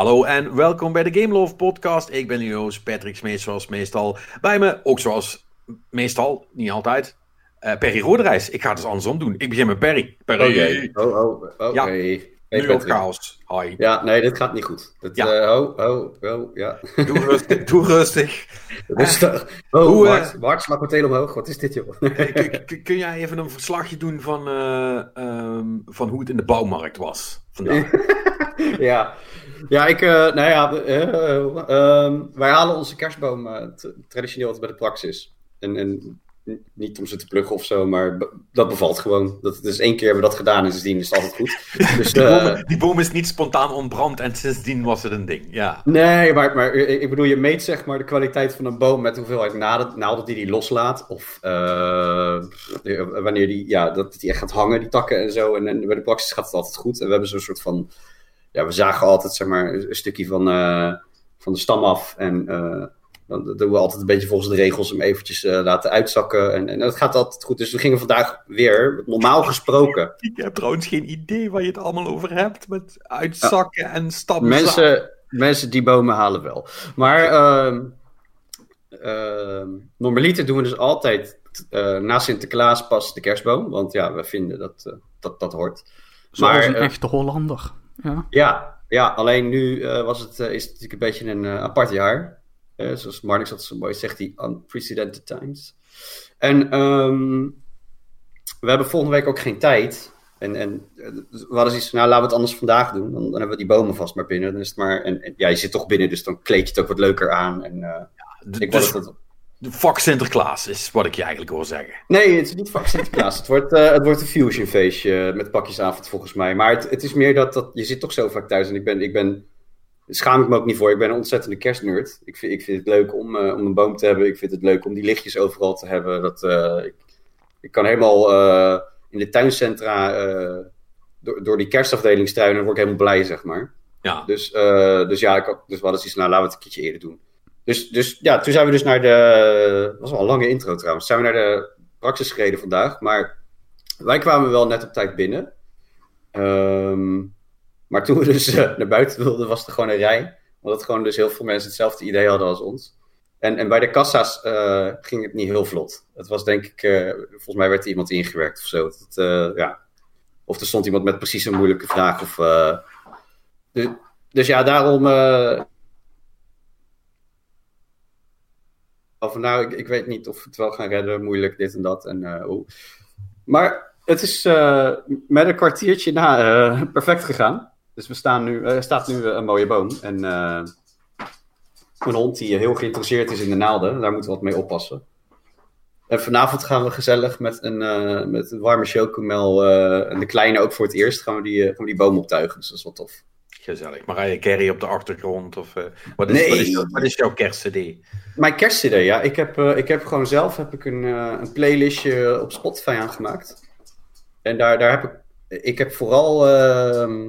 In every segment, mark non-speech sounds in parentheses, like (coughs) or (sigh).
Hallo en welkom bij de Game Love podcast. Ik ben uw host Patrick Smees zoals meestal. Bij me, ook zoals meestal, niet altijd, uh, Perry Roderijs. Ik ga het dus andersom doen. Ik begin met Perry. Perry. Oh, oh, oh, Ja. hey. nu Hey, op Patrick. chaos. Hi. Ja, nee, dit gaat niet goed. Dit, Ja. ja. oh, oh, oh, ja. Doe rustig. Doe rustig. (laughs) Rustig. Oh, Hoe, eh, Bart, Bart, slag meteen omhoog. Wat is dit, joh? (laughs) Kun jij even een verslagje doen van, eh, ehm, van hoe het in de bouwmarkt was vandaag? (laughs) (laughs) ja. Ja, ik, eh, nou ja, eh, eh, ehm, wij halen onze kerstboom traditioneel altijd bij de praxis. En, en niet om ze te pluggen of zo, maar dat bevalt gewoon. Dat, dus één keer hebben we dat gedaan en sindsdien is het altijd goed. (laughs) Dus, Die, boom, die boom is niet spontaan ontbrand en sindsdien was het een ding. Ja. Nee, maar, maar ik bedoel, je meet zeg maar de kwaliteit van een boom met de hoeveelheid naalden, naalden die die loslaat. Of wanneer die, ja, dat die echt gaat hangen, die takken en zo. En, en bij de praxis gaat het altijd goed. En we hebben zo'n soort van, ja, we zagen altijd zeg maar een stukje van, eh, van de stam af. En eh, dan doen we altijd een beetje volgens de regels hem eventjes eh, laten uitzakken. En, en dat gaat altijd goed. Dus we gingen vandaag weer, normaal gesproken, Ik heb trouwens geen idee waar je het allemaal over hebt met uitzakken en stappen. Mensen, mensen die bomen halen wel. Maar ehm ehm, normaliter doen we dus altijd eh, na Sinterklaas pas de kerstboom. Want ja, we vinden dat dat, dat hoort. Zoals Maar, een eh, echte Hollander. Ja. Ja, ja alleen nu eh, was het, eh, is het natuurlijk een beetje een eh, apart jaar. Zoals Marnix dat zo mooi zegt, die unprecedented times. En ehm, we hebben volgende week ook geen tijd. En, en we hadden zoiets van, nou laten we het anders vandaag doen. Dan, dan hebben we die bomen vast maar binnen. Dan is het maar, en, en ja, je zit toch binnen, dus dan kleed je het ook wat leuker aan. En, eh, ik dus wou dat de fuck Sinterklaas is wat ik je eigenlijk hoor zeggen. Nee, het is niet vak Sinterklaas. het, wordt, eh, het wordt een fusion feestje met pakjesavond volgens mij. Maar het, het is meer dat, dat je zit toch zo vaak thuis. En ik ben, ik ben, schaam ik me ook niet voor. Ik ben een ontzettende kerstnerd. Ik vind, ik vind het leuk om, eh, om een boom te hebben. Ik vind het leuk om die lichtjes overal te hebben. Dat, eh, ik, ik kan helemaal in de tuincentra door, door die kerstafdeling struinen. Dan word ik helemaal blij, zeg maar. Ja. Dus, dus ja, ik had, dus we hadden zoiets van, nou, laten we het een keertje eerder doen. Dus, dus ja, toen zijn we dus naar de... Dat was wel een lange intro trouwens. Zijn we naar de praxis gereden vandaag. Maar wij kwamen wel net op tijd binnen. Ehm, maar toen we dus eh, naar buiten wilden, was er gewoon een rij. Omdat gewoon dus heel veel mensen hetzelfde idee hadden als ons. En, en bij de kassa's eh, ging het niet heel vlot. Het was denk ik... eh, volgens mij werd er iemand ingewerkt of zo. Ja. Of er stond iemand met precies een moeilijke vraag. Of, de- dus ja, daarom... of nou, ik, ik weet niet of we het wel gaan redden, moeilijk, dit en dat. En, hoe. Maar het is eh, met een kwartiertje na eh, (laughs) perfect gegaan. Dus we staan nu, er staat nu een mooie boom. En een hond die heel geïnteresseerd is in de naalden. Daar moeten we wat mee oppassen. En vanavond gaan we gezellig met een, met een warme chocomel. en de kleine ook voor het eerst gaan we die, gaan we die boom optuigen. Dus dat is wel tof. Gezellig. Mariah Carey op de achtergrond. Of, eh, wat, is, Nee. wat, is, jouw- wat is jouw kerstcd? Mijn kerstcd, ja. Ik heb, eh, ik heb gewoon zelf heb ik een, eh, een playlistje op Spotify aangemaakt. En daar, daar heb ik... Ik heb vooral ehm,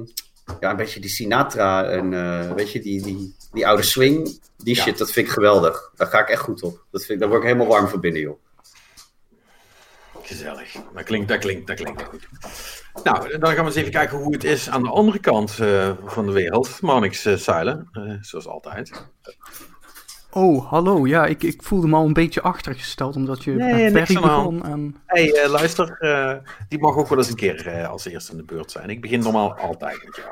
ja, een beetje die Sinatra en weet je, die, die, die oude swing. Die Ja. shit, dat vind ik geweldig. Daar ga ik echt goed op. Dat vind, daar word ik helemaal warm van binnen, joh. Gezellig. Dat klinkt, dat klinkt, dat klinkt goed. Nou, dan gaan we eens even kijken hoe het is aan de andere kant eh, van de wereld. Marnix uh, Zeilen, eh, zoals altijd. Oh, hallo. Ja, ik, ik voelde me al een beetje achtergesteld omdat je Nee, niks begon. En... hey, eh, luister, eh, die mag ook wel eens een keer eh, als eerste in de beurt zijn. Ik begin normaal altijd met jou.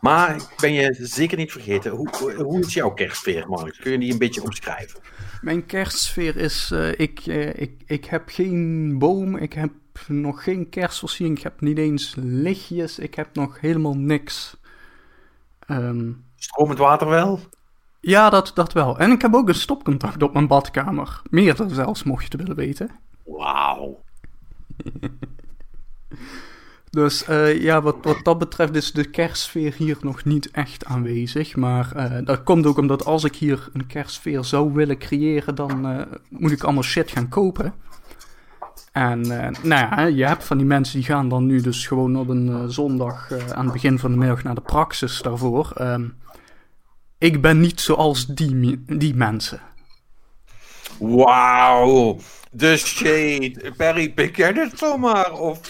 Maar ik ben je zeker niet vergeten. Hoe, hoe- is jouw kerstsfeer, Marnix? Kun je die een beetje omschrijven? Mijn kerstsfeer is... eh, ik, eh, ik, ik heb geen boom, ik heb nog geen kerstversiering, ik heb niet eens lichtjes, ik heb nog helemaal niks. Ehm, Stromend water wel? ja, dat, dat wel. En ik heb ook een stopcontact op mijn badkamer. Meerdere zelfs, mocht je het willen weten. Wauw. (laughs) Dus eh, ja, wat, wat dat betreft is de kerstsfeer hier nog niet echt aanwezig. Maar eh, dat komt ook omdat als ik hier een kerstsfeer zou willen creëren, dan eh, moet ik allemaal shit gaan kopen. En nou ja, je hebt van die mensen die gaan dan nu dus gewoon op een zondag aan het begin van de middag naar de praxis daarvoor. Ehm, ik ben niet zoals die, die mensen. Wauw. De shade. Perry, pik dit zomaar? Of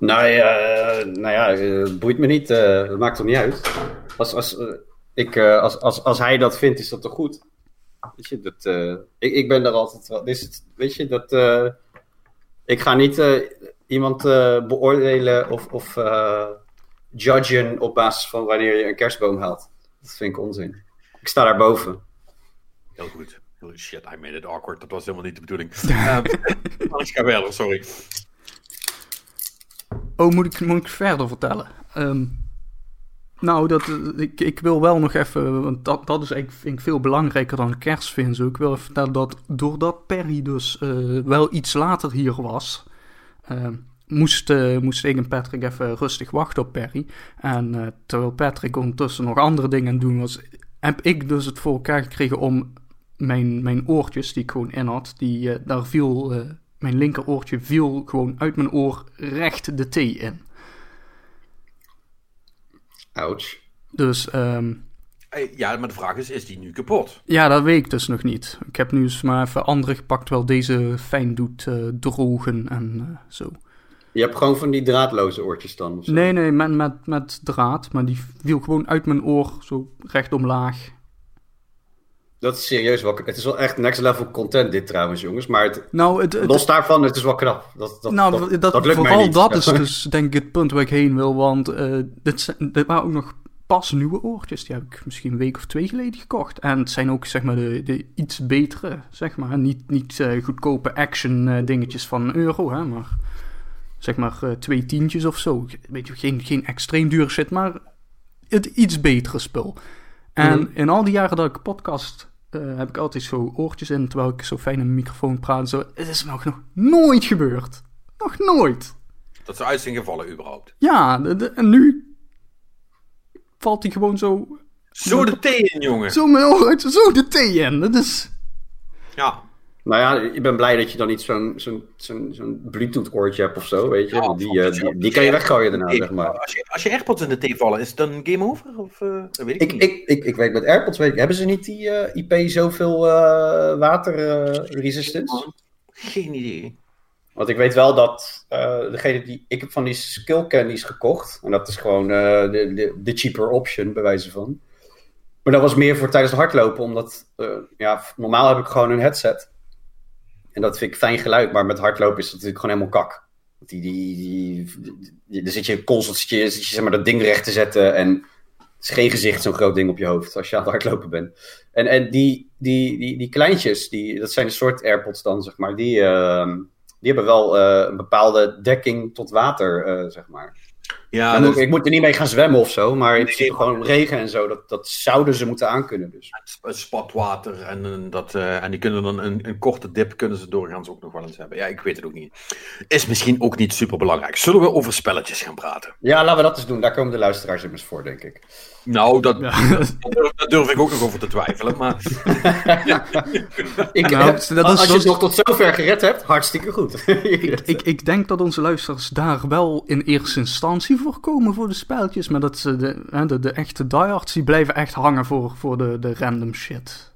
Nou ja, nou ja het boeit me niet. Uh, dat maakt toch niet uit. Als, als, ik, als, als, als hij dat vindt, is dat toch goed? Weet je, dat, ik, ik ben daar altijd wel. Is weet je, dat. ik ga niet iemand beoordelen of, of judgen op basis van wanneer je een kerstboom haalt. Dat vind ik onzin. Ik sta daar boven. Heel goed. Shit, I made it awkward. Dat was helemaal niet de bedoeling. (laughs) (laughs) ik ga verder, sorry. Oh, moet ik, verder vertellen? Ehm, nou, dat, ik, ik wil wel nog even, want dat, dat is eigenlijk vind ik veel belangrijker dan kerstfin. Zo. Ik wil even vertellen dat doordat Perry dus uh, wel iets later hier was, uh, moest, uh, moest ik en Patrick even rustig wachten op Perry. En terwijl Patrick ondertussen nog andere dingen doen was, heb ik dus het voor elkaar gekregen om mijn, mijn oortjes, die ik gewoon in had, die, daar viel mijn linkeroortje viel gewoon uit mijn oor recht de T in. Ouch. Dus, um, Ja, maar de vraag is, is die nu kapot? Ja, dat weet ik dus nog niet. Ik heb nu eens maar even andere gepakt, wel deze fijn doet uh, drogen en uh, zo. Je hebt gewoon van die draadloze oortjes dan? Nee, nee, met, met, met draad. Maar die viel gewoon uit mijn oor, zo recht omlaag. Dat is serieus wel. Het is wel echt next level content, dit trouwens, jongens. Maar het, nou, het, los daarvan, het is wel knap. Dat, dat, nou, dat, dat, lukt vooral niet. dat is (laughs) dus denk ik het punt waar ik heen wil. Want uh, dit, dit waren ook nog pas nieuwe oortjes. Die heb ik misschien een week of twee geleden gekocht. En het zijn ook zeg maar de, de iets betere, zeg maar. Niet, niet uh, goedkope action uh, dingetjes van een euro, hè, maar zeg maar twee tientjes of zo. Weet je, geen, geen extreem dure shit, maar het iets betere spul. En mm. in al die jaren dat ik podcast uh, heb ik altijd zo oortjes in terwijl ik zo fijn in een microfoon praat. Zo. Het is nog, nog nooit gebeurd. Nog nooit. Dat ze uit zijn gevallen überhaupt. Ja, de, en nu valt hij gewoon zo... Zo de thee in, jongen. Zo mijn oor zo de thee in. Dat is... Ja, nou ja, ik ben blij dat je dan niet zo'n zo'n zo'n zo'n Bluetooth-oortje hebt of zo, weet je. Ja, die, uh, die, die, kan je weggooien daarna, zeg maar. Als je, als je AirPods in de thee vallen, is het dan game over? Of, uh, weet ik, ik, ik, ik, ik, weet met AirPods, weet ik, hebben ze niet die uh, IP zoveel waterresistance? Geen idee. Want ik weet wel dat degene die... Ik heb van die skill candies gekocht. En dat is gewoon de, de, de cheaper option, bij wijze van. Maar dat was meer voor tijdens het hardlopen, omdat... ja, normaal heb ik gewoon een headset. En dat vind ik fijn geluid, maar met hardlopen is dat natuurlijk gewoon helemaal kak. Die, die, die, zit je constant zit je, zit je zeg maar, dat ding recht te zetten en het is geen gezicht zo'n groot ding op je hoofd als je aan het hardlopen bent. En, en die, die, die, die kleintjes, die, dat zijn een soort AirPods dan, zeg maar, die, uh, die hebben wel uh, een bepaalde dekking tot water, uh, zeg maar. Ja, ik moet er niet mee gaan zwemmen of zo, maar in principe gewoon regen en zo, dat, dat zouden ze moeten aankunnen. Dus. Spatwater en, dat, uh, en die kunnen dan een, een korte dip kunnen ze doorgaans ook nog wel eens hebben. Ja, ik weet het ook niet. Is misschien ook niet super belangrijk. Zullen we over spelletjes gaan praten? Ja, laten we dat eens doen. Daar komen de luisteraars immers voor, denk ik. Nou, dat, (laughs) daar durf ik ook nog over te twijfelen. Maar... (laughs) ik, nou, dat is, als je het nog tot zover gered hebt, hartstikke goed. (laughs) ik, ik, ik, denk dat onze luisteraars daar wel in eerste instantie voor komen voor de spelletjes. Maar dat ze de, de, de echte diehards die blijven echt hangen voor, voor de, de random shit.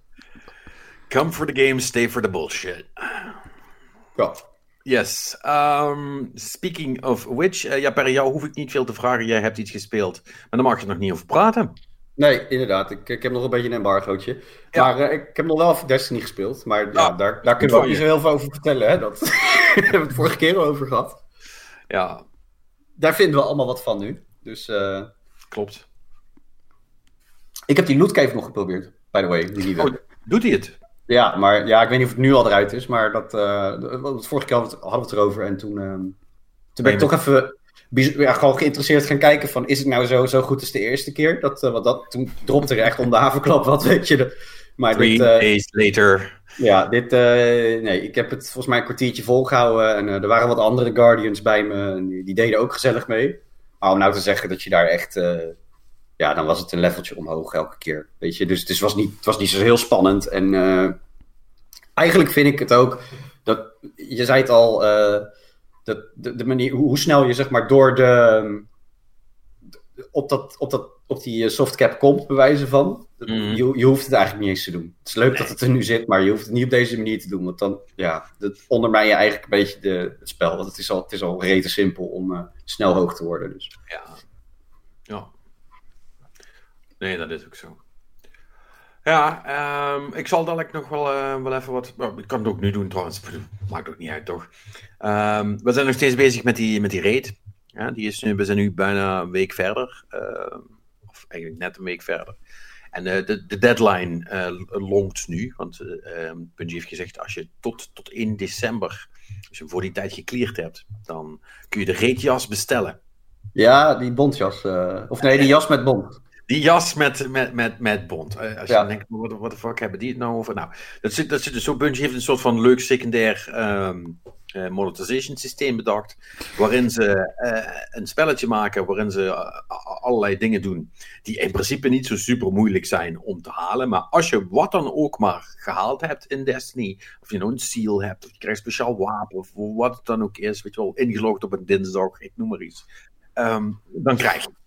Come for the game, stay for the bullshit. Ja. Yes. Um, speaking of which, uh, ja, per jou hoef ik niet veel te vragen. Jij hebt iets gespeeld, maar daar mag je nog niet over praten. Nee, inderdaad. Ik, ik heb nog een beetje een embargootje. Maar uh, ik heb nog wel Destiny gespeeld. Maar ja, ja daar, daar kunnen we ook niet zo heel veel over vertellen. Hè? Dat (laughs) hebben we het vorige keer al over gehad. Ja. Daar vinden we allemaal wat van nu. Dus, uh... Klopt. Ik heb die lootcave nog geprobeerd, by the way. Die nieuwe. Oh, doet hij het? Ja, maar ja, ik weet niet of het nu al eruit is, maar dat, uh, vorige keer hadden we het erover en toen, uh, toen ben ik toch even ja, gewoon geïnteresseerd gaan kijken van is het nou zo, zo goed als de eerste keer? Dat, uh, wat dat, toen dropte er echt om de havenklap (laughs) wat, weet je. De, maar Three dit, days later. Ja, dit, nee, ik heb het volgens mij een kwartiertje volgehouden en er waren wat andere Guardians bij me die, deden ook gezellig mee. Maar om nou te zeggen dat je daar echt ja, dan was het een leveltje omhoog elke keer. Weet je, dus het was niet, het was niet zo heel spannend. En eigenlijk vind ik het ook dat je zei het al, dat de, de manier hoe, snel je zeg maar door de, op, dat, op, dat, op die softcap komt, bewijzen van. Mhm. Je, je hoeft het eigenlijk niet eens te doen. Het is leuk dat het er nu zit, maar je hoeft het niet op deze manier te doen. Want dan ja, dat ondermijn je eigenlijk een beetje de, het spel. Want het is al, het is al rete simpel om eh, snel hoog te worden. Dus. Ja. ja. Nee, dat is ook zo. Ja, ehm, ik zal dadelijk nog wel, eh, wel even wat. nou, ik kan het ook nu doen trouwens. (laughs) Maakt ook niet uit, toch? Ehm, we zijn nog steeds bezig met die, met die raid. Ja, die is nu, we zijn nu bijna een week verder. ehm, of eigenlijk net een week verder. En eh, de, de deadline eh, longt nu. Want eh ehm, Bungie heeft gezegd: als je tot, tot 1 december. Als je hem voor die tijd gecleared hebt. dan kun je de raidjas bestellen. Ja, die bondjas. eh, of nee, die jas met bond. Die jas met, met, met, met bond. Eh, Als je Ja. dan denkt, wat wat de fuck hebben die het nou over? Nou, dat zit, dat zit dus zo. Bungie heeft een soort van leuk secundair ehm eh, monetization systeem bedacht. Waarin ze eh, een spelletje maken waarin ze eh, allerlei dingen doen. Die in principe niet zo super moeilijk zijn om te halen. Maar als je wat dan ook maar gehaald hebt in Destiny. Of je nou een seal hebt, of je krijgt een speciaal wapen, of wat het dan ook is. Weet je wel, ingelogd op een dinsdag, ik noem maar iets. Ehm, dan krijg je.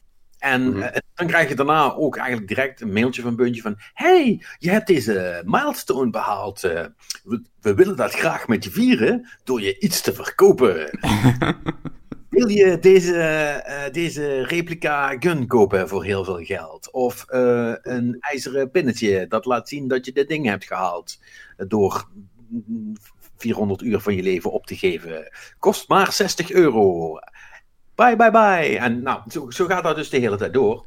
En Mhm. eh, dan krijg je daarna ook eigenlijk direct een mailtje van Bungie van... Hey, je hebt deze milestone behaald. eh, we, we willen dat graag met je vieren door je iets te verkopen. (laughs) Wil je deze, eh, deze replica gun kopen voor heel veel geld? Of een ijzeren pinnetje dat laat zien dat je dit ding hebt gehaald eh, door mm, 400 uur van je leven op te geven. Kost maar 60 euro. Bye, bye, bye. En nou, zo, zo gaat dat dus de hele tijd door.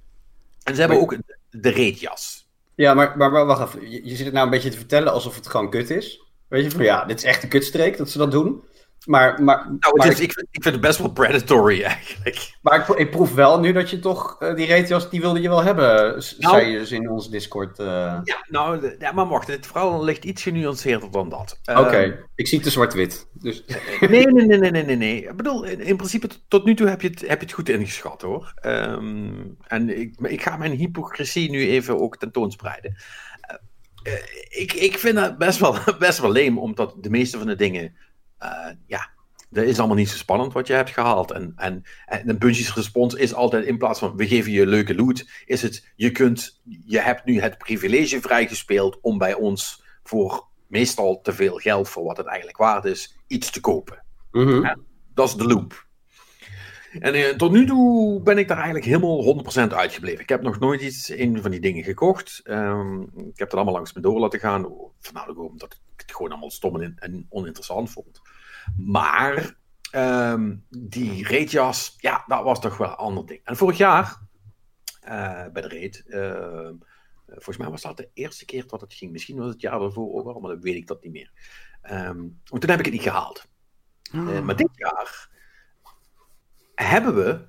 En ze hebben ook de reetjas. Ja, maar, maar, maar wacht even. Je, je zit het nou een beetje te vertellen alsof het gewoon kut is. Weet je, van ja, dit is echt een kutstreek dat ze dat doen. Maar, maar, Nou, het maar, is, ik, ik, vind- ik vind het best wel predatory (laughs) eigenlijk. maar ik, ik proef wel nu dat je toch eh, die reetjas, die wilde je wel hebben. Nou- zei je dus in onze Discord. eh. Ja, nou, de- ja, maar wacht, het verhaal ligt iets genuanceerder dan dat. Oké, Ehm, ik zie het te zwart-wit. Dus, (laughs) Nee, nee, nee, nee, nee, nee, nee. Ik bedoel, in, in principe tot, nu toe heb je het, heb je het goed ingeschat hoor. Ehm, en ik, ik ga mijn hypocrisie nu even ook tentoonspreiden. Eh, eh, ik, ik vind het best wel, (laughs) best wel leem, omdat de meeste van de dingen, eh, ja, dat is allemaal niet zo spannend wat je hebt gehaald. En, en, en Bungie's respons is altijd in plaats van we geven je leuke loot, is het je kunt, je hebt nu het privilege vrijgespeeld om bij ons voor meestal te veel geld voor wat het eigenlijk waard is, iets te kopen. Mhm. Dat is de loop. En eh, tot nu toe ben ik daar eigenlijk helemaal 100% uitgebleven. Ik heb nog nooit iets, een van die dingen gekocht. Ehm, ik heb het allemaal langs me door laten gaan. Voornamelijk omdat ik het gewoon allemaal stom en, en oninteressant vond. Maar ehm, die reetjas, ja, dat was toch wel een ander ding. En vorig jaar, eh, bij de reet, ehm, volgens mij was dat de eerste keer dat het ging. Misschien was het jaar daarvoor ook wel, maar dan weet ik dat niet meer. Want toen heb ik het niet gehaald. Eh, maar dit jaar hebben we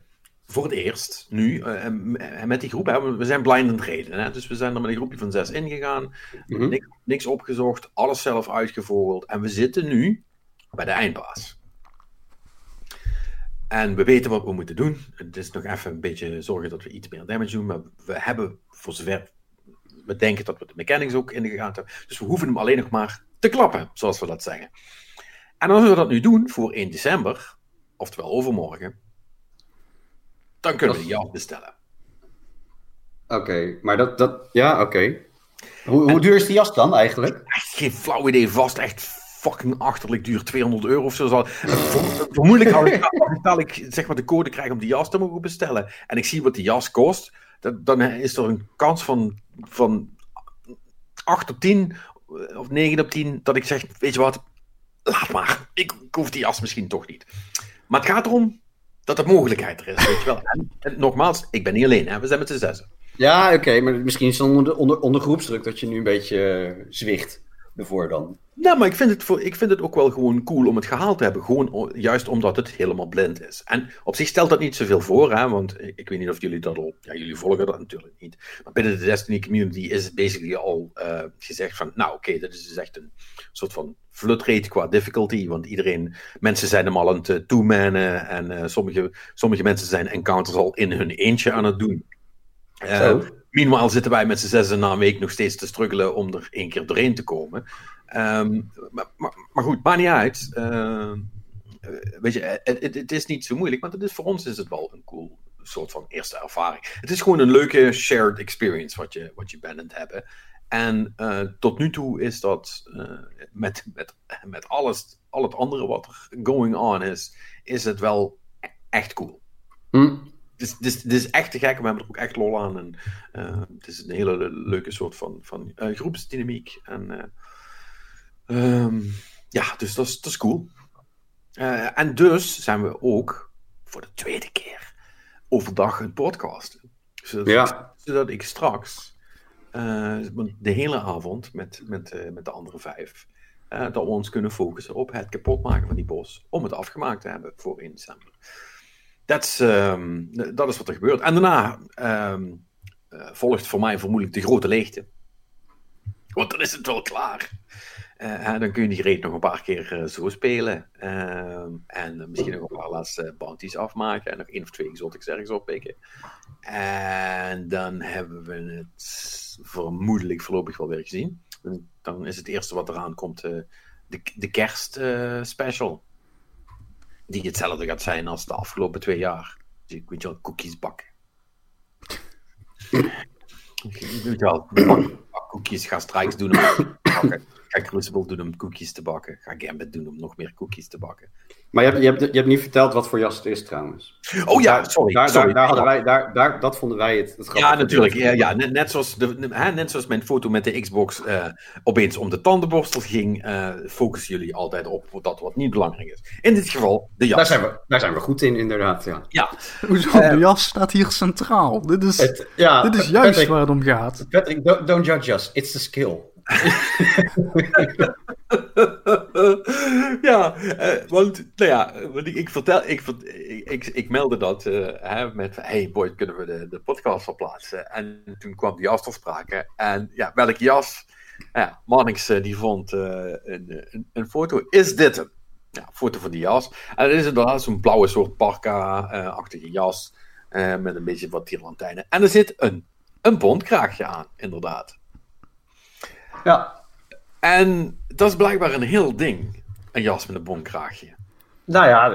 voor het eerst nu eh, met die groep, hè, we zijn blind and reden, hè, dus we zijn er met een groepje van zes ingegaan, Mhm. niks, niks opgezocht, alles zelf uitgevogeld en we zitten nu bij de eindbaas. En we weten wat we moeten doen. Het is nog even een beetje zorgen dat we iets meer damage doen, maar we hebben voor zover we denken dat we de mechanics ook in de gaten hebben. Dus we hoeven hem alleen nog maar te klappen, zoals we dat zeggen. En als we dat nu doen voor 1 december, oftewel overmorgen, dan kunnen we Dat- die jas bestellen. Oké, maar dat, dat ja, oké. Hoe, hoe duur is die jas dan eigenlijk? Echt geen flauw idee, vast echt fucking achterlijk duur, 200 euro of zo. Zal, Ver- vermoedelijk als ik, zeg maar de code krijg om die jas te mogen bestellen en ik zie wat die jas kost, dan, dan is er een kans van, van 8 op 10 of 9 op 10 dat ik zeg, weet je wat, laat maar. Ik, ik hoef die jas misschien toch niet. Maar het gaat erom dat de mogelijkheid er is, weet je wel. En, nogmaals, ik ben niet alleen, hè. we zijn met z'n zessen. Ja, oké, maar misschien is het onder, onder, onder groepsdruk dat je nu een beetje eh, zwicht ervoor dan. Nou, maar ik vind, het voor, ik vind het ook wel gewoon cool om het gehaald te hebben. Gewoon juist omdat het helemaal blind is. En op zich stelt dat niet zoveel voor, hè, want ik, weet niet of jullie dat al... Ja, jullie volgen dat natuurlijk niet. Maar binnen de Destiny community is het basically al eh, gezegd van... Nou, oké, dit is dus echt een soort van flut rate qua difficulty. Want iedereen... Mensen zijn hem al aan het two-mannen. En eh, sommige, sommige mensen zijn encounters al in hun eentje aan het doen. Eh, Zo. Meanwhile zitten wij met z'n zessen na een week nog steeds te struggelen om er één keer doorheen te komen. Ehm, maar, maar, maar goed, maakt niet uit. Eh, weet je, het, het, is niet zo moeilijk, maar het is, voor ons is het wel een cool, soort van eerste ervaring. Het is gewoon een leuke shared experience wat je, wat je bent aan het hebben. En uh, tot nu toe is dat uh, met, met, met alles, al het andere wat er going on is, is het wel echt cool. Hm. Het is, het, is, het is echt te gek, we hebben er ook echt lol aan. En, uh, het is een hele leuke soort van, van groepsdynamiek. En um, ja, dus dat is, dat is cool. en dus zijn we ook voor de tweede keer overdag een podcast. Zodat, ja. zodat ik straks de hele avond met, met, met de andere vijf. Dat we ons kunnen focussen op het kapotmaken van die bos. Om het afgemaakt te hebben voor 1 december. Um, dat is wat er gebeurt. En daarna um, volgt voor mij vermoedelijk de grote leegte. Want dan is het wel klaar. dan kun je die reet nog een paar keer zo spelen. Ehm, en misschien nog een paar laatste bounties afmaken. En nog één of twee exotics ergens oppikken. En dan hebben we het vermoedelijk voorlopig wel weer gezien. En dan is het eerste wat eraan komt de, de kerstspecial. Die hetzelfde gaat zijn als de afgelopen twee jaar. Dus ik je wel, cookies bakken. ik weet wel, cookies, ga Strikes doen om (coughs) bakken. Ga Crucible doen om cookies te bakken. Ga Gambit doen om nog meer cookies te bakken. Maar je hebt, je, hebt, je hebt niet verteld wat voor jas het is trouwens. Oh ja, sorry. Daar, sorry. daar, daar hadden wij, daar, daar, dat vonden wij het, het Ja, natuurlijk. Ja, ja. Net, net, zoals de, hè, net zoals mijn foto met de Xbox uh, opeens om de tandenborstel ging, uh, focussen jullie altijd op dat wat niet belangrijk is. In dit geval de jas. Daar zijn we, daar zijn we goed in, inderdaad. Ja. ja. Hoezo? Uh, de jas staat hier centraal. Dit is, het, ja, dit is juist Patrick, waar het om gaat. Patrick, don't, don't judge us. It's the skill. (laughs) ja, uh, want nou ja, want ik, ik vertel, ik, ik, ik, meldde dat uh, hè, met, hey boy, kunnen we de, de podcast verplaatsen? En toen kwam die jas. En ja, welke jas? Ja, Marnix uh, die vond een, een, een, foto. Is dit hem? Ja, foto van die jas. En het is inderdaad zo'n blauwe soort parka-achtige jas. met een beetje wat tierlantijnen. En er zit een, een bondkraagje aan, inderdaad. Ja. En dat is blijkbaar een heel ding. Een jas met een bonkraagje. Nou ja,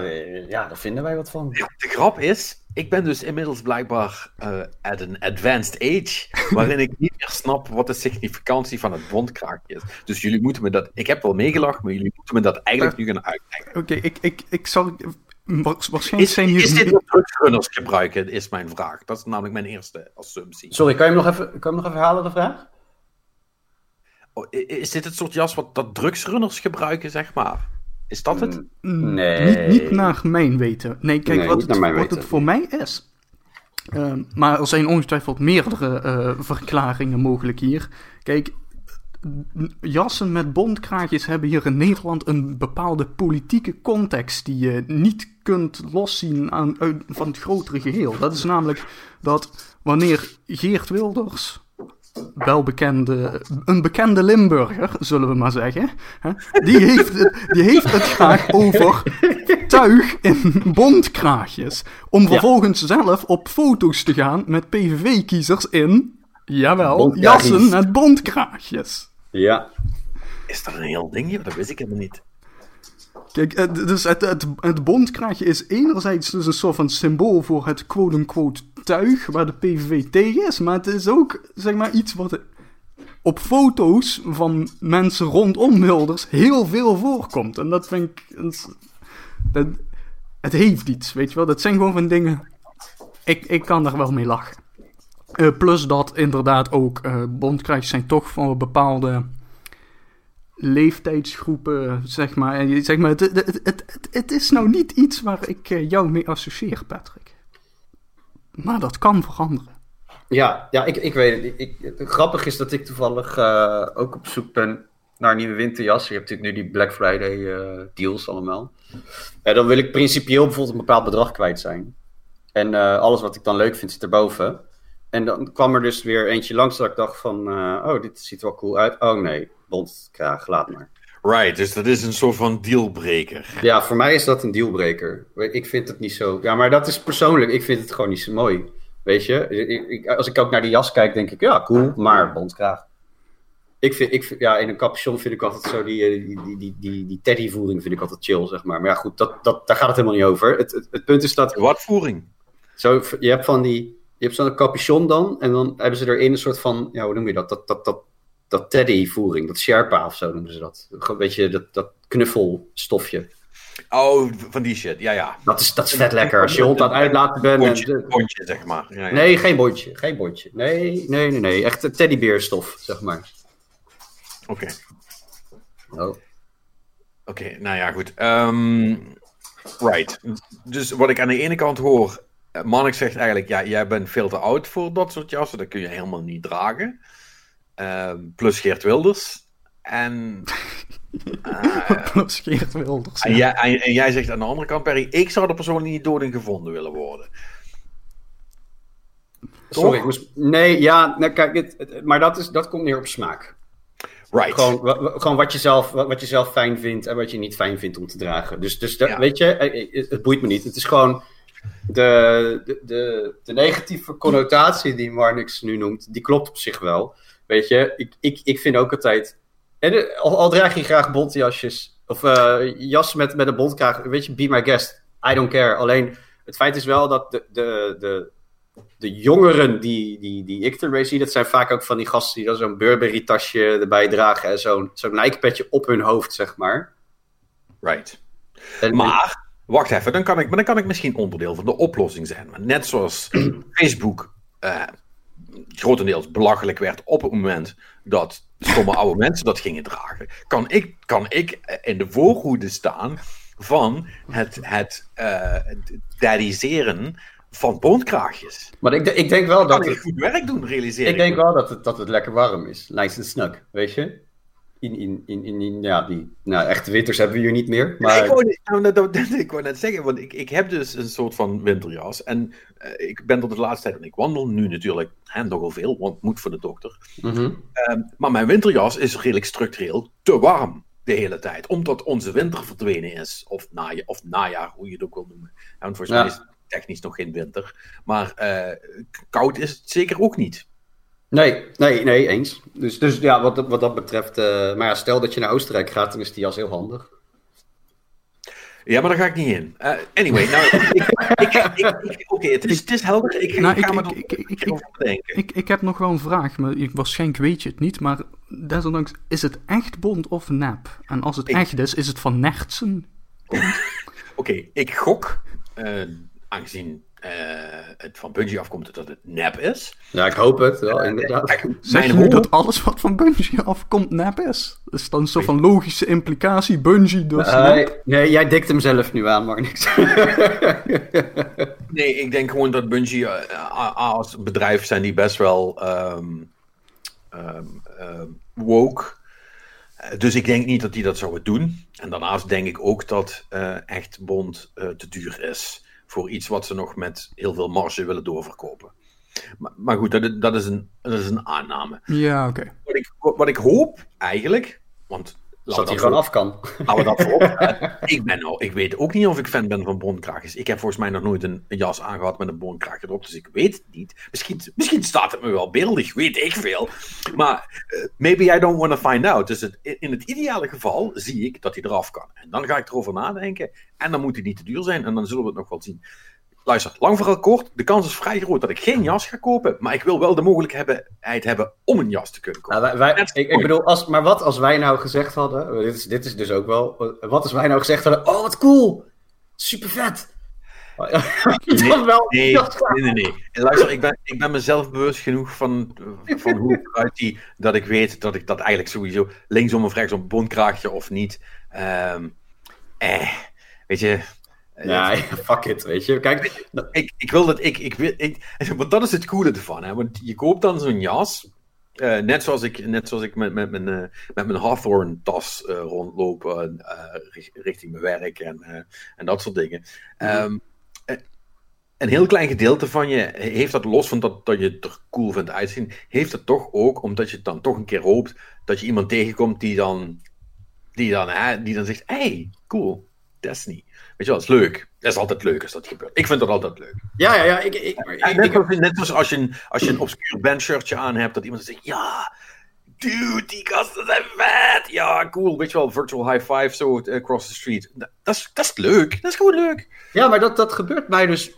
ja, daar vinden wij wat van. Ja, de grap is, ik ben dus inmiddels blijkbaar uh, at een advanced age, (laughs) waarin ik niet meer snap wat de significantie van het bondkraagje is. Dus jullie moeten me dat, ik heb wel meegelachen, maar jullie moeten me dat eigenlijk nu gaan uitleggen. Oké, okay, ik, ik, ik zal, waarschijnlijk is, zijn hier... Is dit wat drugsrunners gebruiken, is mijn vraag. Dat is namelijk mijn eerste assumptie. Sorry, kan je hem nog even, kan je hem nog even herhalen, de vraag? Is dit het soort jas wat dat drugsrunners gebruiken, zeg maar? Is dat het? Nee. Niet, niet naar mijn weten. Nee, kijk, Nee, wat, het, wat weten. het voor mij is. Ehm, maar er zijn ongetwijfeld meerdere eh, verklaringen mogelijk hier. Kijk, jassen met bondkraagjes hebben hier in Nederland een bepaalde politieke context die je niet kunt loszien aan, uit- van het grotere geheel. Dat is namelijk dat wanneer Geert Wilders, wel bekende, een bekende Limburger, zullen we maar zeggen, hè, die, heeft het, die heeft het graag over tuig in bondkraagjes. Om vervolgens zelf op foto's te gaan met PVV-kiezers in, jawel, jassen met bondkraagjes. Ja. Is dat een heel ding? Ja, dat wist ik helemaal niet. Kijk, het, dus het, het, het bondkraagje is enerzijds dus een soort van symbool voor het quote-unquote tuig waar de PVV tegen is, maar het is ook zeg maar iets wat op foto's van mensen rondom Wilders heel veel voorkomt. En dat vind ik. het heeft iets, weet je wel. Dat zijn gewoon van dingen. Ik, ik kan daar wel mee lachen. Eh, plus dat inderdaad ook eh bondkraagjes zijn toch voor bepaalde leeftijdsgroepen, zeg maar. En zeg maar het, het, het, het, is nou niet iets waar ik eh, jou mee associeer, Patrick. Maar dat kan veranderen. Ja, ja ik, ik weet het. Grappig is dat ik toevallig eh, ook op zoek ben naar een nieuwe winterjas. Je hebt natuurlijk nu die Black Friday eh, deals allemaal. En dan wil ik principieel bijvoorbeeld een bepaald bedrag kwijt zijn. En alles wat ik dan leuk vind zit erboven. En dan kwam er dus weer eentje langs dat ik dacht van... eh, oh, dit ziet er wel cool uit. Oh nee, bondkraag, laat maar. Right, dus dat is een soort van dealbreaker. Ja, voor mij is dat een dealbreaker. Ik vind het niet zo... Ja, maar dat is persoonlijk. Ik vind het gewoon niet zo mooi. Weet je? Ik, ik- als ik ook naar die jas kijk, denk ik... Ja, cool, maar bondkraag. Ik vind, ik vind, ja, in een capuchon vind ik altijd zo die, eh, die, die, die, die, teddyvoering vind ik altijd chill, zeg maar. Maar ja, goed, dat, dat, daar gaat het helemaal niet over. Het, het, het punt is dat... Wat voering? Zo, je hebt van die, hebt zo'n capuchon dan, en dan hebben ze erin een soort van, ja, hoe noem je dat? Dat, dat, dat, dat teddyvoering, dat sherpa of zo noemen ze dat. Een beetje dat, dat knuffelstofje. Oh, van die shit, ja, ja. Dat is, dat is vet lekker. Als je hond aan het uitlaten bent. Bondje, bondje, zeg maar. Ja, ja. Nee, geen bondje. Geen bondje. Nee, nee, nee, nee. Echt een teddybeerstof, zeg maar. Oké, Oh. oké, nou ja, goed. Ehm, right. Dus wat ik aan de ene kant hoor, Mannix zegt eigenlijk, ja, jij bent veel te oud voor dat soort jassen, dat kun je helemaal niet dragen. Ehm, plus Geert Wilders. En, (laughs) eh, Plus Geert Wilders. en, ja. jij, en, en jij zegt aan de andere kant, Perry, ik zou er persoonlijk niet dood in gevonden willen worden. Sorry, ik moest... Nee, ja, nou, kijk, het, het- maar dat, is, dat komt neer op smaak. Right. Gewoon, gewoon wat, je zelf, wat, wat je zelf fijn vindt en wat je niet fijn vindt om te dragen. Dus, dus dat, Ja. weet je, eh, eh, het boeit me niet. Het is gewoon de, de, de, de negatieve connotatie die Marnix nu noemt, die klopt op zich wel. Weet je, ik, ik, ik vind ook altijd. En al, al draag je graag bontjasjes of eh jas met, met een bontkraag, weet je, be my guest. I don't care. Alleen het feit is wel dat de, de, de, de jongeren die, die, die ik ermee zie, dat zijn vaak ook van die gasten die dan zo'n Burberry-tasje erbij dragen en zo'n zo'n Nike-petje op hun hoofd, zeg maar. Right. En, Maar, wacht even, dan kan ik, maar dan kan ik misschien onderdeel van de oplossing zijn. Maar net zoals (clears throat) Facebook eh, grotendeels belachelijk werd op het moment dat stomme (laughs) oude mensen dat gingen dragen, kan ik, kan ik eh, in de voorhoede staan van het, het eh, het daddiseren van bontkraagjes. maar ik, ik denk wel Dat kan het, goed werk doen, realiseer ik denk wel dat het, dat het lekker warm is. Nice en snug, weet je? In, in, in, in, ja, die nou, echte winters hebben we hier niet meer. Maar ik, wou, nou, dat, dat- dat- ik wou net zeggen, want ik, ik heb dus een soort van winterjas. En eh, ik ben tot de laatste tijd, en ik wandel nu natuurlijk hè, nogal veel, want het moet voor de dokter. Mhm. Ehm, maar mijn winterjas is redelijk structureel te warm de hele tijd. Omdat onze winter verdwenen is. Of, naja, of najaar, hoe je het ook wil noemen. En volgens Ja. mij is het technisch nog geen winter. Maar eh, koud is het zeker ook niet. Nee, nee, nee, eens. Dus, dus ja, wat, dat- wat dat betreft. eh, maar ja, stel dat je naar Oostenrijk gaat, dan is die jas heel handig. Ja, maar daar ga ik niet in. Eh, anyway, nou, ik, ik, ik, ik- oké, het, is, het is helder. Ik, Nou, ik ga ik- me ik- ik- ik- denken. Ik, ik heb nog wel een vraag, maar ik, waarschijnlijk weet je het niet. Maar desondanks, is het echt bond of nep? En als het Ik- echt is, is het van Nertsen? (laughs) Oké, ik gok, eh, aangezien het van Bungie afkomt, dat het nep is. Ja, ik hoop het wel, inderdaad. Kijk, Zeg je nu dat alles wat van Bungie afkomt nep is? Dat is dan een soort van logische implicatie. Bungie dus nep. Nee, jij dikt hem zelf nu aan, maar niks. (laughs) Nee, ik denk gewoon dat Bungie eh, als bedrijf zijn die best wel ehm, ehm, ehm, woke. Eh, Dus ik denk niet dat die dat zouden doen. En daarnaast denk ik ook dat eh, echt bond eh, te duur is voor iets wat ze nog met heel veel marge willen doorverkopen. Maar, maar goed, dat, is- dat, is een, dat is een aanname. Ja, oké. Wat ik, wat ik hoop eigenlijk, want Dat hij gewoon af kan. (laughs) Laten we dat voorop stellen. ik, ben nou, ik weet ook niet of ik fan ben van bondkraagjes. Ik heb volgens mij nog nooit een, jas aangehad met een bondkraagje erop, dus ik weet het niet. Misschien, misschien staat het me wel beeldig, weet ik veel. Maar eh, maybe I don't want to find out. Dus het, in het ideale geval zie ik dat hij eraf kan. En dan ga ik erover nadenken. En dan moet hij niet te duur zijn en dan zullen we het nog wel zien. Luister, lang vooral kort. De kans is vrij groot dat ik geen jas ga kopen. Maar ik wil wel de mogelijkheid hebben om een jas te kunnen kopen. Nou, wij, wij- ik, bedoel, als, maar wat als wij nou gezegd hadden, dit is, dit is dus ook wel, wat als wij nou gezegd hadden, oh wat cool, super vet. (laughs) (laughs) Wel, Nee, nee, nee, Luister, ik ben, ik ben mezelf bewust genoeg van, van hoe ik eruit zie, dat ik weet dat ik dat eigenlijk sowieso linksom of rechtsom bondkraagje of niet. ehm, eh, weet je. Ja, fuck it, weet je. Kijk, ik, ik wil dat ik, ik, wil, ik. Want dat is het coole ervan. Hè? Want je koopt dan zo'n jas. eh, net zoals ik, net zoals ik met, met, mijn, eh, met mijn Hawthorne-tas rondloop eh, richt- richting mijn werk en, en dat soort dingen. Ehm, eh, een heel klein gedeelte van je heeft dat los van dat, dat je het er cool vindt uitzien, heeft het toch ook omdat je het dan toch een keer hoopt dat je iemand tegenkomt die dan, die dan, hè, die dan zegt: hey, cool, Destiny. Weet je wel, dat is leuk. Dat is altijd leuk als dat gebeurt. Ik vind dat altijd leuk. ja, ja, ja, ik, ik, ik- net, als, net als als je een, als je een obscuur bandshirtje aan hebt, dat iemand zegt, ja, dude, die gasten zijn vet. Ja, cool, weet je wel, virtual high five zo eh, across the street. Dat, dat is, dat is leuk, dat is gewoon leuk. ja, maar dat, dat gebeurt mij dus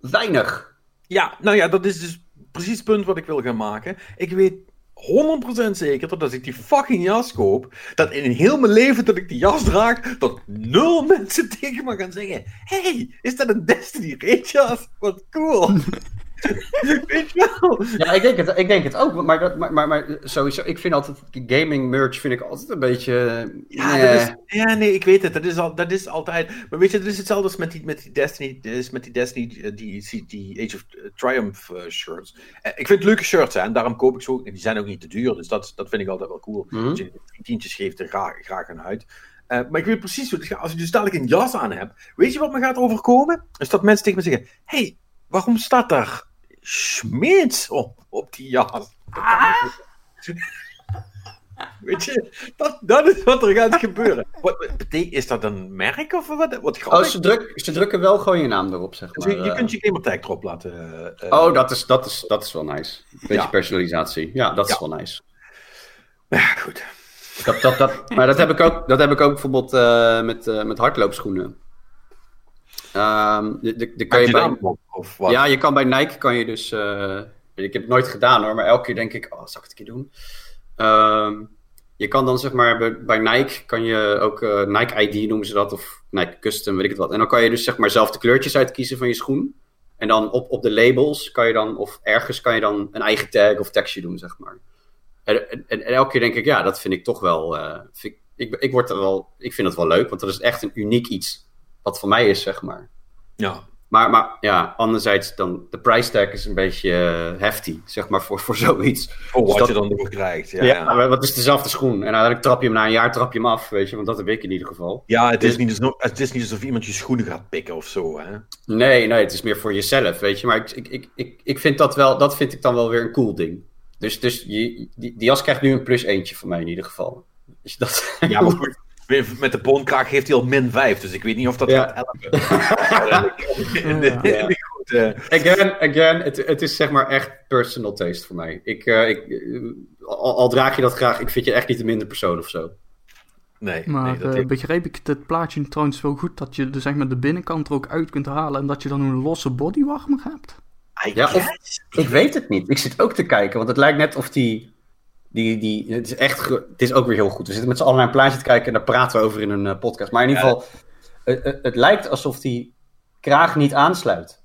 weinig. Ja, nou ja, dat is dus precies het punt wat ik wil gaan maken. Ik weet 100% zeker dat als ik die fucking jas koop, dat in heel mijn leven dat ik die jas draag, dat nul mensen (laughs) tegen me gaan zeggen: Hey, is dat een Destiny Raid jas? Wat cool. (laughs) Weet je wel? Ja, ik denk het, ik denk het ook. Maar, dat, maar, maar, maar sowieso, ik vind altijd gaming merch vind ik altijd een beetje. Ja, eh, is, ja, nee, ik weet het. Dat is, al, dat is altijd. Maar weet je, dat is hetzelfde als met die, met die Destiny. is met die Destiny, eh, die, die Age of Triumph eh, shirts. Eh, ik vind het leuke shirts, hè, en daarom koop ik ze ook. Die zijn ook niet te duur, dus dat, dat vind ik altijd wel cool. Je drie tientjes geeft, er graag, graag aan uit. Eh, maar ik weet precies hoe het gaat. Als je dus dadelijk een jas aan hebt, weet je wat me gaat overkomen? Is dat mensen tegen me zeggen: hey, waarom staat daar Schmeets op, op die jas? Weet je, dat, dat is wat er gaat gebeuren. Wat, is dat een merk of wat? wat Oh, ze, druk, ze drukken wel gewoon je naam erop, zeg Dus maar. je, je eh. kunt je gamertag erop laten. eh, eh, Oh, dat is, dat, is, dat is wel nice. Beetje Ja. personalisatie. Ja, dat is wel nice. Ja, goed. Dat, dat, dat, maar dat heb ik ook, dat heb ik ook bijvoorbeeld eh, met, eh, met hardloopschoenen. Ehm, de, de, de kan je bij, of wat? ja, je kan bij Nike kan je dus. eh, ik heb het nooit gedaan hoor, maar elke keer denk ik, oh, zal ik het een keer doen? Ehm, je kan dan zeg maar bij, bij Nike kan je ook eh, Nike ID noemen ze dat, of Nike Custom, weet ik het wat. En dan kan je dus zeg maar zelf de kleurtjes uitkiezen van je schoen. En dan op, op de labels kan je dan, of ergens kan je dan een eigen tag of tekstje doen, zeg maar. En, en, en elke keer denk ik, ja, dat vind ik toch wel. eh, vind ik, ik, ik, word er wel, ik vind het wel leuk, want dat is echt een uniek iets. Wat voor mij is, zeg maar. Ja. Maar, maar ja, anderzijds dan, de price tag is een beetje eh, hefty, zeg maar, voor, voor (laughs) zoiets. Voor Dus wat dat- je dan ervoor krijgt. Ja, Ja, wat is dezelfde schoen? En uiteindelijk trap je hem na een jaar trap je hem af, weet je, want dat heb ik in ieder geval. Ja, het is, niet alsof, het is niet alsof iemand je schoenen gaat pikken of zo. Hè? Nee, nee, het is meer voor jezelf, weet je. Maar ik, ik, ik, ik, ik vind dat wel, dat vind ik dan wel weer een cool ding. Dus, dus je, die, die jas krijgt nu een plus eentje van mij in ieder geval. Dus dat... Ja, maar goed. (laughs) Met de boonkraag heeft hij al min 5, dus ik weet niet of dat Ja. gaat helpen. In de- in de goed, Again, again het, het is zeg maar echt personal taste voor mij. Ik, eh, ik, eh, al, al draag je dat graag, ik vind je echt niet een minder persoon of zo. nee, Maar nee, dat eh, heeft- begreep ik het plaatje trouwens wel goed dat je de, zeg maar, de binnenkant er ook uit kunt halen en dat je dan een losse bodywarmer hebt? I Ja, of-. Ik weet het niet. Ik zit ook te kijken, want het lijkt net of die. Die, die het is echt. Het is ook weer heel goed. We zitten met z'n allen naar een plaatje te kijken en daar praten we over in een eh, podcast. Maar in ieder geval, het, het, het lijkt alsof die kraag niet aansluit.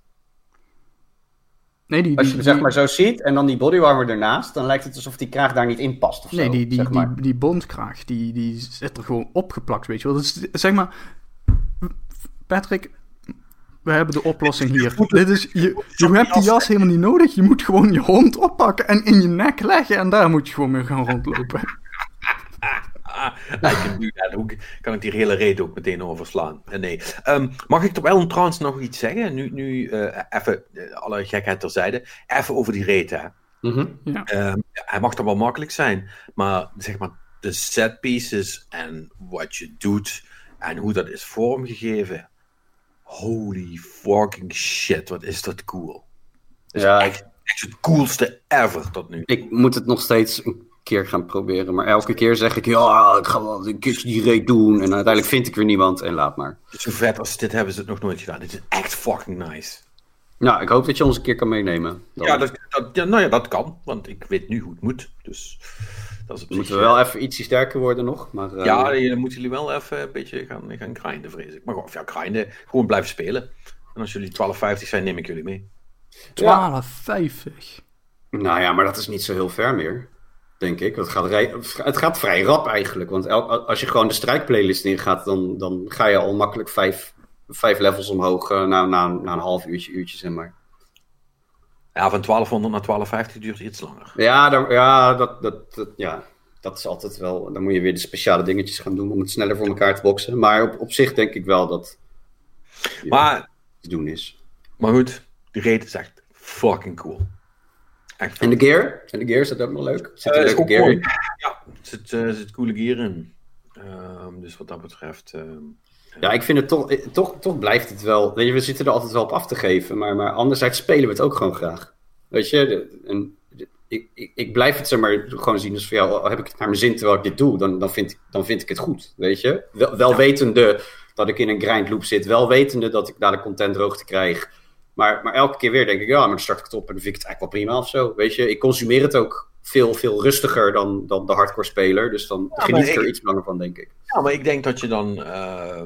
Nee, die, Als je hem zeg maar zo ziet en dan die bodywarmer ernaast, dan lijkt het alsof die kraag daar niet in past of zo. nee, die, die, zeg maar. die, die bondkraag, die, die zit er gewoon opgeplakt, weet je wel. Is, zeg maar, Patrick, we hebben de oplossing hier. Dit is, je, je hebt die jas helemaal niet nodig. Je moet gewoon je hond oppakken en in je nek leggen en daar moet je gewoon mee gaan rondlopen. Kan ik die hele reden ook meteen overslaan? Eh, nee. Ehm, mag ik toch wel trouwens nog iets zeggen? Nu, nu eh, even, eh, alle gekheid terzijde. Even over die reden. hè. Mhm. Ehm, ja, hij mag dan wel makkelijk zijn, maar zeg maar de set pieces en wat je doet en hoe dat is vormgegeven. Holy fucking shit, wat is dat cool. Ja, Echt het coolste ever tot nu. ik moet het nog steeds een keer gaan proberen. Maar elke keer zeg ik, ja, ik ga wel een keertje die raid doen. En uiteindelijk vind ik weer niemand en laat maar. Zo vet als dit hebben ze het nog nooit gedaan. Dit is echt fucking nice. Nou, ik hoop dat je ons een keer kan meenemen. Dan Ja, dat, dat, ja, nou ja, dat kan, want ik weet nu hoe het moet. Dus dat is op zich, moeten we wel even ietsje sterker worden nog. Maar, eh, Ja, dan moeten jullie wel even een beetje gaan, gaan grinden, vrees ik. Maar gewoon, of ja, grinden, gewoon blijven spelen. En als jullie 12,50 zijn, neem ik jullie mee. 12,50. Nou ja, maar dat is niet zo heel ver meer. Denk ik. Het gaat, rij- het gaat vrij rap eigenlijk. Want el- als je gewoon de strijdplaylist ingaat, dan, dan ga je al makkelijk vijf, vijf levels omhoog eh, na, na, na een half uurtje, uurtje zeg maar. Ja, van 1200 naar 1250 duurt iets langer. Ja, dan, ja, dat, dat, dat, ja, dat is altijd wel. Dan moet je weer de speciale dingetjes gaan doen om het sneller voor elkaar te boksen. Maar op, op zich denk ik wel dat ja, Maar, te doen is. maar goed, die rate is echt fucking cool. Echt En de gear? En de gear is dat ook nog leuk? Zit er Eh, is leuke gear in? Ja, er zit, eh, zit coole gear in. Ehm, dus wat dat betreft... ehm, Ja, ik vind het toch, eh, toch, toch blijft het wel. Weet je, we zitten er altijd wel op af te geven, maar, maar anderzijds spelen we het ook gewoon graag. Weet je, de- en, de- ik, ik, ik blijf het zeg maar gewoon zien als van ja, al heb ik het naar mijn zin terwijl ik dit doe, dan, dan, vind, ik, dan vind ik het goed. Weet je, wel, wel wetende dat ik in een grind loop zit, wel wetende dat ik daar de content droogte krijg. Maar, maar elke keer weer denk ik, ja, maar dan start ik het op en dan vind ik het eigenlijk wel prima of zo. Weet je, ik consumeer het ook veel, veel rustiger dan, dan de hardcore speler. Dus dan ja, geniet ik er iets langer van, denk ik. Ja, maar ik denk dat je dan. Uh,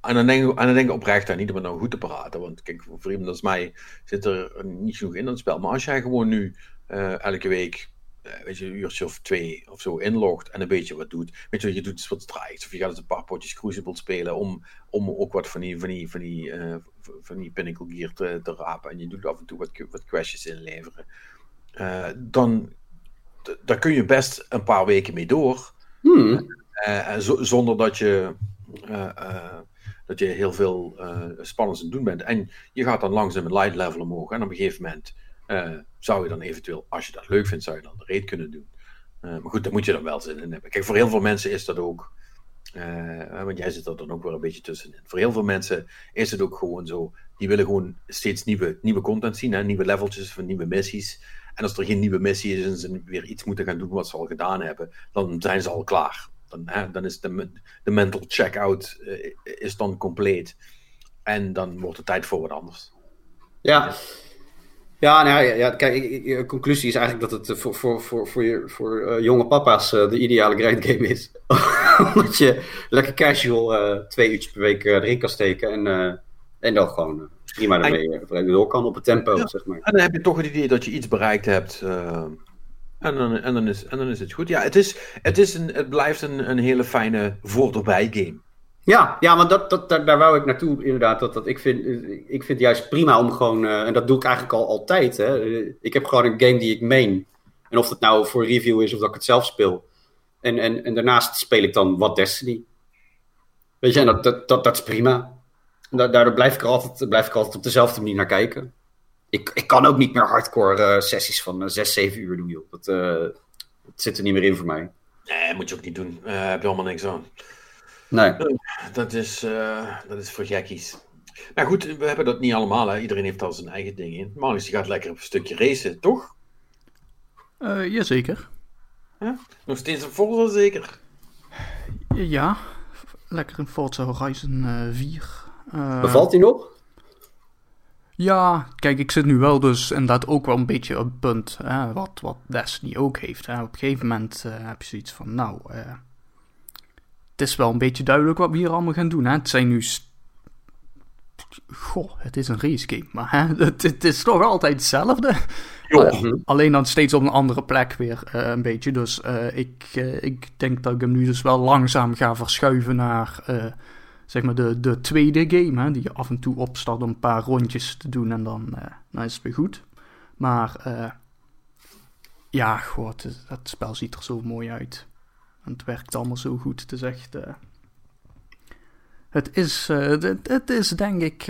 en, dan denk, en dan denk ik oprecht, en niet om het nou goed te praten. Want kijk, voor vrienden als mij zit er niet genoeg in dat spel. Maar als jij gewoon nu uh, elke week. Uh, weet je, een uurtje of twee of zo inlogt en een beetje wat doet. Weet je, je doet wat strijks of je gaat eens een paar potjes Crucible spelen om, om ook wat van die, van die, van die, uh, van die Pinnacle Gear te, te rapen. En je doet af en toe wat, wat crashes inleveren. dan daar kun je best een paar weken mee door. Hmm. Uh, zonder dat je, uh, uh, dat je heel veel spannends aan het doen bent. En je gaat dan langzaam een light level omhoog. En op een gegeven moment zou je dan eventueel, als je dat leuk vindt, zou je dan de raid kunnen doen. maar goed, daar moet je dan wel zin in hebben. Kijk, voor heel veel mensen is dat ook. want jij zit er dan ook weer een beetje tussenin. Voor heel veel mensen is het ook gewoon zo. Die willen gewoon steeds nieuwe, nieuwe content zien. Hè? Nieuwe leveltjes van nieuwe missies. En als er geen nieuwe missie is en ze weer iets moeten gaan doen wat ze al gedaan hebben, dan zijn ze al klaar. Dan, hè, dan is de, de mental check-out uh, is dan compleet. En dan wordt het tijd voor wat anders. Ja, ja, nou ja, ja kijk, de conclusie is eigenlijk dat het voor, voor, voor, voor, je, voor uh, jonge papa's uh, de ideale grindgame is. (laughs) Omdat je lekker casual uh, twee uurtjes per week erin kan steken en, en dan gewoon prima daarmee en, door kan op het tempo, ja, zeg maar. En dan heb je toch het idee dat je iets bereikt hebt. Uh, en, dan, en, dan is, en dan is het goed. Ja, het, is, het, is een, het blijft een, een hele fijne voor-erbij game. Ja, ja want dat, dat, daar, wou ik naartoe inderdaad. Dat, dat ik, vind, ik vind het juist prima om gewoon... Uh, en dat doe ik eigenlijk al altijd. Hè. Ik heb gewoon een game die ik meen. En of het nou voor review is of dat ik het zelf speel. En, en, en daarnaast speel ik dan wat Destiny. Weet je, dat, dat, dat, dat is prima. Daardoor blijf ik, altijd, blijf ik altijd op dezelfde manier naar kijken. Ik, ik kan ook niet meer hardcore uh, sessies van uh, 6, 7 uur doen, joh. Dat, dat, zit er niet meer in voor mij. Nee, moet je ook niet doen. Heb je allemaal niks aan. Nee. dat, is, dat is voor gekkies. Maar goed, we hebben dat niet allemaal. Hè. Iedereen heeft al zijn eigen ding in. Marius, die gaat lekker op een stukje racen, toch? Uh, jazeker. Ja? Nog steeds een Forza zeker? Ja, lekker een Forza Horizon uh, 4. Uh, Bevalt hij nog? Ja, kijk, ik zit nu wel dus inderdaad ook wel een beetje op het punt. Hè, wat, wat Destiny ook heeft. Hè. Op een gegeven moment uh, heb je zoiets van, nou, uh, het is wel een beetje duidelijk wat we hier allemaal gaan doen. Hè. Het zijn nu... Goh, het is een race game, maar hè, (laughs) het, het is toch altijd hetzelfde. Uh, alleen dan steeds op een andere plek weer een beetje. Dus ik, ik denk dat ik hem nu dus wel langzaam ga verschuiven naar zeg maar de, de tweede game, hè, die je af en toe opstart om een paar rondjes te doen en dan, dan is het weer goed. Maar ja, god, dat spel ziet er zo mooi uit. En het werkt allemaal zo goed. Het is echt. Uh, het, is, het, het, is denk ik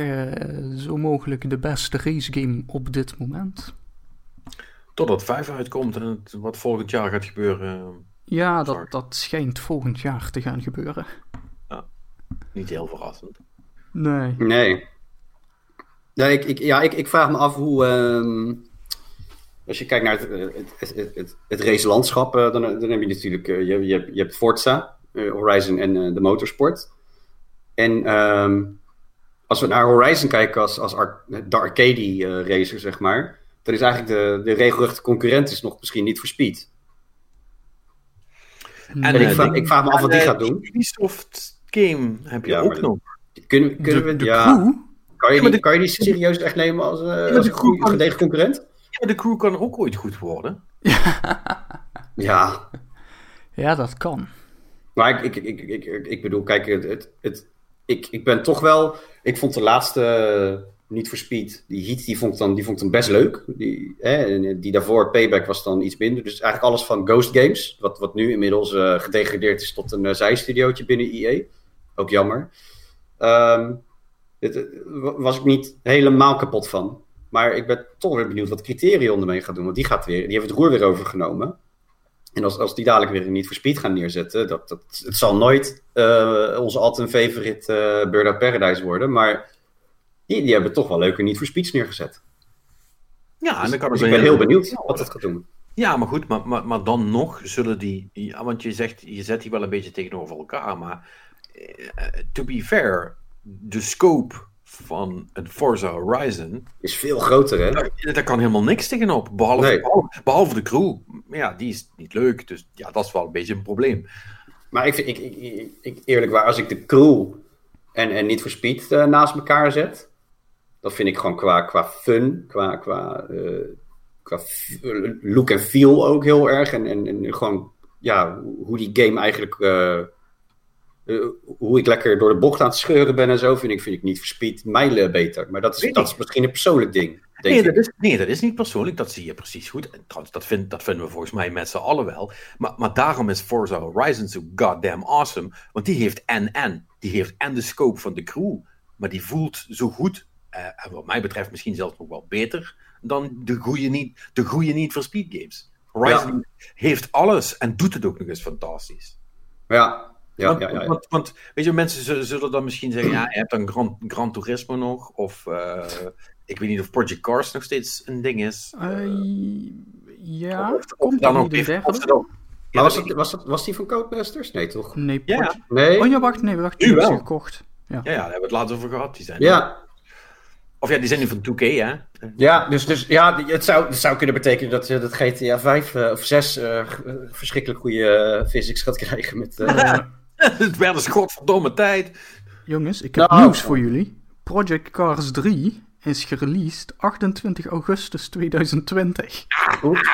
zo mogelijk de beste race game op dit moment. Totdat 5 uitkomt en het, wat volgend jaar gaat gebeuren. Ja, dat, dat schijnt volgend jaar te gaan gebeuren. Niet heel verrassend. Nee. Nee. nee ik, ik, ja, ik, ik vraag me af hoe. Uh, als je kijkt naar het, het, het, het, het racelandschap, uh, dan, dan heb je natuurlijk. Uh, je, je, hebt, je hebt Forza, uh, Horizon en de motorsport. En um, als we naar Horizon kijken als, als ar de arcade racer, zeg maar. Dan is eigenlijk de, de regelrechte concurrent is nog misschien niet voor Speed. En, ik, vraag, ik, vraag, me af wat die gaat doen. Ubisoft game heb je ja, ook nog. Kunnen, kunnen we, de ja, crew? Kan je, die, kan je die serieus echt nemen als, uh, als een goede, gedegen concurrent? Ja, de crew kan ook ooit goed worden. ja. Ja, dat kan. Maar ik, ik, ik, ik, ik, ik bedoel, kijk, het, het, ik, ik ben toch wel... Ik vond de laatste niet voor Speed. Die Heat die vond, dan, die vond dan best leuk. Die, hè, die daarvoor, Payback, was dan iets minder. Dus eigenlijk alles van Ghost Games. Wat, wat nu inmiddels uh, gedegradeerd is tot een uh, zijstudiootje binnen EA. Ook jammer. Um, dit, eh, was ik niet helemaal kapot van. Maar ik ben toch weer benieuwd wat Criterion ermee gaat doen. Want die, gaat weer, die heeft het roer weer overgenomen. En als, als die dadelijk weer niet voor Speed gaan neerzetten. Dat, dat, het zal nooit uh, onze altijd favorite uh, of Paradise worden. Maar die, die hebben toch wel leuker niet voor Speed neergezet. Ja, en dan kan dus ik ben heel benieuwd wat het gaat doen. Ja, maar goed, maar, maar, maar dan nog zullen die. Ja, want je zegt, je zet die wel een beetje tegenover elkaar. Maar uh, to be fair, de scope van een Forza Horizon. Is veel groter, hè? Daar, daar kan helemaal niks tegenop. Behalve, Nee. behalve, behalve de crew. Maar ja, die is niet leuk. Dus ja, dat is wel een beetje een probleem. Maar ik vind, ik, ik, ik, eerlijk waar, als ik de crew en, en niet voor speed eh, naast elkaar zet, dat vind ik gewoon qua, qua fun, qua, qua, eh, qua look en feel ook heel erg. En, en, en gewoon, ja, hoe die game eigenlijk, eh, eh, hoe ik lekker door de bocht aan het scheuren ben en zo, vind ik, vind ik niet voor speed mijlen beter. Maar dat is, dat misschien een persoonlijk ding, denk Nee ik. dat, is, nee, dat is niet persoonlijk. Dat zie je precies goed. En trouwens, dat, vind, dat vinden we volgens mij met z'n allen wel. Maar, maar daarom is Forza Horizon zo goddamn awesome. Want die heeft en-en. Die heeft en de scope van de crew. Maar die voelt zo goed. eh, en wat mij betreft misschien zelfs nog wel beter. Dan de goede niet, de goede niet voor speed games. Horizon heeft alles. En doet het ook nog eens fantastisch. Ja, ja, want, ja, ja, ja. Want, want, weet je, mensen zullen, zullen dan misschien zeggen: ja, je hebt dan Gran, Gran Turismo nog. Of eh, ik weet niet of Project Cars nog steeds een ding is. Eh, ja, Of- of komt dan ook weer- of Maar was, dat- dat, was, dat, was die van Codemasters? Nee, toch? Nee, Ja. Project- Nee? Oh ja, wacht, nee, wacht. Nu Die is wel. gekocht. Ja. Ja, ja, daar hebben we het laatst over gehad. Die zijn Ja, Of ja, die zijn nu van 2K, hè? Ja, dus, dus ja, het zou, het zou kunnen betekenen dat, eh, dat GTA 5 eh, of 6 eh, g- eh, verschrikkelijk goede physics gaat krijgen. Met, eh, (laughs) (laughs) het werd een godverdomme tijd. Jongens, ik heb Nou. nieuws voor jullie. Project Cars 3 is gereleased 28 augustus 2020. oeps.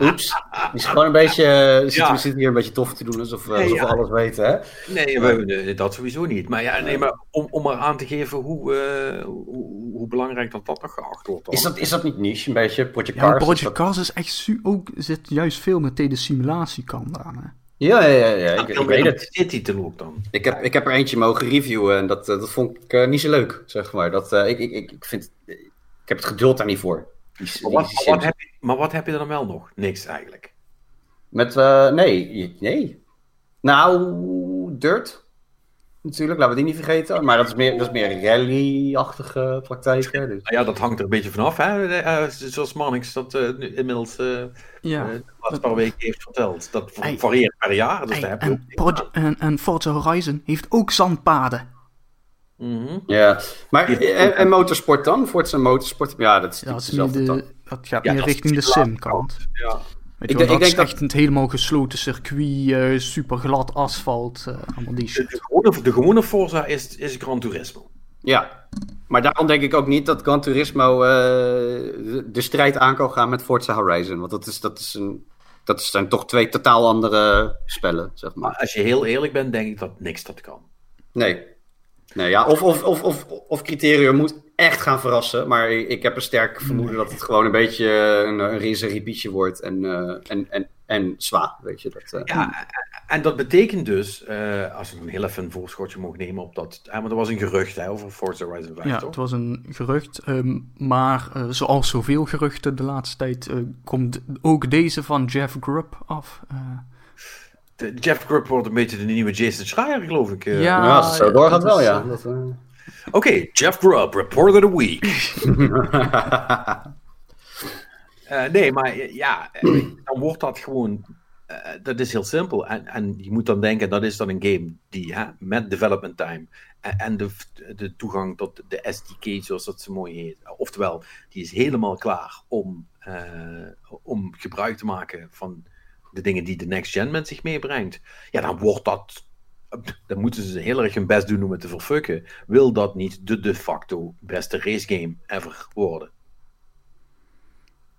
Oeps. Die is gewoon een beetje. eh, zit, Ja. We zitten hier een beetje tof te doen alsof, eh, Nee, alsof we ja. alles weten. Hè? Nee, we, dat sowieso niet. Maar ja, nee, maar om, om maar aan te geven hoe, eh, hoe, hoe belangrijk dat dat nog geacht wordt. Dan. Is, dat, is dat niet niche, een beetje? Project Ja, Cars? Project is dat- Cars is echt ook zit juist veel met de simulatiekant aan. Hè? Ja, ja, ja, ja, ik, weet het. PC-titel ook dan. Ik heb, ik heb er eentje mogen reviewen en dat, eh, dat vond ik eh, niet zo leuk, zeg maar. Dat, eh, ik, ik, ik, ik, vind, ik heb het geduld daar niet voor. Die, Maar wat, maar, heb je, maar wat heb je er dan wel nog? Niks eigenlijk. Met, eh, nee, nee. Nou, Dirt. Natuurlijk, laten we die niet vergeten. Maar dat is meer, dat is meer rally-achtige praktijken. Dus. Nou ja, dat hangt er een beetje vanaf, hè? Eh, eh, zoals Mannix dat eh, nu inmiddels eh, Ja. de laatste paar weken heeft verteld. Dat varieert per jaar, dus Hey, daar heb je en, ook... Proje- en, en Forza Horizon heeft ook zandpaden. Mhm. Ja, maar en, en motorsport dan? Forza Motorsport? Ja, dat is Ja, dat, niet is meer dezelfde de, tak. dat gaat Ja, meer richting de sim-kant. Ja. Weet Ik wel, denk- dat ik is echt een helemaal gesloten circuit, eh, super glad asfalt, eh, allemaal die De, shit. de, gewone, de gewone Forza is, is Gran Turismo. Ja, maar daarom denk ik ook niet dat Gran Turismo eh, de, de strijd aan kan gaan met Forza Horizon. Want dat, is, dat, is een, dat zijn toch twee totaal andere spellen, zeg maar. Maar als je heel eerlijk bent, denk ik dat niks dat kan. Nee. Nee, ja, of, of, of, of, of criterium moet echt gaan verrassen. Maar ik heb een sterk vermoeden dat het gewoon een beetje een, een rinse repeatje wordt. En, eh, en, en, en zwaar, weet je. Dat, eh. Ja, en dat betekent dus, eh, als we een heel even een voorschotje mogen nemen op dat... Hè, want er was een gerucht hè, over Forza Horizon 5, Ja, toch? het was een gerucht, ehm, maar eh, zoals zoveel geruchten de laatste tijd eh, komt ook deze van Jeff Grubb af. Eh, De- Jeff Grubb wordt een beetje de nieuwe Jason Schreier, geloof ik. eh. Ja. ja, als het zo doorgaat wel, is, ja. eh, Dat, Oké, Jeff Grubb, Report of the Week. (laughs) Eh, nee, maar eh, ja, eh, dan wordt dat gewoon. dat is heel simpel. En, en je moet dan denken, dat is dan een game die hè, met development time en, en de, de toegang tot de SDK, zoals dat zo mooi heet. Oftewel, die is helemaal klaar om, om gebruik te maken van de dingen die de next gen met zich meebrengt. Ja, dan wordt dat. Dan moeten ze heel erg hun best doen om het te verfucken. Wil dat niet de de facto beste racegame ever worden?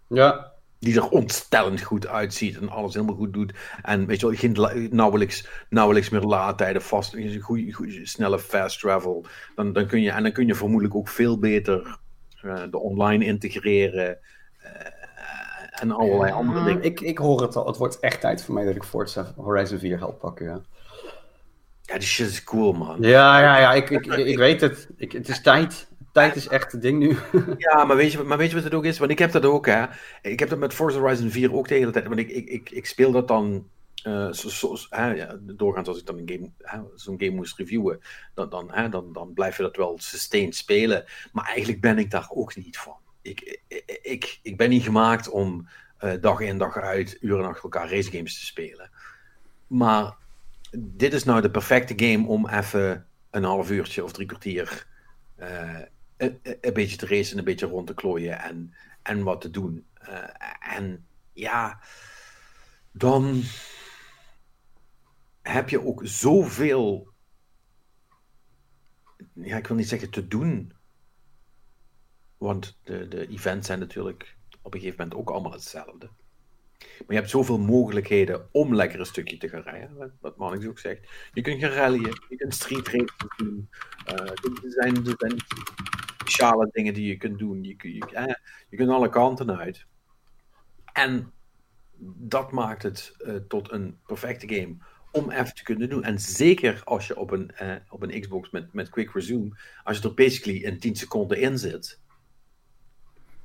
ja. die er ontstellend goed uitziet en alles helemaal goed doet. En weet je wel, geen nauwelijks, nauwelijks meer laadtijden, vast, goeie, goeie, snelle fast travel. Dan, dan kun je, en dan kun je vermoedelijk ook veel beter eh, de online integreren eh, en allerlei andere dingen. Ik, ik hoor het al. Het wordt echt tijd voor mij dat ik Forza Horizon 4 help pakken, ja. Ja, die shit is cool, man. Ja, ja, ja. Ik, ik, ik weet het. Ik, het is tijd. Tijd is echt het ding nu. (laughs) Ja, maar weet, je, maar weet je wat het ook is? Want ik heb dat ook, hè. Ik heb dat met Forza Horizon 4 ook de hele tijd. Want ik, ik, ik, ik speel dat dan... zo, zo- hè, ja, doorgaans als ik dan een game, zo'n game moest reviewen, dan, dan, hè, dan, dan blijf je dat wel sustained spelen. Maar eigenlijk ben ik daar ook niet van. Ik, ik, ik, ik ben niet gemaakt om eh, dag in dag uit uren achter elkaar racegames te spelen. Maar dit is nou de perfecte game om even een half uurtje of drie kwartier een, een, beetje te racen, een beetje rond te klooien en, en wat te doen. en ja, dan heb je ook zoveel, ja, ik wil niet zeggen te doen, want de, de events zijn natuurlijk op een gegeven moment ook allemaal hetzelfde. Maar je hebt zoveel mogelijkheden om lekker een stukje te gaan rijden. Wat Mannix ook zegt. Je kunt gaan rallyen, je kunt street racing doen. Uh, er, zijn, speciale dingen die je kunt doen. Je, je, je, je kunt alle kanten uit. En dat maakt het uh, tot een perfecte game om even te kunnen doen. En zeker als je op een, op een Xbox met, met Quick Resume, als je er basically in 10 seconden in zit,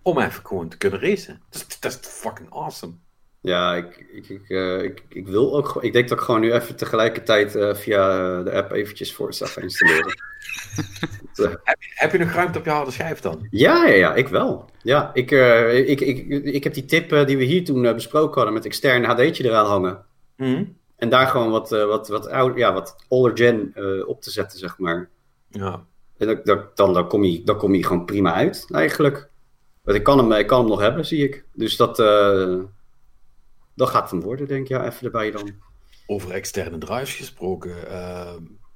om even gewoon te kunnen racen. Dat is fucking awesome. Ja, ik, ik, ik, uh, ik, ik, wil ook Ik denk dat ik gewoon nu even tegelijkertijd uh, via de app eventjes Forza ga installeren. (laughs) heb, heb, je nog ruimte op je harde schijf dan? Ja, ja, ja ik wel. Ja, ik, uh, ik, ik, ik, heb die tip die we hier toen besproken hadden met extern HD'tje eraan hangen. Mm. En daar gewoon wat, wat, wat, oud, ja, wat older gen op te zetten, zeg maar. Ja. En dan, dan, dan, dan, kom je, dan kom je gewoon prima uit, eigenlijk. Want ik kan hem, ik kan hem nog hebben, zie ik. Dus dat, uh, dat gaat hem worden, denk ik. Ja, even erbij dan. Over externe drives gesproken. Uh,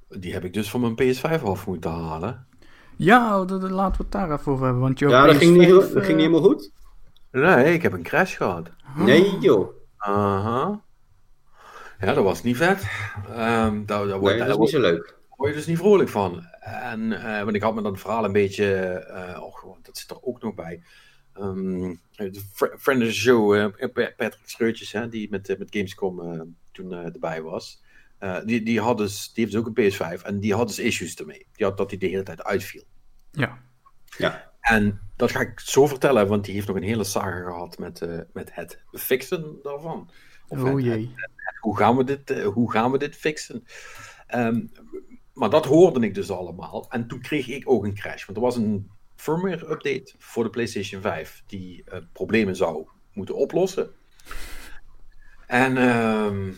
die heb ik dus van mijn PS5 af moeten halen. Ja, de, de, laten we het daar even over hebben. Want ja, dat, ging niet, dat ging niet helemaal goed. Nee, ik heb een crash gehad. Nee, joh. Aha. Ja, dat was niet vet. Um, daar, daar nee, dat is niet zo leuk. Daar word je dus niet vrolijk van. En, uh, want ik had me dan het verhaal een beetje... Uh, oh, gewoon, dat zit er ook nog bij. Um, friend of the show, uh, Patrick Scheurtjes, hè, die met, met Gamescom toen erbij was. die, die, had dus, die heeft dus ook een PS5 en die had dus issues ermee. Die had dat hij de hele tijd uitviel. Ja. Ja. En dat ga ik zo vertellen, want die heeft nog een hele saga gehad met, met het fixen daarvan. Of oh jee. Het, het, het, hoe, gaan we dit, hoe gaan we dit fixen? Um, maar dat hoorde ik dus allemaal. En toen kreeg ik ook een crash. Want er was een firmware update voor de PlayStation 5 die uh, problemen zou moeten oplossen. En um,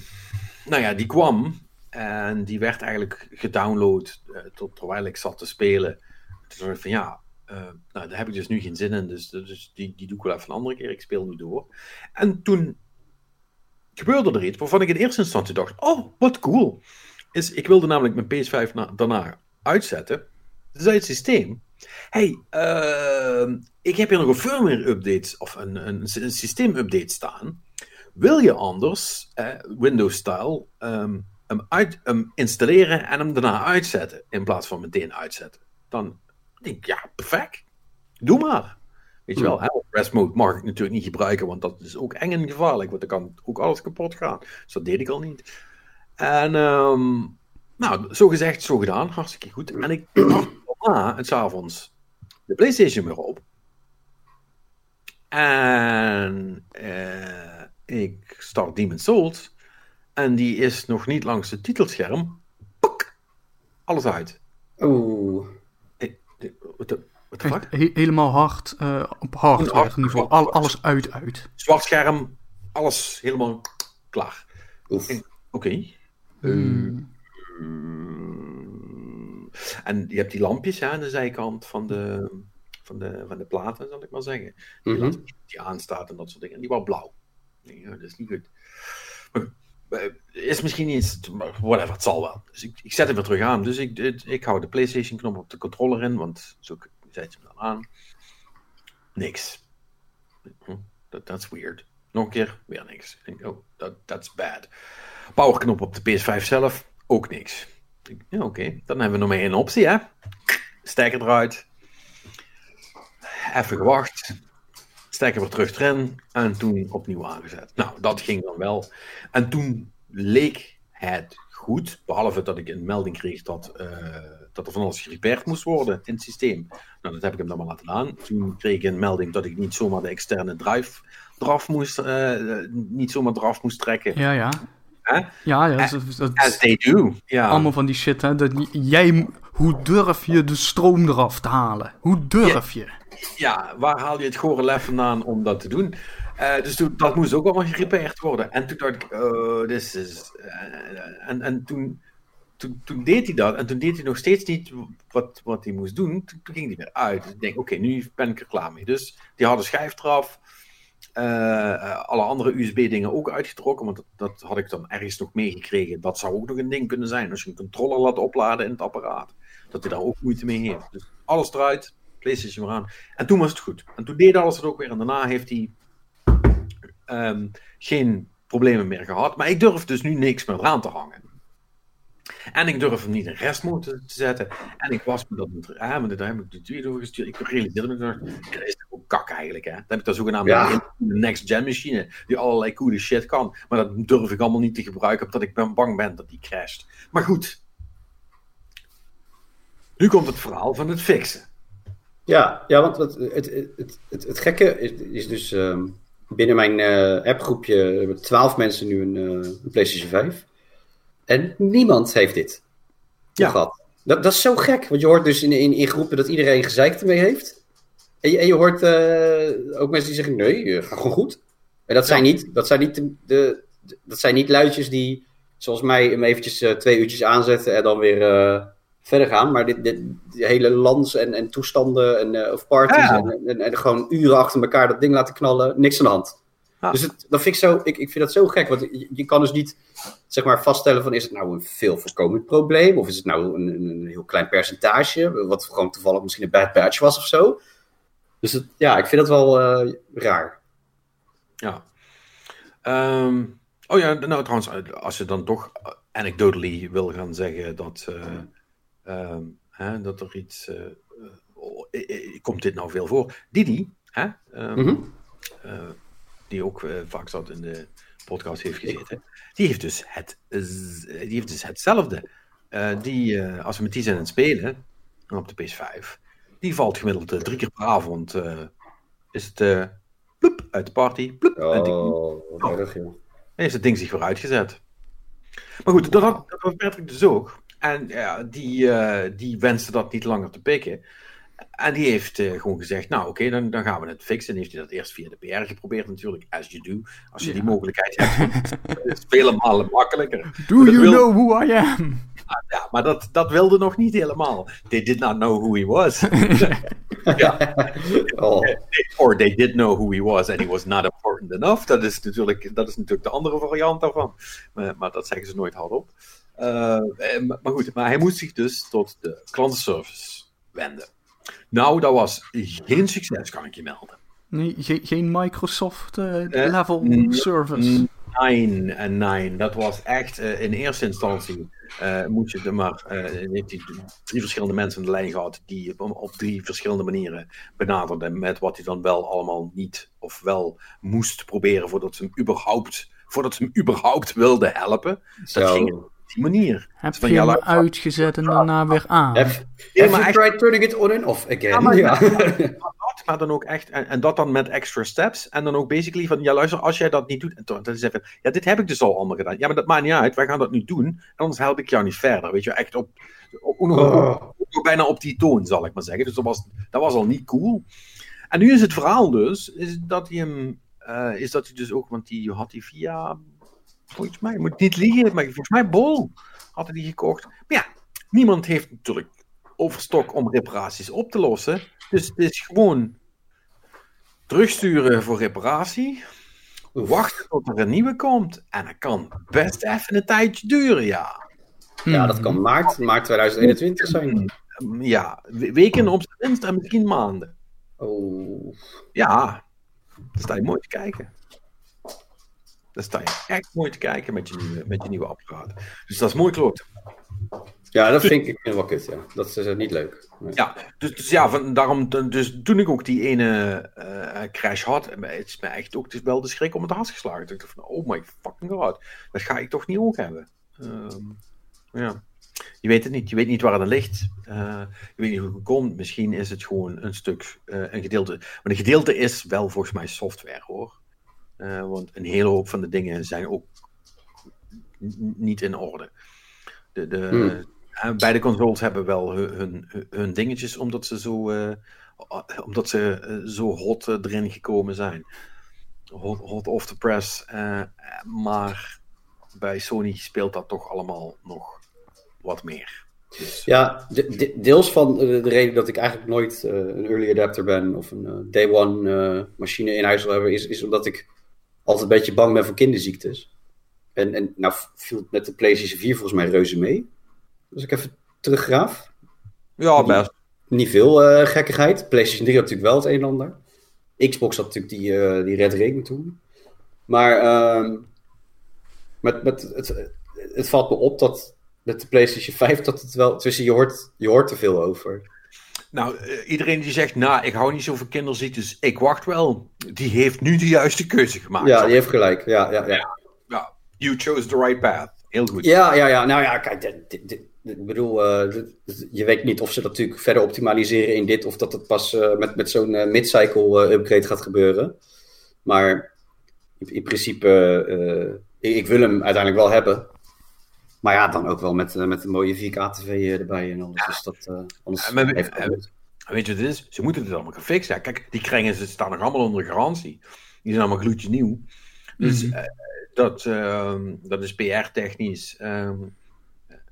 nou ja, die kwam en die werd eigenlijk gedownload uh, tot, terwijl ik zat te spelen. Toen dacht ik van ja, uh, nou, daar heb ik dus nu geen zin in, dus, dus die, die doe ik wel even een andere keer. Ik speel nu door. En toen gebeurde er iets waarvan ik in eerste instantie dacht: oh, wat cool is, ik wilde namelijk mijn PS5 na, daarna uitzetten. Zei het systeem, hey, uh, ik heb hier nog een firmware update of een, een, een systeem update staan. Wil je anders, Windows-style, um, hem, installeren en hem daarna uitzetten, in plaats van meteen uitzetten? Dan denk ik, ja, perfect. Doe maar. Weet je wel, rest mode mag ik natuurlijk niet gebruiken, want dat is ook eng en gevaarlijk, want dan kan ook alles kapot gaan. Dus dat deed ik al niet. En um, nou, zo gezegd, zo gedaan. Hartstikke goed. En ik daarna, het avonds, de PlayStation weer op. En uh, ik start Demon's Souls. En die is nog niet langs het titelscherm. Puk, alles uit. Oeh. Wat de, fuck? He helemaal hard, uh, op hard. Al, alles uit, uit. Zwart scherm, alles helemaal klaar. Oké. Okay. Hmm. En je hebt die lampjes hè, aan de zijkant van de, van de, van de platen, zal ik maar zeggen. Die, mm -hmm. die aanstaat en dat soort dingen. En die was blauw. Dat is niet goed. Maar, eh, is misschien niet whatever, het zal wel. Dus ik, ik zet hem weer terug aan. Dus ik, ik, ik hou de PlayStation knop op de controller in, want zo zet je hem dan aan. Niks. Hm, dat is weird. Nog een keer, weer niks. Ik denk, oh, dat that's bad. Powerknop op de PS5 zelf, ook niks. Ja, oké. Dan hebben we nog maar één optie, hè. Stekker eruit. Even gewacht. Stekker weer terug erin. En toen opnieuw aangezet. Nou, dat ging dan wel. En toen leek het goed. Behalve dat ik een melding kreeg dat, uh, dat er van alles gerepareerd moest worden in het systeem. Nou, dat heb ik hem dan maar laten aan. Toen kreeg ik een melding dat ik niet zomaar de externe drive eraf moest, uh, niet zomaar eraf moest trekken. Ja, ja. Hè? Ja, ja. As, dat, as they do. Ja. Allemaal van die shit, hè. Dat, jij, hoe durf je de stroom eraf te halen? Hoe durf je? Ja, waar haal je het gore lef vandaan om dat te doen? Uh, dus toen, dat moest ook allemaal gerepareerd worden. En toen dacht ik, oh, dit is... Uh, en, en toen, toen, toen, deed hij dat en toen deed hij nog steeds niet wat, wat hij moest doen. Toen, ging hij weer uit. Dus ik denk, oké, nu ben ik er klaar mee. Dus die harde schijf eraf. Uh, alle andere USB-dingen ook uitgetrokken, want dat, had ik dan ergens nog meegekregen. Dat zou ook nog een ding kunnen zijn als je een controller laat opladen in het apparaat. Dat hij daar ook moeite mee heeft. Dus alles eruit, PlayStation weer aan. En toen was het goed. En toen deed alles het ook weer. En daarna heeft hij um, geen problemen meer gehad. Maar ik durf dus nu niks meer aan te hangen. En ik durf hem niet in restmode te zetten. En ik was me dat met ah, maar daar heb ik de tweede doorgestuurd. Ik realiseerde me dat dat is ook kak eigenlijk. Hè? Dan heb ik daar zogenaamde ja. next-gen machine die allerlei coole shit kan. Maar dat durf ik allemaal niet te gebruiken, omdat ik ben bang ben dat die crasht. Maar goed. Nu komt het verhaal van het fixen. Ja, ja want het, het, het, het, het gekke is, is dus ehm, binnen mijn uh, appgroepje hebben twaalf mensen nu een, uh, een PlayStation 5. En niemand heeft dit ja. gehad. Dat, dat is zo gek, want je hoort dus in, in, in groepen dat iedereen gezeik ermee heeft. En je, en je hoort uh, ook mensen die zeggen: nee, gaat gewoon goed. En dat zijn niet, dat zijn niet, de, de, dat zijn niet luidjes die, zoals mij, hem eventjes uh, twee uurtjes aanzetten en dan weer uh, verder gaan. Maar dit, dit, die hele lands en, en toestanden en, of parties ja. en, en, en, gewoon uren achter elkaar dat ding laten knallen, niks aan de hand. Dus het, dat vind ik, zo, ik, ik vind dat zo gek, want je, je, kan dus niet zeg maar, vaststellen van is het nou een veel voorkomend probleem of is het nou een, een, heel klein percentage, wat gewoon toevallig misschien een bad batch was of zo. Dus het, ja, ik vind dat wel uh, raar. Ja. Um, oh ja, nou trouwens, als je dan toch anecdotally wil gaan zeggen dat, uh, um, hè, dat er iets, uh, komt dit nou veel voor? Didi, hè? Um, mm -hmm die ook uh, vaak zat in de podcast heeft gezeten, die heeft dus, het, die heeft dus hetzelfde. Uh, die, uh, als we met die zijn aan het spelen, op de PS5, die valt gemiddeld drie keer per avond. is het ploep, uit de party, ploep, oh, uit oh, erg, joh. heeft het ding zich weer uitgezet. Maar goed, dat had, dat had Patrick dus ook. En ja, die, die wenste dat niet langer te pikken. En die heeft uh, gewoon gezegd, nou oké, okay, dan, dan gaan we het fixen. En heeft hij dat eerst via de PR geprobeerd natuurlijk, as you do. Als je ja. die mogelijkheid hebt, is het vele malen makkelijker. (laughs) Do you wil... know who I am? Ja, maar dat, dat wilde nog niet helemaal. They did not know who he was. (laughs) ja. (laughs) oh. Or they did know who he was and he was not important enough. Dat is natuurlijk, dat is natuurlijk de andere variant daarvan. Maar, maar dat zeggen ze nooit hardop. Uh, maar goed, maar hij moest zich dus tot de klantenservice wenden. Nou, dat was geen succes, kan ik je melden. Nee, ge geen Microsoft-level uh, uh, service. Nee, en nee. Dat was echt uh, in eerste instantie. Uh, moet je er maar. heeft hij drie verschillende mensen aan de lijn gehad. die op, op drie verschillende manieren benaderden. met wat hij dan wel allemaal niet of wel moest proberen. voordat ze hem überhaupt, voordat ze hem überhaupt wilden helpen. Zo. Dat ging die manier. Heb je hem uitgezet en daarna weer aan? Have, ja, maar try turning it on and off again? Ja, maar, ja. (laughs) (laughs) maar, dan ook echt, en, en, dat dan met extra steps. En dan ook basically van, ja luister, als jij dat niet doet, en dan is even, ja dit heb ik dus al allemaal gedaan. Ja, maar dat maakt niet uit, wij gaan dat nu doen, anders help ik jou niet verder. Weet je, echt op, op, op, op bijna op die toon, zal ik maar zeggen. Dus dat was, dat was al niet cool. En nu is het verhaal dus, is dat hij hem, uh, is dat hij dus ook, want die had hij via Volgens mij, moet niet liegen, maar volgens mij Bol hadden die gekocht. Maar ja, niemand heeft natuurlijk overstok om reparaties op te lossen. Dus het is gewoon terugsturen voor reparatie. Wachten tot er een nieuwe komt. En dat kan best even een tijdje duren, ja. Ja, dat kan maart, maart 2021 zijn. Ja, weken op zijn minst en misschien maanden. Oh. Ja, dan sta je mooi te kijken. Dan sta je echt mooi te kijken met je nieuwe, met je nieuwe apparaat. Dus dat is mooi klopt. Ja, dat vind ik wel kut, ja. Dat is uh, niet leuk. Nee. Ja, dus, dus, ja, van, daarom, dus toen ik ook die ene uh, crash had, het is me echt ook dus wel de schrik om het hart geslagen. Ik dacht van, oh my fucking god, dat ga ik toch niet ook hebben. Um, ja. Je weet het niet, je weet niet waar het ligt. Uh, je weet niet hoe het komt. Misschien is het gewoon een stuk, een gedeelte. Maar een gedeelte is wel volgens mij software hoor. Uh, want een hele hoop van de dingen zijn ook niet in orde. De, de, hmm. beide consoles hebben wel hun, hun, hun, dingetjes, omdat ze zo, uh, omdat ze uh, zo hot erin gekomen zijn. Hot, hot off the press. maar bij Sony speelt dat toch allemaal nog wat meer. Dus, Ja, de- de- deels van de, de reden dat ik eigenlijk nooit eh, een early adapter ben of een eh, day one eh, machine in huis wil hebben, is, is omdat ik altijd een beetje bang ben voor kinderziektes. En, en nou viel het met de PlayStation 4 volgens mij reuze mee. Dus ik even teruggraaf. ja, best. Niet veel eh, gekkigheid. PlayStation 3 had natuurlijk wel het een en ander. Xbox had natuurlijk die, eh, die Red Ring toen. Maar met, met het, het valt me op dat met de PlayStation 5 dat het wel... Tussen, je, hoort, je hoort er veel over. Nou, eh, iedereen die zegt, nou, ik hou niet zo van kinderziektes, ik wacht wel. Die heeft nu de juiste keuze gemaakt. Ja, die heeft gelijk. Ja, ja, ja. Ja, you chose the right path. Heel goed. Ja, ja, ja. Nou ja, kijk, dit, dit- dit- ik bedoel, eh, je weet niet of ze dat natuurlijk verder optimaliseren in dit, of dat het pas eh, met, met zo'n eh, mid-cycle upgrade gaat gebeuren. Maar in, in principe, ik, ik wil hem uiteindelijk wel hebben. Maar ja, dan ook wel met, eh, met een mooie 4K-tv erbij en alles. Dus dat, eh, anders Ja, maar we- heeft het eh, niet. Weet je wat het is? Ze moeten het allemaal gaan fixen. Ja, kijk, die kringen ze staan nog allemaal onder garantie. Die zijn allemaal gloedje nieuw. Dus Mhm. eh, dat, ehm, dat is PR-technisch. ehm,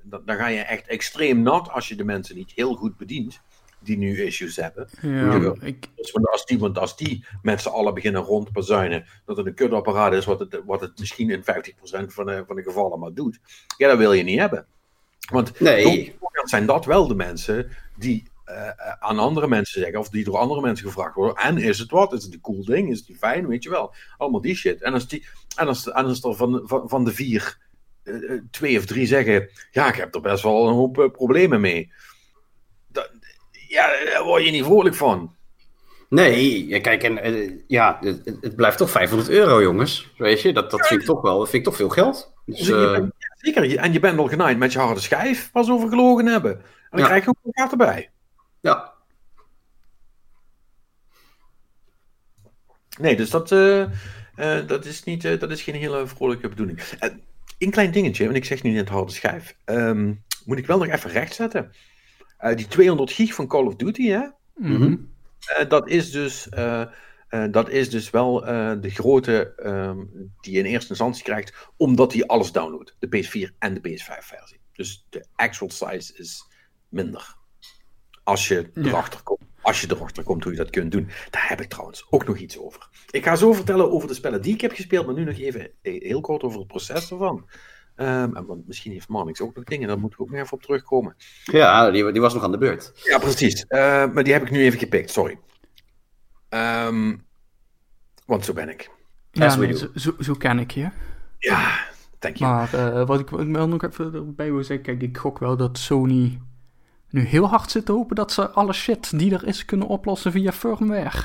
dat, dan ga je echt extreem nat als je de mensen niet heel goed bedient. Die nu issues hebben. Ja, ik, Dus want als die, want als die met z'n allen beginnen rond te bazuinen, dat het een kutapparaat is wat het, wat het misschien in 50% van de, van de gevallen maar doet. Ja, dat wil je niet hebben. Want Nee. dan zijn dat wel de mensen die eh, aan andere mensen zeggen, of die door andere mensen gevraagd worden. En is het wat? Is het een cool ding? Is het fijn? Weet je wel. Allemaal die shit. En als, die, en als, en als er van, van, van de vier eh, eh, twee of drie zeggen, ja, ik heb er best wel een hoop eh, problemen mee. Ja, daar word je niet vrolijk van. Nee, kijk, en eh, ja, het, het- het blijft toch 500 euro, jongens. Weet je, dat, dat vind ik toch wel, dat vind ik toch veel geld. Dus, Dus eh, bent- ja, zeker. En je bent al genaaid met je harde schijf, waar ze over gelogen hebben. En dan Ja. krijg je ook een kaart erbij. ja, Nee, dus dat, eh, dat, is, niet, dat is geen hele vrolijke bedoeling. Een klein dingetje, want ik zeg niet net harde schijf. Ehm, moet ik wel nog even rechtzetten. Eh, die 200 gig van Call of Duty, hè? mhm. Eh, dat, is dus, eh, eh, dat is dus wel eh, de grote ehm, die je in eerste instantie krijgt, omdat hij alles downloadt. De PS4 en de PS5-versie. Dus de actual size is minder. Als je Ja. erachter komt. Als je erachter komt hoe je dat kunt doen. Daar heb ik trouwens ook nog iets over. Ik ga zo vertellen over de spellen die ik heb gespeeld, maar nu nog even heel kort over het proces ervan. Ehm, en want misschien heeft Marnix ook nog dingen, daar moeten we ook nog even op terugkomen. ja die, die was nog aan de beurt. Ja, precies. Eh, maar die heb ik nu even gepikt, sorry. Ehm, want zo ben ik. Ja, nee, zo, zo, zo ken ik je. Ja, thank you. Maar eh, wat ik nog even erbij wil zeggen, kijk, ik gok wel dat Sony nu heel hard zit te hopen dat ze alle shit die er is kunnen oplossen via firmware.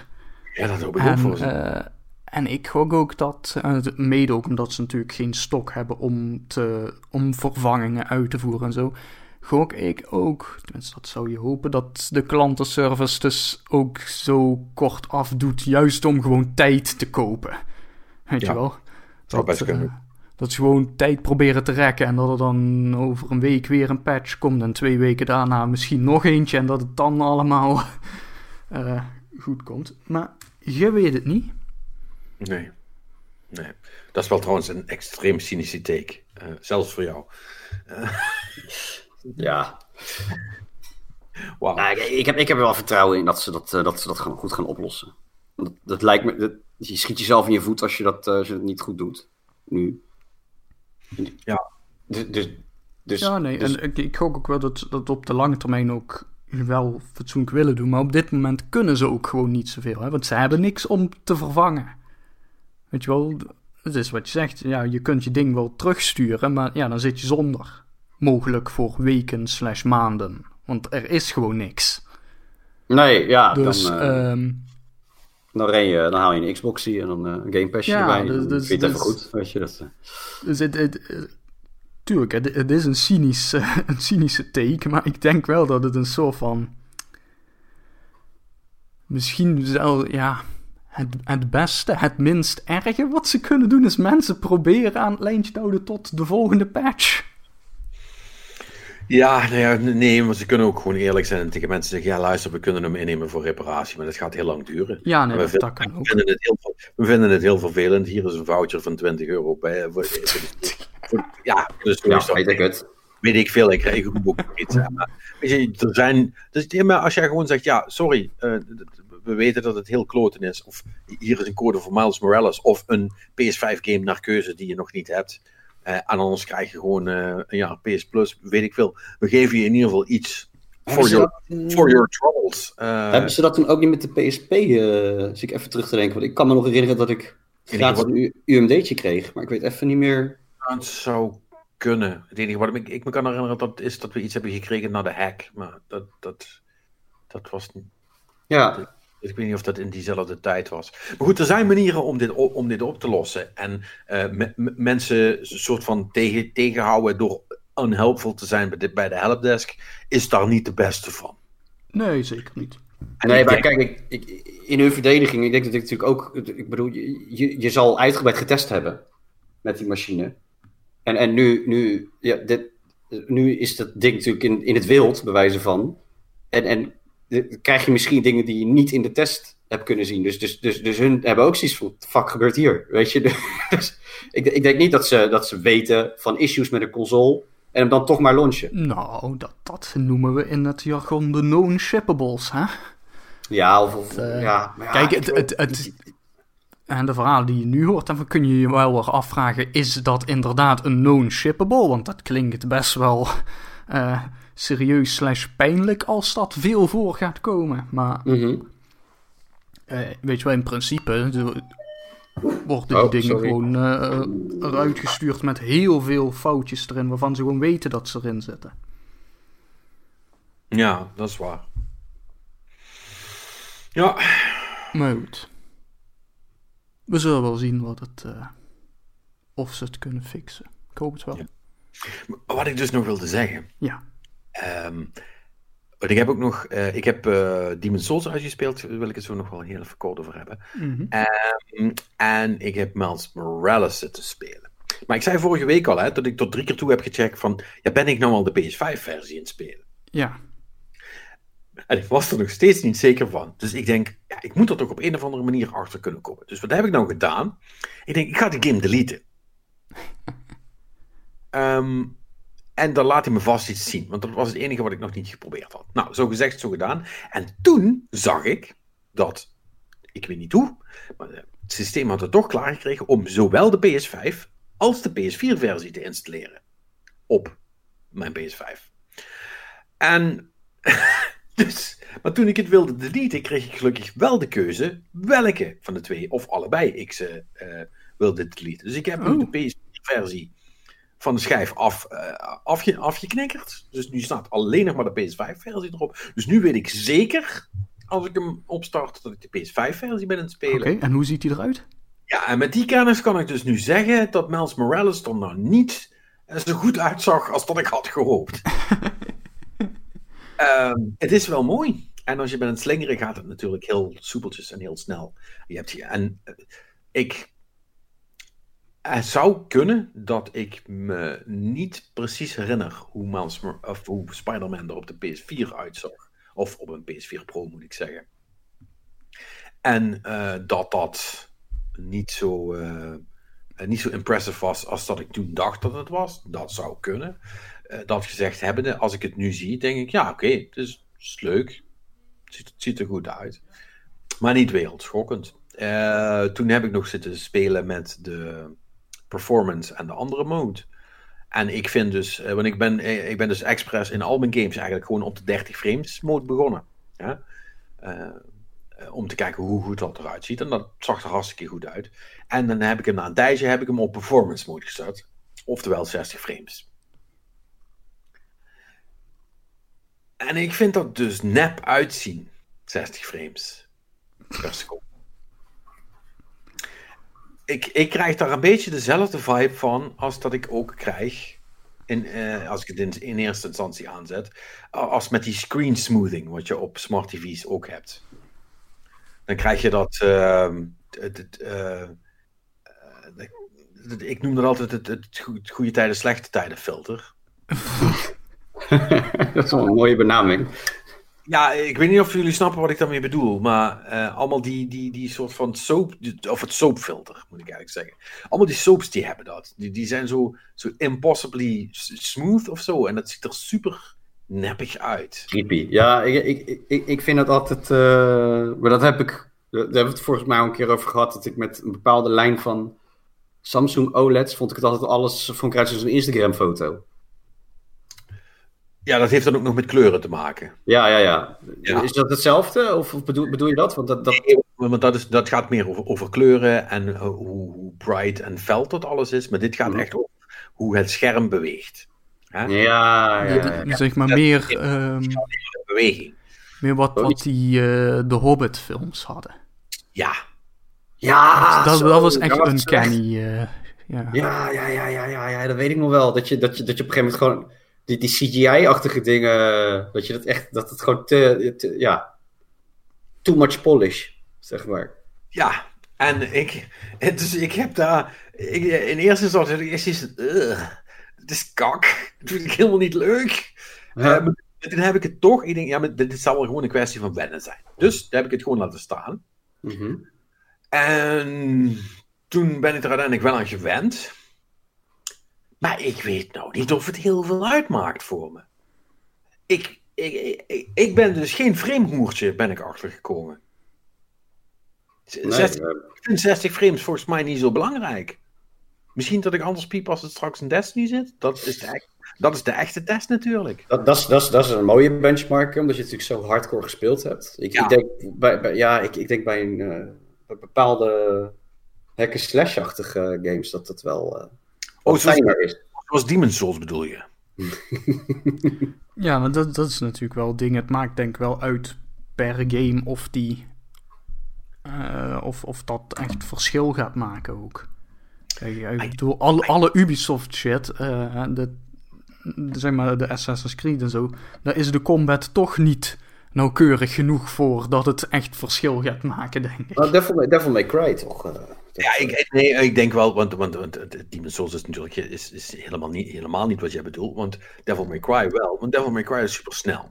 ja, dat hoop ik ook voor ze. eh, en ik gok ook dat, eh, mede ook omdat ze natuurlijk geen stok hebben om, te, om vervangingen uit te voeren en zo, gok ik ook, tenminste dat zou je hopen, dat de klantenservice dus ook zo kort afdoet, juist om gewoon tijd te kopen. Weet Ja, je wel? best eh, dat ze gewoon tijd proberen te rekken en dat er dan over een week weer een patch komt en twee weken daarna misschien nog eentje en dat het dan allemaal (laughs) eh, goed komt. Maar je weet het niet. Nee. nee. Dat is wel trouwens een extreem cynische take. Eh, zelfs voor jou. Ja, (laughs) Wauw. Nou, ik, ik, heb, ik heb er wel vertrouwen in dat ze dat, eh, dat, ze dat gaan, goed gaan oplossen. Dat, dat lijkt me. Dat, je schiet jezelf in je voet als je dat, eh, als je dat niet goed doet. Nu. Ja. Dus. dus, dus Ja, nee, dus- en ik, ik gok ook wel dat dat op de lange termijn ook wel fatsoenlijk willen doen. Maar op dit moment kunnen ze ook gewoon niet zoveel. Hè? Want ze hebben niks om te vervangen. Weet je wel, het is wat je zegt. Ja, je kunt je ding wel terugsturen, maar ja, dan zit je zonder. Mogelijk voor weken slash maanden. Want er is gewoon niks. nee, ja. Dus, dan, dan, ren je, dan haal je een Xboxie en dan eh, een Game Passje Ja, erbij. dus- dus- vind je het even goed. Weet je, dat, eh. Dus het, tuurlijk, het, het is een, cynisch, (laughs) een cynische take, maar ik denk wel dat het een soort van. Misschien wel, ja. Het, het beste, het minst erge wat ze kunnen doen is mensen proberen aan het lijntje te houden tot de volgende patch. Ja, nou ja, nee, maar ze kunnen ook gewoon eerlijk zijn en tegen mensen zeggen: ja, luister, we kunnen hem innemen voor reparatie, maar dat gaat heel lang duren. Ja, nee, we, dat, vinden, kan we ook. vinden het heel, we vinden het heel vervelend. Hier is een voucher van 20 euro bij. Voor, (laughs) voor- voor- ja, dus zo ja, is dat. weet ik het. weet ik veel, ik krijg ook iets. (laughs) Maar, weet je, er zijn, dus, maar als jij gewoon zegt, ja, sorry, uh, we weten dat het heel kloten is. Of hier is een code voor Miles Morales. Of een PS5-game naar keuze die je nog niet hebt. Uh, en anders krijg je gewoon uh, een jaar PS Plus, weet ik veel. We geven je in ieder geval iets voor your, for your troubles. Uh, hebben ze dat toen ook niet met de PSP? Uh, ik even terug te denken. Want ik kan me nog herinneren dat ik gratis een UMD'tje kreeg. Maar ik weet even niet meer. Het zou kunnen. Het enige wat ik, ik me kan herinneren dat is dat we iets hebben gekregen naar de hack. Maar dat, dat, dat was niet. Ja. Dus ik weet niet of dat in diezelfde tijd was. Maar goed, er zijn manieren om dit, om dit op te lossen. En uh, mensen een soort van tegen, tegenhouden door unhelpful te zijn bij de, bij de helpdesk, is daar niet de beste van. Nee, zeker niet. nee, maar kijk, ik, ik, in hun verdediging, ik denk dat ik natuurlijk ook, ik bedoel, je, je zal uitgebreid getest hebben met die machine. En, en nu, nu, ja, dit, nu is dat ding natuurlijk in, in het wild, bewijzen van. En, en krijg je misschien dingen die je niet in de test hebt kunnen zien. Dus, dus, dus, dus hun hebben ook zoiets van, fuck gebeurt hier? Weet je? (laughs) Dus ik, ik denk niet dat ze, dat ze weten van issues met een console en hem dan toch maar launchen. Nou, dat, dat noemen we in het jargon de non-shippables, hè? Ja, of... of uh, ja, ja, kijk, het, het, het, en de verhalen die je nu hoort, dan kun je je wel weer afvragen... is dat inderdaad een non-shippable? Want dat klinkt best wel uh, serieus slash pijnlijk als dat veel voor gaat komen. Maar... Mm -hmm. uh, weet je wel, in principe worden die oh, dingen gewoon uh, eruit gestuurd met heel veel foutjes erin, waarvan ze gewoon weten dat ze erin zitten. Ja, dat is waar. Ja. Maar goed. We zullen wel zien wat het, uh, of ze het kunnen fixen. Ik hoop het wel. Ja. Wat ik dus nog wilde zeggen. Ja. Um, ik heb ook nog, uh, ik heb uh, Demon's Souls uitgespeeld, daar wil ik het zo nog wel heel even kort over hebben. Mm -hmm. um, en ik heb Miles Morales zitten spelen. Maar ik zei vorige week al, hè, dat ik tot drie keer toe heb gecheckt van, ja, ben ik nou al de PS5-versie in het spelen? Ja. En ik was er nog steeds niet zeker van. Dus ik denk, ja, ik moet er toch op een of andere manier achter kunnen komen. Dus wat heb ik nou gedaan? Ik denk, ik ga de game deleten. um, (laughs) En dan laat hij me vast iets zien. Want dat was het enige wat ik nog niet geprobeerd had. Nou, zo gezegd, zo gedaan. En toen zag ik dat, ik weet niet hoe, maar het systeem had het toch klaargekregen om zowel de PS5 als de PS4-versie te installeren op mijn PS5. En (laughs) dus, maar toen ik het wilde deleten, kreeg ik gelukkig wel de keuze welke van de twee of allebei ik ze uh, wilde deleten. Dus ik heb nu oh. de PS4-versie van de schijf af, uh, afge, afgeknikkerd. Dus nu staat alleen nog maar de PS5-versie erop. Dus nu weet ik zeker, als ik hem opstart, dat ik de PS5-versie ben aan het spelen. Oké, en hoe ziet hij eruit? Ja, en met die kennis kan ik dus nu zeggen dat Miles Morales er nou niet zo goed uitzag als dat ik had gehoopt. um, (laughs) het is wel mooi. En als je bent het slingeren gaat het natuurlijk heel soepeltjes en heel snel. Je hebt en uh, ik het zou kunnen dat ik me niet precies herinner hoe, hoe Spider-Man er op de PS4 uitzag. Of op een PS4 Pro moet ik zeggen. En uh, dat dat niet zo, uh, niet zo impressive was als dat ik toen dacht dat het was. Dat zou kunnen. Dat gezegd hebbende, als ik het nu zie, denk ik, ja oké, okay, het, is, het is leuk. Het ziet, het ziet, er goed uit. Maar niet wereldschokkend. toen heb ik nog zitten spelen met de performance en de andere mode. En ik vind dus, uh, want ik ben, eh, ik ben dus expres in al mijn games eigenlijk gewoon op de 30 frames mode begonnen. Uh, om te kijken hoe goed dat eruit ziet. En dat zag er hartstikke goed uit. En dan heb ik hem na een tijdje heb ik hem op performance mode gezet. Oftewel 60 frames. En ik vind dat dus nep uitzien. 60 frames per seconde ik, ik krijg daar een beetje dezelfde vibe van als dat ik ook krijg. In, uh, als ik het in, eerste instantie aanzet. Als met die screen smoothing, wat je op smart TV's ook hebt. Dan krijg je dat. Uh, het, uh, ik noem dat altijd het, het, goede tijden, slechte tijden filter. (laughs) dat is wel een mooie benaming. Ja, ik weet niet of jullie snappen wat ik daarmee bedoel, maar uh, allemaal die, die, die soort van soap, of het soapfilter, moet ik eigenlijk zeggen. Allemaal die soaps die hebben dat. Die, die zijn zo, zo impossibly smooth of zo, en dat ziet er super neppig uit. Creepy. Ja, ik, ik, ik, ik vind dat altijd, uh, maar dat heb ik, daar hebben we het volgens mij al een keer over gehad, dat ik met een bepaalde lijn van Samsung OLED's vond ik het altijd alles, vond ik eruit een Instagram foto. Ja, dat heeft dan ook nog met kleuren te maken. Ja, ja, ja. ja. Is dat hetzelfde? Of bedoel, bedoel je dat? Want dat, dat... Nee, want dat, is, dat gaat meer over, over kleuren en uh, hoe, hoe, bright en fel dat alles is. Maar dit gaat mm. echt over hoe het scherm beweegt. Hè? Ja, ja, ja, ja, Zeg maar meer... Um, beweging. Meer wat, wat die uh, de Hobbit-films hadden. Ja. Ja, dat, dat was echt uncanny. Uh, ja. Ja, ja, ja, ja, ja, ja, dat weet ik nog wel. Dat je, dat je, dat je op een gegeven moment gewoon die, die CGI-achtige dingen, dat je dat echt, dat het gewoon te, ja, too much polish, zeg maar. Ja, en ik, dus ik heb daar, ik, in eerste instantie, eerst is het, het is kak, dat vind ik helemaal niet leuk. Ja. Uh, toen heb ik het toch, ik denk, ja, maar dit, zal wel gewoon een kwestie van wennen zijn. Dus daar heb ik het gewoon laten staan. Mm -hmm. En toen ben ik er uiteindelijk wel aan gewend. Maar ik weet nou niet of het heel veel uitmaakt voor me. Ik, ik, ik, ik ben dus geen framehoertje, ben ik achtergekomen. Nee, 60, frames volgens mij niet zo belangrijk. Misschien dat ik anders piep als het straks in Destiny zit. Dat is de, dat is de echte test natuurlijk. Dat, dat, is, dat, is, dat is een mooie benchmark, omdat je natuurlijk zo hardcore gespeeld hebt. Ik, ik denk, bij, bij, ja, ik, ik denk bij een uh, bepaalde hacker-slash-achtige games dat dat wel... Uh, Oh, fijner is. Zoals Demon's Souls bedoel je? (laughs) ja, maar dat, dat is natuurlijk wel het ding. Het maakt denk ik wel uit per game of die... Uh, of, of dat echt verschil gaat maken ook. Kijk, ik bedoel, alle, alle Ubisoft shit, uh, de, de, zeg maar de Assassin's Creed en zo, daar is de combat toch niet nauwkeurig genoeg voor dat het echt verschil gaat maken, denk ik. Nou, Devil, May, Devil May Cry toch? Ja, ik, nee, ik denk wel, want, want, want Demon's Souls is natuurlijk is, is helemaal, niet, helemaal niet wat jij bedoelt, want Devil May Cry wel, want Devil May Cry is super snel.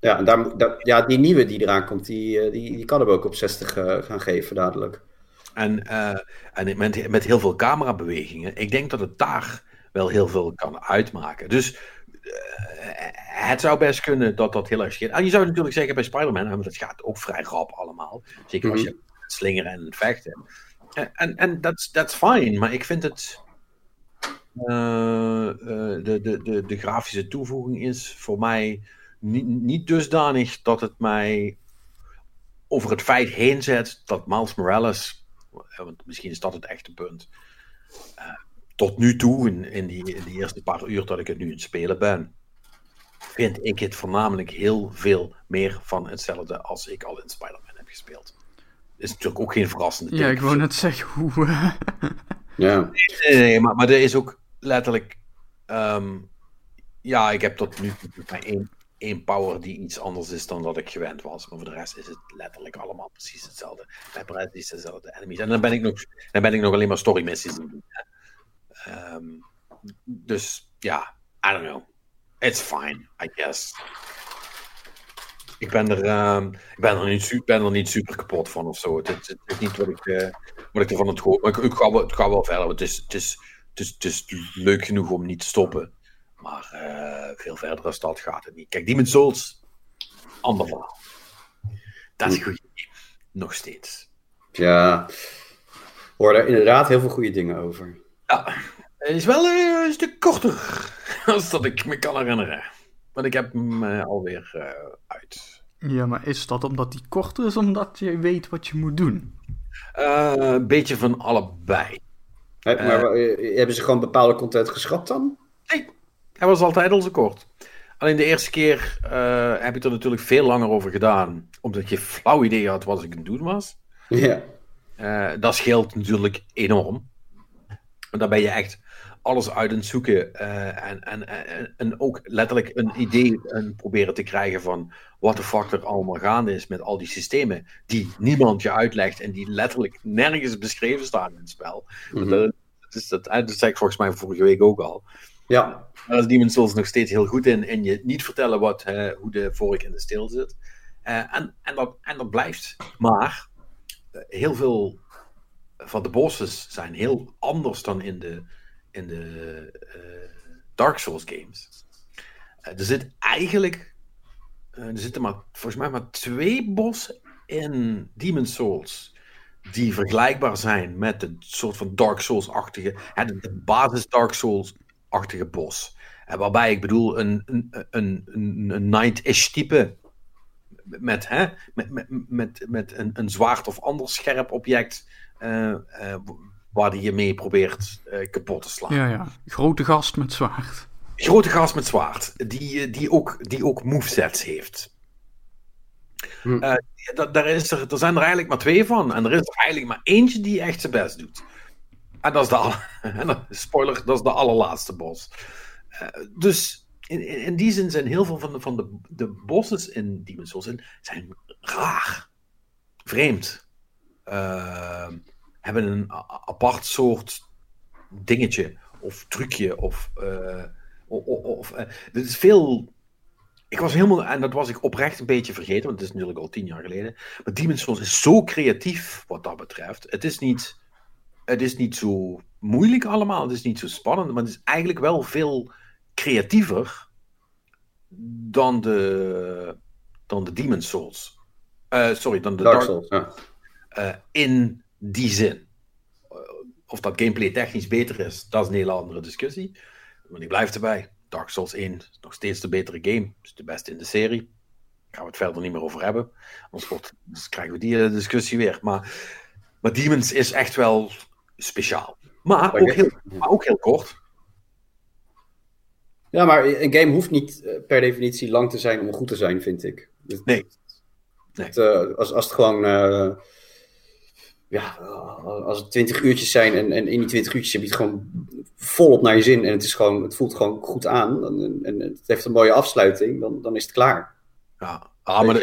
Ja, en daar, daar, ja, die nieuwe die eraan komt, die, eh, die, die kan hem ook op 60 uh, eh, gaan geven dadelijk. En, uh, en met, met heel veel camerabewegingen, ik denk dat het daar wel heel veel kan uitmaken. Dus het zou best kunnen dat dat heel erg scheelt. En je zou natuurlijk zeggen bij Spider-Man, want het gaat ook vrij rap allemaal. Zeker als mhm. je slingeren en vechten. En, en is fijn, maar ik vind het. Uh, uh, de, de, de, de grafische toevoeging is voor mij niet, dusdanig dat het mij over het feit heen zet dat Miles Morales, want misschien is dat het echte punt, tot nu toe, in, in, die, in die eerste paar uur dat ik het nu aan het spelen ben, vind ik het voornamelijk heel veel meer van hetzelfde als ik al in Spider-Man heb gespeeld is natuurlijk ook geen verrassende Ja, ik wou net zeggen hoe. ja. Nee, nee, maar, maar er is ook letterlijk. Um, ja, ik heb tot nu toe één, één power die iets anders is dan dat ik gewend was. Maar voor de rest is het letterlijk allemaal precies hetzelfde. Bij precies dezelfde enemies. En dan ben ik nog, dan ben ik nog alleen maar story missies doen. Um, dus ja, I don't know. It's fine, I guess ik ben er, uh, ik ben er, niet, ben er niet super kapot van of zo. Het, het, het is niet wat ik, uh, wat ik ervan het gehoord. Maar ik, ik, ga wel, het gaat wel verder. Het is, het, is, het, is, het is leuk genoeg om niet te stoppen. Maar uh, veel verder als dat gaat het niet. Kijk, Demon's Souls, ander verhaal. Dat is game. Nog steeds. Ja, hoor daar inderdaad heel veel goede dingen over. Ja, het is wel uh, een stuk korter (laughs) als dat ik me kan herinneren. Want ik heb hem uh, alweer uh, uit. Ja, maar is dat omdat die korter is, omdat je weet wat je moet doen? Uh, een beetje van allebei. maar hebben ze gewoon bepaalde content geschrapt dan? Nee, hij was altijd al zo kort. Alleen de eerste keer heb ik er natuurlijk veel langer over gedaan, omdat je flauw idee had wat ik aan het doen was. Ja. dat scheelt natuurlijk enorm. Want dan ben je echt alles uit en zoeken. Uh, en, en, en, en, ook letterlijk een idee en proberen te krijgen van wat de fuck er allemaal gaande is met al die systemen die niemand je uitlegt en die letterlijk nergens beschreven staan in het spel. Mm -hmm. dat, is dat, dat zei ik volgens mij vorige week ook al. Ja. Daar is Demon's Souls nog steeds heel goed in. En je niet vertellen wat, eh, hoe de vork in de steel zit. Eh, en, en, dat, en dat blijft. Maar eh, heel veel van de bosses zijn heel anders dan in de, in de Dark Souls games. er zit eigenlijk. er zitten maar, volgens mij maar twee bossen in Demon's Souls die vergelijkbaar zijn met de soort van Dark Souls-achtige, de basis Dark Souls-achtige bos. En waarbij ik bedoel een, een, een, een, een Knight-ish type met, hè, met, met, met, met een, een zwaard of ander scherp object waar je mee probeert uh, kapot te slaan. Ja, ja. Grote gast met zwaard. Grote gast met zwaard, die, die, ook, die ook movesets heeft. Hm. Uh, daar, is er, er zijn er eigenlijk maar twee van. En er is er eigenlijk maar eentje die echt zijn best doet. En dat is de, (laughs) spoiler, dat is de allerlaatste bos. Uh, dus in, in, die zin zijn heel veel van de, van de, de bosses in Demon's Souls zijn raar. Vreemd. Uh, hebben een apart soort dingetje of trucje of... of, of er is veel ik was helemaal, en dat was ik oprecht een beetje vergeten, want het is natuurlijk al tien jaar geleden. Maar Demon's Souls is zo creatief wat dat betreft. Het is niet, het is niet zo moeilijk allemaal, het is niet zo spannend, maar het is eigenlijk wel veel creatiever dan de, dan de Demon's Souls. Uh, sorry, dan de Dark, Souls. Ja. Uh, in die zin. Of dat gameplay technisch beter is, dat is een hele andere discussie. Maar ik blijf erbij. Dark Souls 1 is nog steeds de betere game. Is de beste in de serie. Daar gaan we het verder niet meer over hebben. Anders, wordt, krijgen we die eh, discussie weer. Maar, maar Demons is echt wel speciaal. Maar ook heel, maar ook heel kort. Ja, maar een game hoeft niet eh, per definitie lang te zijn om goed te zijn, vind ik. Nee. nee. Het, uh, als, als het gewoon uh, ja, als het 20 uurtjes zijn en, en in die 20 uurtjes heb je het gewoon volop naar je zin en het, is gewoon, het voelt gewoon goed aan en, en het heeft een mooie afsluiting, dan, dan is het klaar. Ja, ah, maar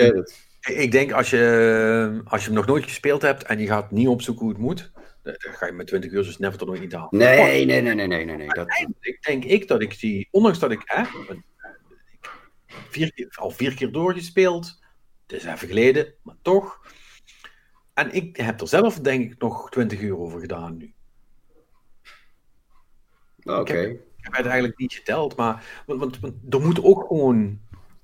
ik denk als je, als je hem nog nooit gespeeld hebt en je gaat niet opzoeken hoe het moet, dan ga je met 20 uur dus never er nooit niet halen. Nee, nee, nee, nee, nee, nee. nee. Dat... Ik denk ik dat ik die, ondanks dat ik, hè, vier al vier keer doorgespeeld, het is even geleden, maar toch en ik heb er zelf, denk ik, nog 20 uur over gedaan nu. Oké. Ik, ik, heb het eigenlijk niet geteld, maar want, want, want, er moet ook gewoon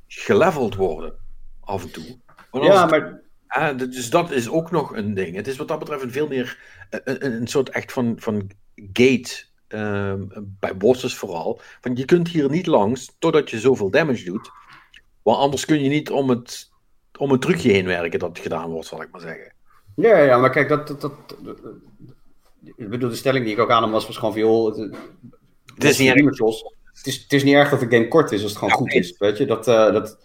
geleveld worden, af en toe. Ja, maar... Het, dus dat is ook nog een ding. Het is wat dat betreft een veel meer een, een soort echt van, van gate, um, bij bosses vooral. Van je kunt hier niet langs totdat je zoveel damage doet, want anders kun je niet om het, om het trucje heen werken dat gedaan wordt, zal ik maar zeggen. Ja, ja, maar kijk, dat, dat, dat, ik bedoel, de stelling die ik ook aan hem was, was gewoon van, joh, het, het is niet erg. Het is, het is niet erg dat de game kort is als het gewoon goed is, weet je. Dat, uh, dat,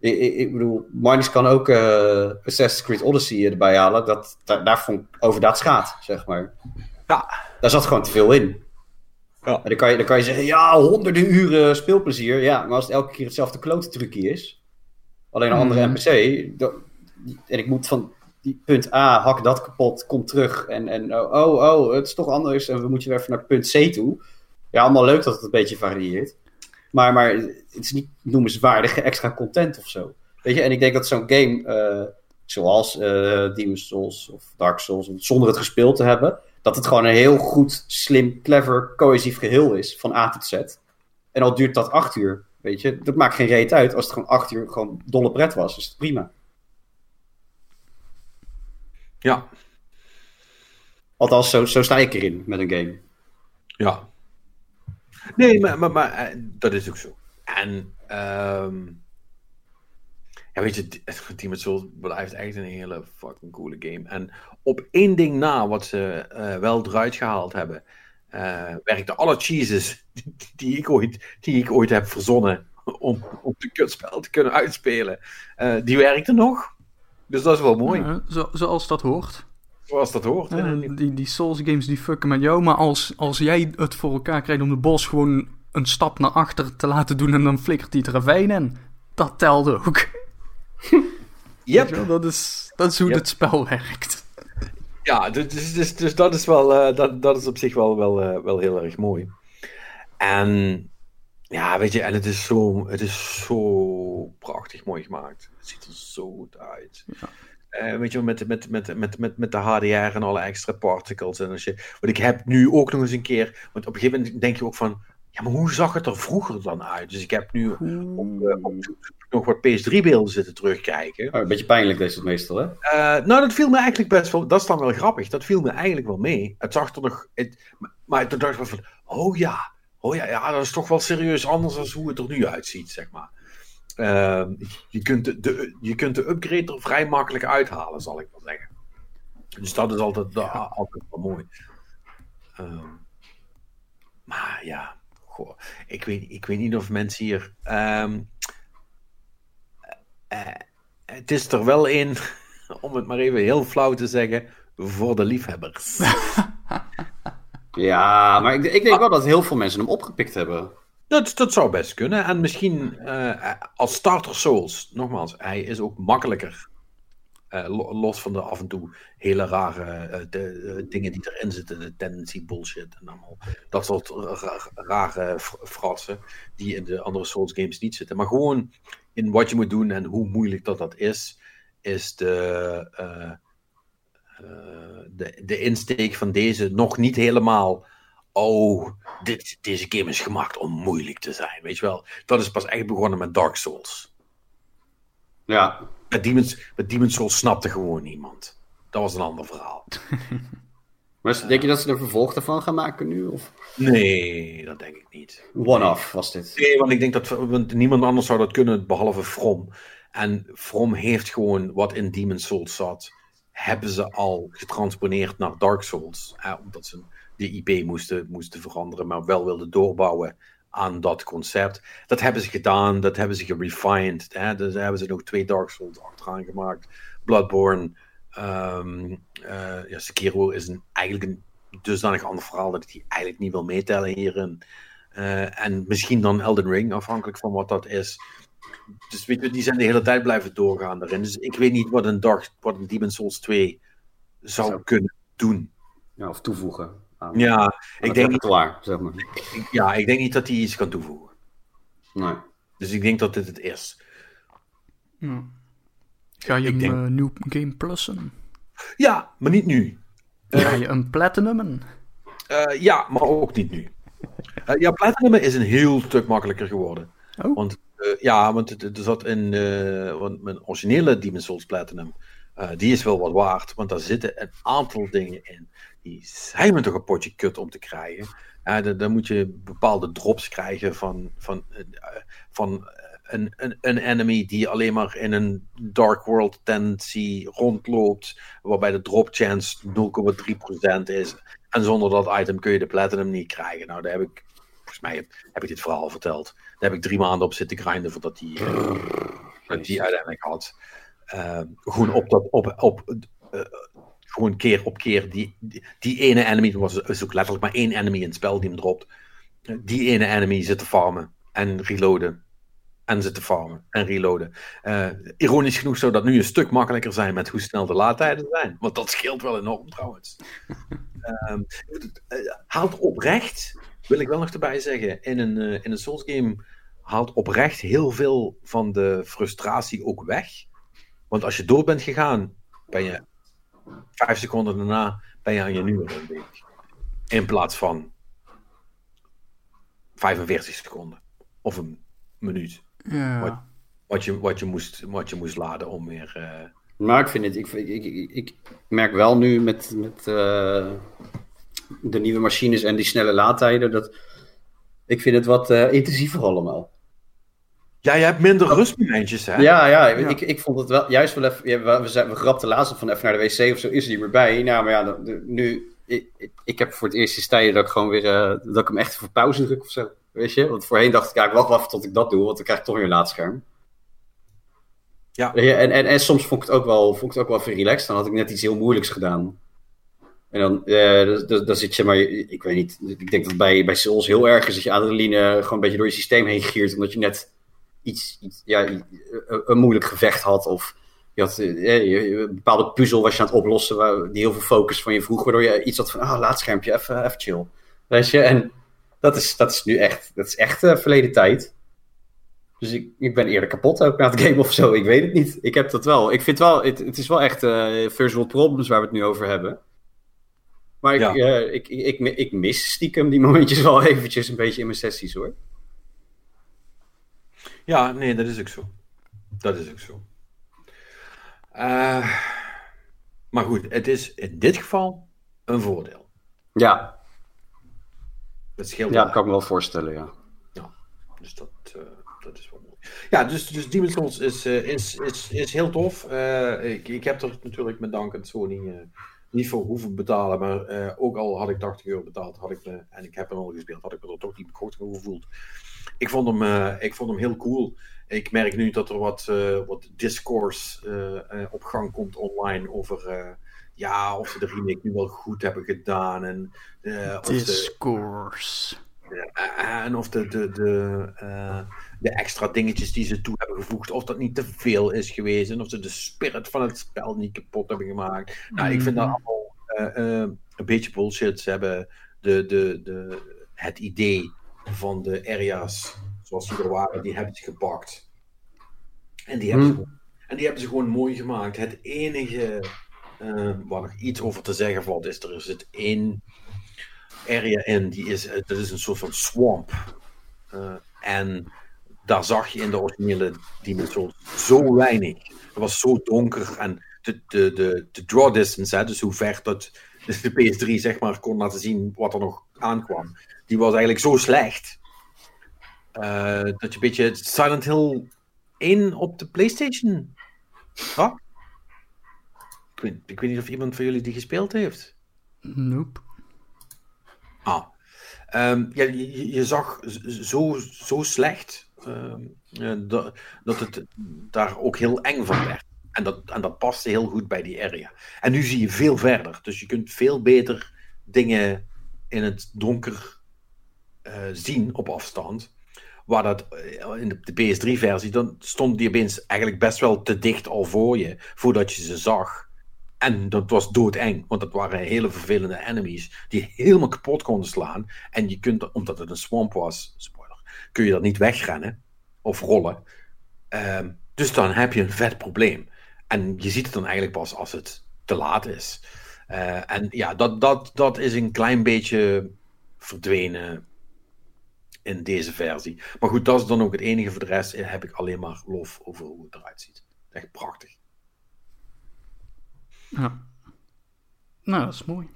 ik, ik, bedoel, Minus kan ook uh, Assassin's Creed Odyssey erbij halen. Dat, daar, daar vond ik over dat schaadt, zeg maar. Ja. Daar zat gewoon te veel in. Ja. En dan, kan je, dan kan je zeggen, ja, honderden uren speelplezier. Ja, maar als het elke keer hetzelfde klote trucje is, alleen een andere NPC, dan, en ik moet van die punt A, hak dat kapot, kom terug. En, en oh, oh, oh, het is toch anders. En we moeten weer even naar punt C toe. Ja, allemaal leuk dat het een beetje varieert. Maar, maar het is niet noemenswaardige extra content of zo. Weet je, en ik denk dat zo'n game, uh, zoals uh, Souls of Dark Souls, zonder het gespeeld te hebben, dat het gewoon een heel goed, slim, clever, cohesief geheel is, van A tot Z. En al duurt dat acht uur, weet je, dat maakt geen reet uit. Als het gewoon acht uur gewoon dolle pret was, is het prima. Ja. Althans, zo, zo sta ik erin met een game. Ja. Nee, maar, maar, maar eh, dat is ook zo. En, um, ja, weet je, Demon's Souls blijft echt een hele fucking coole game. En op één ding na, wat ze uh, wel eruit gehaald hebben, uh, werkten alle cheeses die, (laughs) die, ik ooit, die ik ooit heb verzonnen om, om de kutspel te kunnen uitspelen, uh, die werkten nog. Dus dat is wel mooi. Ja, zo, zoals dat hoort. Zoals dat hoort. Ja, die, die Souls games die fucken met jou, maar als, als jij het voor elkaar krijgt om de bos gewoon een stap naar achter te laten doen en dan flikkert die ravijn in, dat telde ook. (laughs) Yep. Dat, is, dat is hoe het spel werkt. Ja, dus, dus, dus, dus dat is wel, uh, dat, dat is op zich wel, wel, uh, wel heel erg mooi. En ja, weet je, en het is zo, het is zo prachtig mooi gemaakt. Het ziet er zo goed uit. Ja. Uh, weet je, met, met, met, met, met, met de HDR en alle extra particles. En als je, want ik heb nu ook nog eens een keer. Want op een gegeven moment denk je ook van. Ja, maar hoe zag het er vroeger dan uit? Dus ik heb nu op, uh, op nog wat PS3-beelden zitten terugkijken. Oh, een beetje pijnlijk is het meestal, hè? Uh, nou, dat viel me eigenlijk best wel... Dat is dan wel grappig. Dat viel me eigenlijk wel mee. Het zag er nog... Het, maar toen dacht ik van... Oh ja, oh ja, ja, dat is toch wel serieus anders dan hoe het er nu uitziet, zeg maar. Uh, je, kunt de, de, je kunt de upgrade er vrij makkelijk uithalen, zal ik wel zeggen. Dus dat is altijd, ja. altijd wel mooi. Uh, maar ja, goh, ik, weet, ik weet niet of mensen hier. Um, uh, het is er wel in, (laughs) om het maar even heel flauw te zeggen, voor de liefhebbers. (laughs) ja, maar ik, ik denk wel dat heel veel mensen hem opgepikt hebben. Dat, dat zou best kunnen. En misschien uh, als starter Souls, nogmaals, hij is ook makkelijker. Uh, los van de af en toe hele rare de, dingen die erin zitten, de tendency bullshit en allemaal. Dat soort rare fratsen die in de andere Souls games niet zitten. Maar gewoon in wat je moet doen en hoe moeilijk dat dat is, is de, de, de insteek van deze nog niet helemaal oh, dit, deze game is gemaakt om moeilijk te zijn. Weet je wel, dat is pas echt begonnen met Dark Souls. Ja. Met Demon's, met Demon's Souls snapte gewoon niemand. Dat was een ander verhaal. (laughs) maar denk je dat ze er vervolg ervan gaan maken nu? Of? Nee, dat denk ik niet. One-off was dit. Nee, want ik denk dat want niemand anders zou dat kunnen behalve From. En From heeft gewoon wat in Demon's Souls zat, hebben ze al getransponeerd naar Dark Souls. omdat ze de IP moesten, moesten veranderen, maar wel wilden doorbouwen aan dat concept. Dat hebben ze gedaan, dat hebben ze gerefined. Hè? Dus hebben ze nog twee Dark Souls achteraan gemaakt. Bloodborne, um, ja, Sekiro is een, eigenlijk een dusdanig ander verhaal dat ik die eigenlijk niet wil meetellen hierin. Uh, en misschien dan Elden Ring, afhankelijk van wat dat is. Dus weet je, die zijn de hele tijd blijven doorgaan daarin. Dus ik weet niet wat een, Dark, wat een Demon's Souls 2 zou Zo. kunnen doen. Ja, of toevoegen ja, ik denk niet, zeg maar. Ja, ik denk niet dat hij iets kan toevoegen. Nee. Dus ik denk dat dit het is. Ja. Ga je ik hem denk... uh, nieuw game plussen? Ja, maar niet nu. Ga je een platinumen? Uh, ja, maar ook niet nu. Uh, ja, platinumen is een heel stuk makkelijker geworden. Oh. Want ja, want er zat in want mijn originele Demon's Souls Platinum, die is wel wat waard, want daar zitten een aantal dingen in die zijn me toch een potje kut om te krijgen. Dan, dan, moet je bepaalde drops krijgen van, van, van een, een, een enemy die alleen maar in een Dark World tendency rondloopt, waarbij de drop chance 0,3% is. En zonder dat item kun je de platinum niet krijgen. Nou, daar heb ik, volgens mij heb ik dit verhaal verteld. Daar heb ik drie maanden op zitten grinden voordat die, dat die uiteindelijk had. Uh, gewoon op dat, op, op, uh, gewoon keer op keer die, die, ene enemy, er was is ook letterlijk maar één enemy in het spel die hem dropt, die ene enemy zit te farmen en reloaden. En zit te farmen en reloaden. Uh, ironisch genoeg zou dat nu een stuk makkelijker zijn met hoe snel de laadtijden zijn. Want dat scheelt wel enorm trouwens. (laughs) uh, haalt oprecht, wil ik wel nog erbij zeggen, in een, uh, in een Souls game haalt oprecht heel veel van de frustratie ook weg. Want als je dood bent gegaan, ben je vijf seconden daarna ben je aan je nieuwe run bezig. In plaats van 45 seconden. Of een minuut. Ja. Wat, wat, je, wat, je moest, wat je moest laden om weer... Uh... Maar ik vind het... Ik, ik, ik, ik merk wel nu met, met uh, de nieuwe machines en die snelle laadtijden... dat ik vind het wat uh, intensiever allemaal. Ja, je hebt minder rustmomentjes, hè? Ja, ja, Ik, ik vond het wel juist wel even. Ja, we, zijn, we grapten laatst van even naar de wc of zo, is er niet meer bij. Nou, maar ja, nu. Ik, ik heb voor het eerst in tijden dat ik gewoon weer. Uh, dat ik hem echt voor pauze druk of zo. Weet je? Want voorheen dacht ik, ja, ik wacht wel even tot ik dat doe, want dan krijg ik toch weer een laadscherm. Ja. En, en, en soms vond ik het ook wel, vond ik het ook wel veel relaxed. Dan had ik net iets heel moeilijks gedaan. En dan, uh, dan, zit je maar, ik weet niet, ik denk dat bij, bij Souls heel erg is dat je adrenaline gewoon een beetje door je systeem heen giert, omdat je net iets, iets ja, een moeilijk gevecht had. Of je had eh, een bepaalde puzzel was je aan het oplossen waar, die heel veel focus van je vroeg. Waardoor je iets had van, ah, laadschermpje, even, even chill. Weet je, en dat is, dat is nu echt, dat is echt verleden tijd. Dus ik, ik ben eerder kapot ook na het (laughs) game of zo. Ik weet het niet. Ik heb dat wel. Ik vind wel, het, het is wel echt world problems waar we het nu over hebben. Maar ik, uh, ik, ik, ik, ik, mis stiekem die (laughs) momentjes wel eventjes een beetje in mijn sessies hoor. Ja, nee, dat is ook zo. Dat is ook zo. Uh, maar goed, het is in dit geval een voordeel. Ja. Het scheelt. Ja, dat kan ik me wel voorstellen, ja. Ja, dus dat, uh, dat is wel mooi. Ja, dus, dus Demon's Souls is, is, is, is heel tof. ik, ik heb er natuurlijk met dank aan Sony niet voor hoeven betalen, maar ook al had ik 80 euro betaald, had ik me, en ik heb hem al gespeeld, had ik me er toch niet over gevoeld. Ik vond, hem, ik vond hem heel cool. Ik merk nu dat er wat, wat discourse op gang komt online over ja, of ze de remake nu wel goed hebben gedaan. En, of Discourse. De, en of de, de, de, uh, de extra dingetjes die ze toe hebben gevoegd, of dat niet te veel is geweest. En of ze de spirit van het spel niet kapot hebben gemaakt. Nou, mm. ik vind dat mhm. allemaal uh, een beetje bullshit. Ze hebben de, de, de, het idee van de areas zoals die er waren, die hebben ze gepakt. En die hebben, mm. ze, en die hebben ze gewoon mooi gemaakt. Het enige uh, waar nog iets over te zeggen valt, is er zit één area in, die is, eh, dat is een soort van swamp. Uh, en daar zag je in de originele Demon zo weinig. Het was zo donker en de, de, de, de draw distance, dus hoe ver dat de PS3 zeg maar kon laten zien wat er nog aankwam, die was eigenlijk zo slecht. Uh, dat je een beetje Silent Hill 1 op de PlayStation. Ik weet, ik weet niet of iemand van jullie die gespeeld heeft. Nope. Ah. Um, ja, je, zag zo, zo slecht um, dat, dat het daar ook heel eng van werd. En dat, en dat paste heel goed bij die area. En nu zie je veel verder. Dus je kunt veel beter dingen in het donker uh, zien op afstand. Waar dat uh, in de, de PS3-versie, dan stond die opeens eigenlijk best wel te dicht al voor je, voordat je ze zag. En dat was doodeng, want dat waren hele vervelende enemies die helemaal kapot konden slaan. En je kunt, omdat het een swamp was, spoiler, kun je dat niet wegrennen of rollen. Um, dus dan heb je een vet probleem. En je ziet het dan eigenlijk pas als het te laat is. Uh, en ja, dat, dat, dat is een klein beetje verdwenen in deze versie. Maar goed, dat is dan ook het enige. Voor de rest heb ik alleen maar lof over hoe het eruit ziet. Echt prachtig. Ja. Nou, dat is mooi.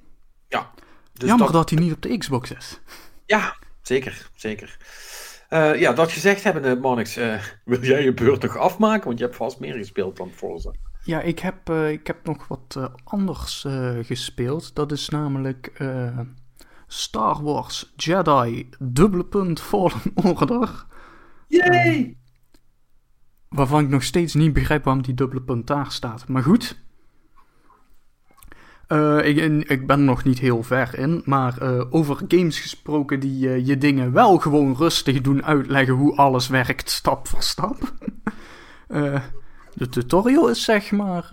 Ja. Dus Jammer dat... hij niet op de Xbox is. Ja, zeker, zeker. Uh, ja, dat gezegd hebbende, Monix, uh, (laughs) wil jij je beurt nog afmaken? Want je hebt vast meer gespeeld dan Forza. Ja, ik heb, uh, ik heb nog wat anders gespeeld. Dat is namelijk Star Wars Jedi dubbele punt Fallen (laughs) Order. Yay! waarvan ik nog steeds niet begrijp waarom die dubbele punt daar staat. Maar goed, uh, ik, ik, ben er nog niet heel ver in, maar uh, over games gesproken die uh, je dingen wel gewoon rustig doen uitleggen hoe alles werkt, stap voor stap. (laughs) de tutorial is zeg maar,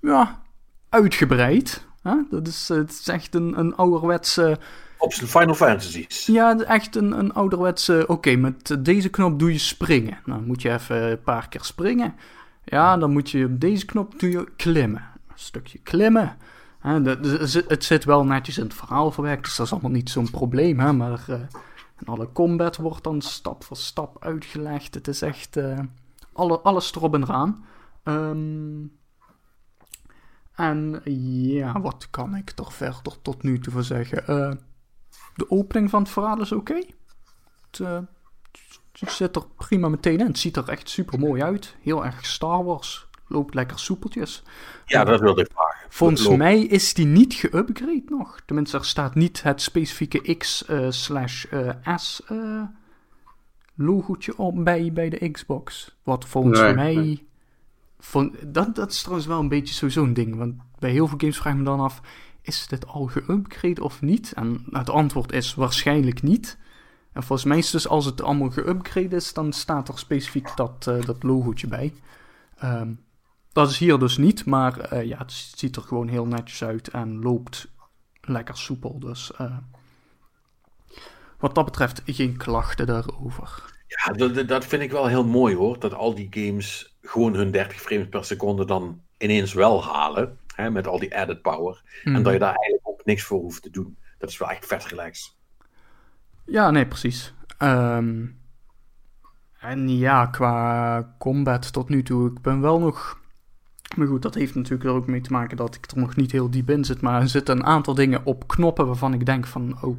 ja, uitgebreid. Dat is, het is echt een, een ouderwetse... Op Final Fantasies. Ja, echt een, een ouderwetse... Oké, met deze knop doe je springen. Dan moet je even een paar keer springen. Ja, dan moet je op deze knop doe je klimmen. Een stukje klimmen het zit wel netjes in het verhaal verwerkt, dus dat is allemaal niet zo'n probleem. Hè? Maar uh, alle combat wordt dan stap voor stap uitgelegd. Het is echt uh, alle, alles erop en eraan. Um, en ja, wat kan ik er verder tot nu toe voor zeggen? Uh, de opening van het verhaal is oké. Okay. Het, het, zit er prima meteen in. Het ziet er echt super mooi uit. Heel erg Star Wars. Loopt lekker soepeltjes. Ja, dat wilde ik vragen. Volgens mij is die niet geüpgrade nog. Tenminste, er staat niet het specifieke X uh, slash uh, S uh, logootje op bij, bij de Xbox. Wat volgens mij... Van, dat, dat is trouwens wel een beetje sowieso een ding. Want bij heel veel games vraag ik me dan af... Is dit al geüpgrade of niet? En het antwoord is waarschijnlijk niet. En volgens mij is dus als het allemaal geüpgrade is... dan staat er specifiek dat, dat logootje bij. Um, dat is hier dus niet, maar uh, ja, het ziet er gewoon heel netjes uit en loopt lekker soepel. Dus uh, wat dat betreft geen klachten daarover. Ja, dat, dat vind ik wel heel mooi hoor. Dat al die games gewoon hun 30 frames per seconde dan ineens wel halen. Hè, met al die added power. En Mhm. dat je daar eigenlijk ook niks voor hoeft te doen. Dat is wel echt vet relaxed. Ja, nee, precies. Ehm, en ja, qua combat tot nu toe, ik ben wel nog... Maar goed, dat heeft natuurlijk er ook mee te maken dat ik er nog niet heel diep in zit. Maar er zitten een aantal dingen op knoppen waarvan ik denk van, oh,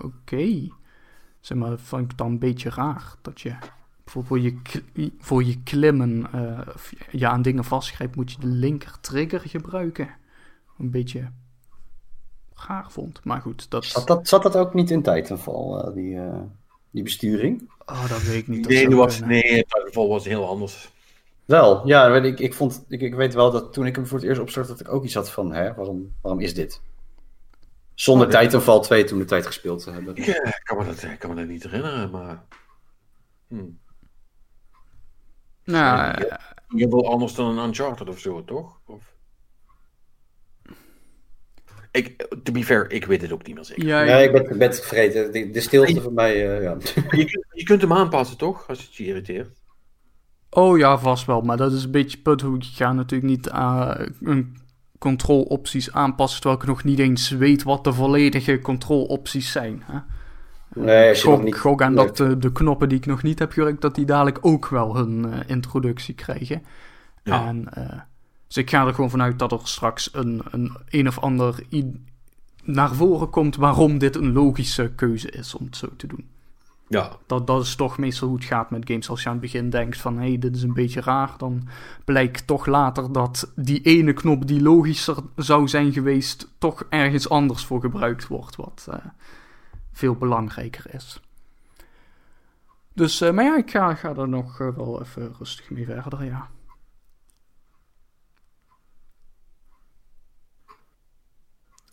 oké. Zeg maar, dat vond ik dan een beetje raar. Dat je bijvoorbeeld voor je, voor je klimmen, eh, of je aan dingen vastgrijpt, moet je de linker trigger gebruiken. Een beetje raar vond. Maar goed, dat... Zat dat, zat dat ook niet in Titanfall, eh, die, eh, die besturing? Oh, dat weet ik niet. Dat Nee, nu was, nee, het geval was heel anders. Wel, ja, weet ik, ik, vond, ik, ik weet wel dat toen ik hem voor het eerst opstart, dat ik ook iets had van, hè, waarom, waarom is dit? Zonder Oh, nee. Titanfall 2 toen de tijd gespeeld te hebben. Ik eh, kan me dat, ik kan me dat niet herinneren, maar... Hm. Nou, Ja. Je wil anders dan een Uncharted of zo, toch? Of... Ik, to be fair, ik weet het ook niet meer zeker. ja, Nee, ik ben, ik ben het vergeten. De, de stilte van mij, eh, ja. Je, kunt- je kunt hem aanpassen, toch? Als het je irriteert. Oh ja, vast wel. Maar dat is een beetje punt hoe ik ga natuurlijk niet uh, een controlopties aanpassen terwijl ik nog niet eens weet wat de volledige controlopties zijn. Hè? Nee, als je nog niet... gok aan dat de, de knoppen die ik nog niet heb gewerkt, dat die dadelijk ook wel hun uh, introductie krijgen. Ja. En, uh, dus ik ga er gewoon vanuit dat er straks een, een, een of ander naar voren komt waarom dit een logische keuze is om het zo te doen. Ja. Dat, dat is toch meestal hoe het gaat met games. Als je aan het begin denkt van, hé, hey, dit is een beetje raar, dan blijkt toch later dat die ene knop die logischer zou zijn geweest, toch ergens anders voor gebruikt wordt, wat uh, veel belangrijker is. Dus, uh, maar ja, ik ga, ga er nog uh, wel even rustig mee verder, ja.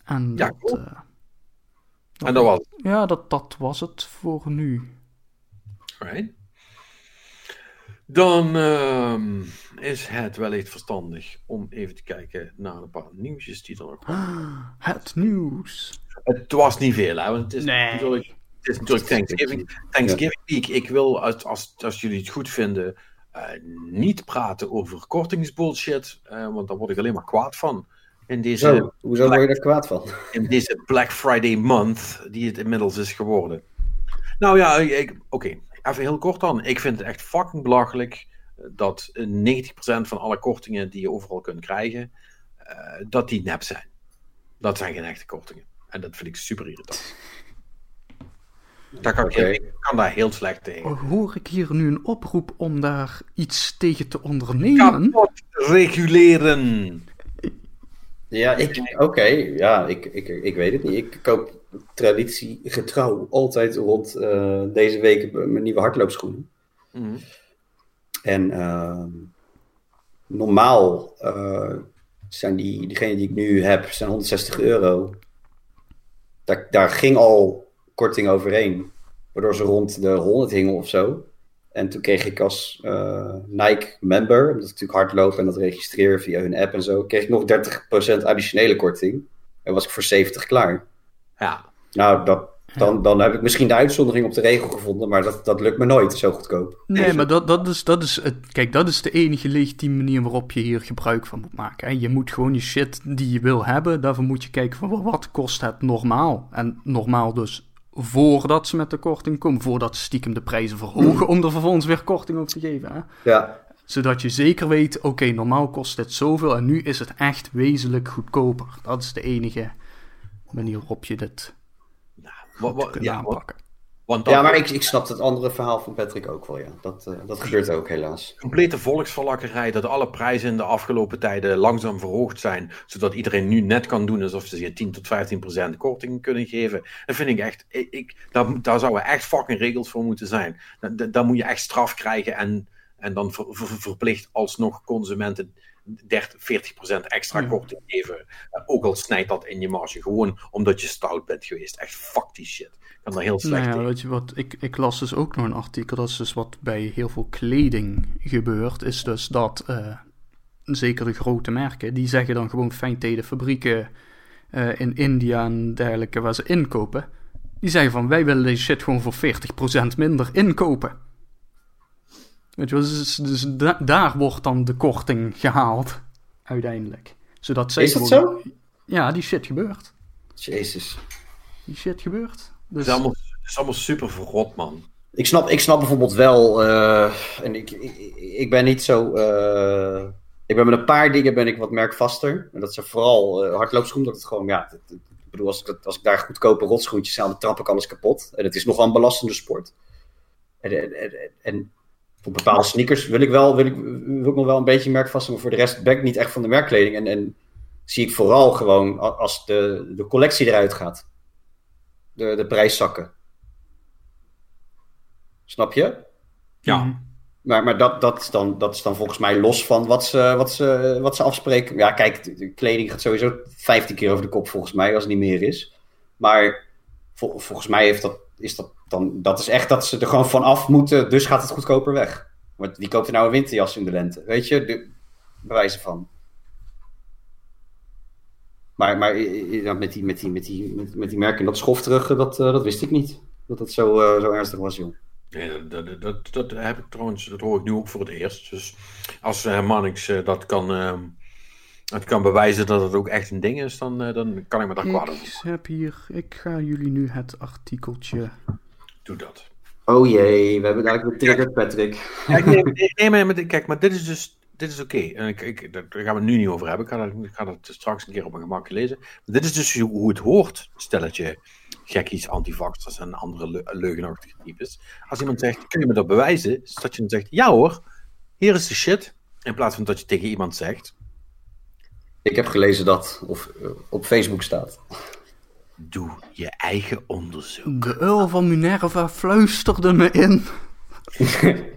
En Ja, dat, cool. Dat, En dat was het. Ja, dat, dat was het voor nu. Alright. Dan uh, is het wellicht verstandig om even te kijken naar een paar nieuwsjes die er nog komen. (gasps) Het nieuws. Het was niet veel, hè? Want het is nee. natuurlijk, het is natuurlijk Thanksgiving, Thanksgiving Week. Ik wil, als, als, als jullie het goed vinden, uh, niet praten over kortingsbullshit, uh, want daar word ik alleen maar kwaad van. In deze Zo, hoezo word je er kwaad van? (laughs) In deze Black Friday month, die het inmiddels is geworden. Nou ja, oké, okay. even heel kort dan. Ik vind het echt fucking belachelijk dat 90% van alle kortingen die je overal kunt krijgen, uh, dat die nep zijn. Dat zijn geen echte kortingen. En dat vind ik super irritant. Daar kan, okay. ik, heel, ik kan daar heel slecht tegen. Oh, hoor ik hier nu een oproep om daar iets tegen te ondernemen? Kapot reguleren. Ja, oké. Okay. Ja, ik, ik, ik weet het niet. Ik koop traditiegetrouw altijd rond uh, deze week mijn nieuwe hardloopschoenen. Mhm. Mm. En uh, normaal uh, zijn die, diegene die ik nu heb, zijn 160 euro. Daar, daar ging al korting overheen. Waardoor ze rond de 100 hingen of zo. En toen kreeg ik als uh, Nike member, omdat ik natuurlijk hardloop en dat registreer via hun app en zo, kreeg ik nog 30% additionele korting. En was ik voor 70 klaar. Ja. Nou, dat, dan, dan heb ik misschien de uitzondering op de regel gevonden, maar dat, dat lukt me nooit zo goedkoop. Nee, maar dat, dat is, dat is het, kijk, dat is de enige legitieme manier waarop je hier gebruik van moet maken. Hè. Je moet gewoon je shit die je wil hebben, daarvoor moet je kijken van wat kost het normaal. En normaal dus voordat ze met de korting komen, voordat ze stiekem de prijzen verhogen om er vervolgens weer korting op te geven. Hè? Ja. Zodat je zeker weet, oké, okay, normaal kost dit zoveel en nu is het echt wezenlijk goedkoper. Dat is de enige manier waarop je dit nou, wat, wat, kunt ja, aanpakken. Want ja, maar ik, ik snap het andere verhaal van Patrick ook wel, ja. Dat, uh, dat gebeurt ook helaas. Complete volksverlakkerij, dat alle prijzen in de afgelopen tijden langzaam verhoogd zijn, zodat iedereen nu net kan doen alsof ze je 10 tot 15 procent korting kunnen geven. Dat vind ik echt, ik, ik, daar, daar zouden echt fucking regels voor moeten zijn. Daar, daar moet je echt straf krijgen en, en dan ver, ver, verplicht alsnog consumenten 30, 40 procent extra Ja. korting geven. Uh, ook al snijdt dat in je marge, gewoon omdat je stout bent geweest. Echt fuck die shit. Kan heel slecht Nou ja, weet je wat, ik, ik las dus ook nog een artikel, dat is dus wat bij heel veel kleding gebeurt, is dus dat, eh, zeker de grote merken, die zeggen dan gewoon fijn tegen de fabrieken eh, in India en dergelijke waar ze inkopen, Die zeggen van, wij willen deze shit gewoon voor 40% minder inkopen. Weet je wel, dus, dus da- daar wordt dan de korting gehaald, uiteindelijk. Zodat zij Is dat gewoon- zo? Ja, die shit gebeurt. Jezus. Die shit gebeurt. Het Dus, is allemaal, het is allemaal super verrot, man. Ik snap, ik snap bijvoorbeeld wel, eh, en ik, ik, ik ben niet zo. eh, ik ben met een paar dingen ben ik wat merkvaster. En dat zijn vooral uh, hardloopschoenen. Dat het gewoon, ja, het- het- ik bedoel, als ik, dat- als ik daar goedkope rotschoentjes aan, dan trap ik alles kapot. En het is nogal een belastende sport. En, en, en, en voor bepaalde sneakers wil ik wel, wil ik, wil ik nog wel een beetje merkvast, maar voor de rest ben ik niet echt van de merkkleding. En, en zie ik vooral gewoon als de, de collectie eruit gaat. De, de prijszakken. Snap je? Ja. Mhm. Maar, maar dat, dat, is dan, dat is dan volgens mij los van wat ze, wat ze, wat ze afspreken. Ja, kijk, de, de kleding gaat sowieso 15 keer over de kop volgens mij, als het niet meer is. Maar vol- volgens mij heeft dat, is dat dan. Dat is echt dat ze er gewoon van af moeten, dus gaat het goedkoper weg. Want wie koopt er nou een winterjas in de lente? Weet je, de, bewijzen van. Maar, maar ja, met, die, met, die, met, die, met, met die merken dat schof terug, dat, eh, dat wist ik niet. Dat het zo, eh, zo ernstig was, joh. Nee, dat, dat, dat, dat heb ik trouwens, dat hoor ik nu ook voor het eerst. Dus als uh, Mannix eh, dat kan, ehm, het kan bewijzen dat het ook echt een ding is, dan, eh, dan kan ik me daar kwaad over. Ik heb hier, ik ga jullie nu het artikeltje. Doe dat. Oh jee, we hebben eigenlijk getriggerd, Patrick. Kijk, nee, nee, nee, maar, maar- kijk, maar dit is dus dit is oké. En ik, ik, daar gaan we het nu niet over hebben. Ik ga, dat, ik ga dat straks een keer op mijn gemak lezen. Maar dit is dus hoe het hoort, stelletje gekkies, antivaxers en andere le leugenachtige types. Als iemand zegt, kun je me dat bewijzen? Is dat je dan zegt, ja hoor, hier is de shit. In plaats van dat je tegen iemand zegt, Ik heb gelezen dat, of uh, op Facebook staat. doe je eigen onderzoek. De uil van Minerva fluisterde me in. (laughs)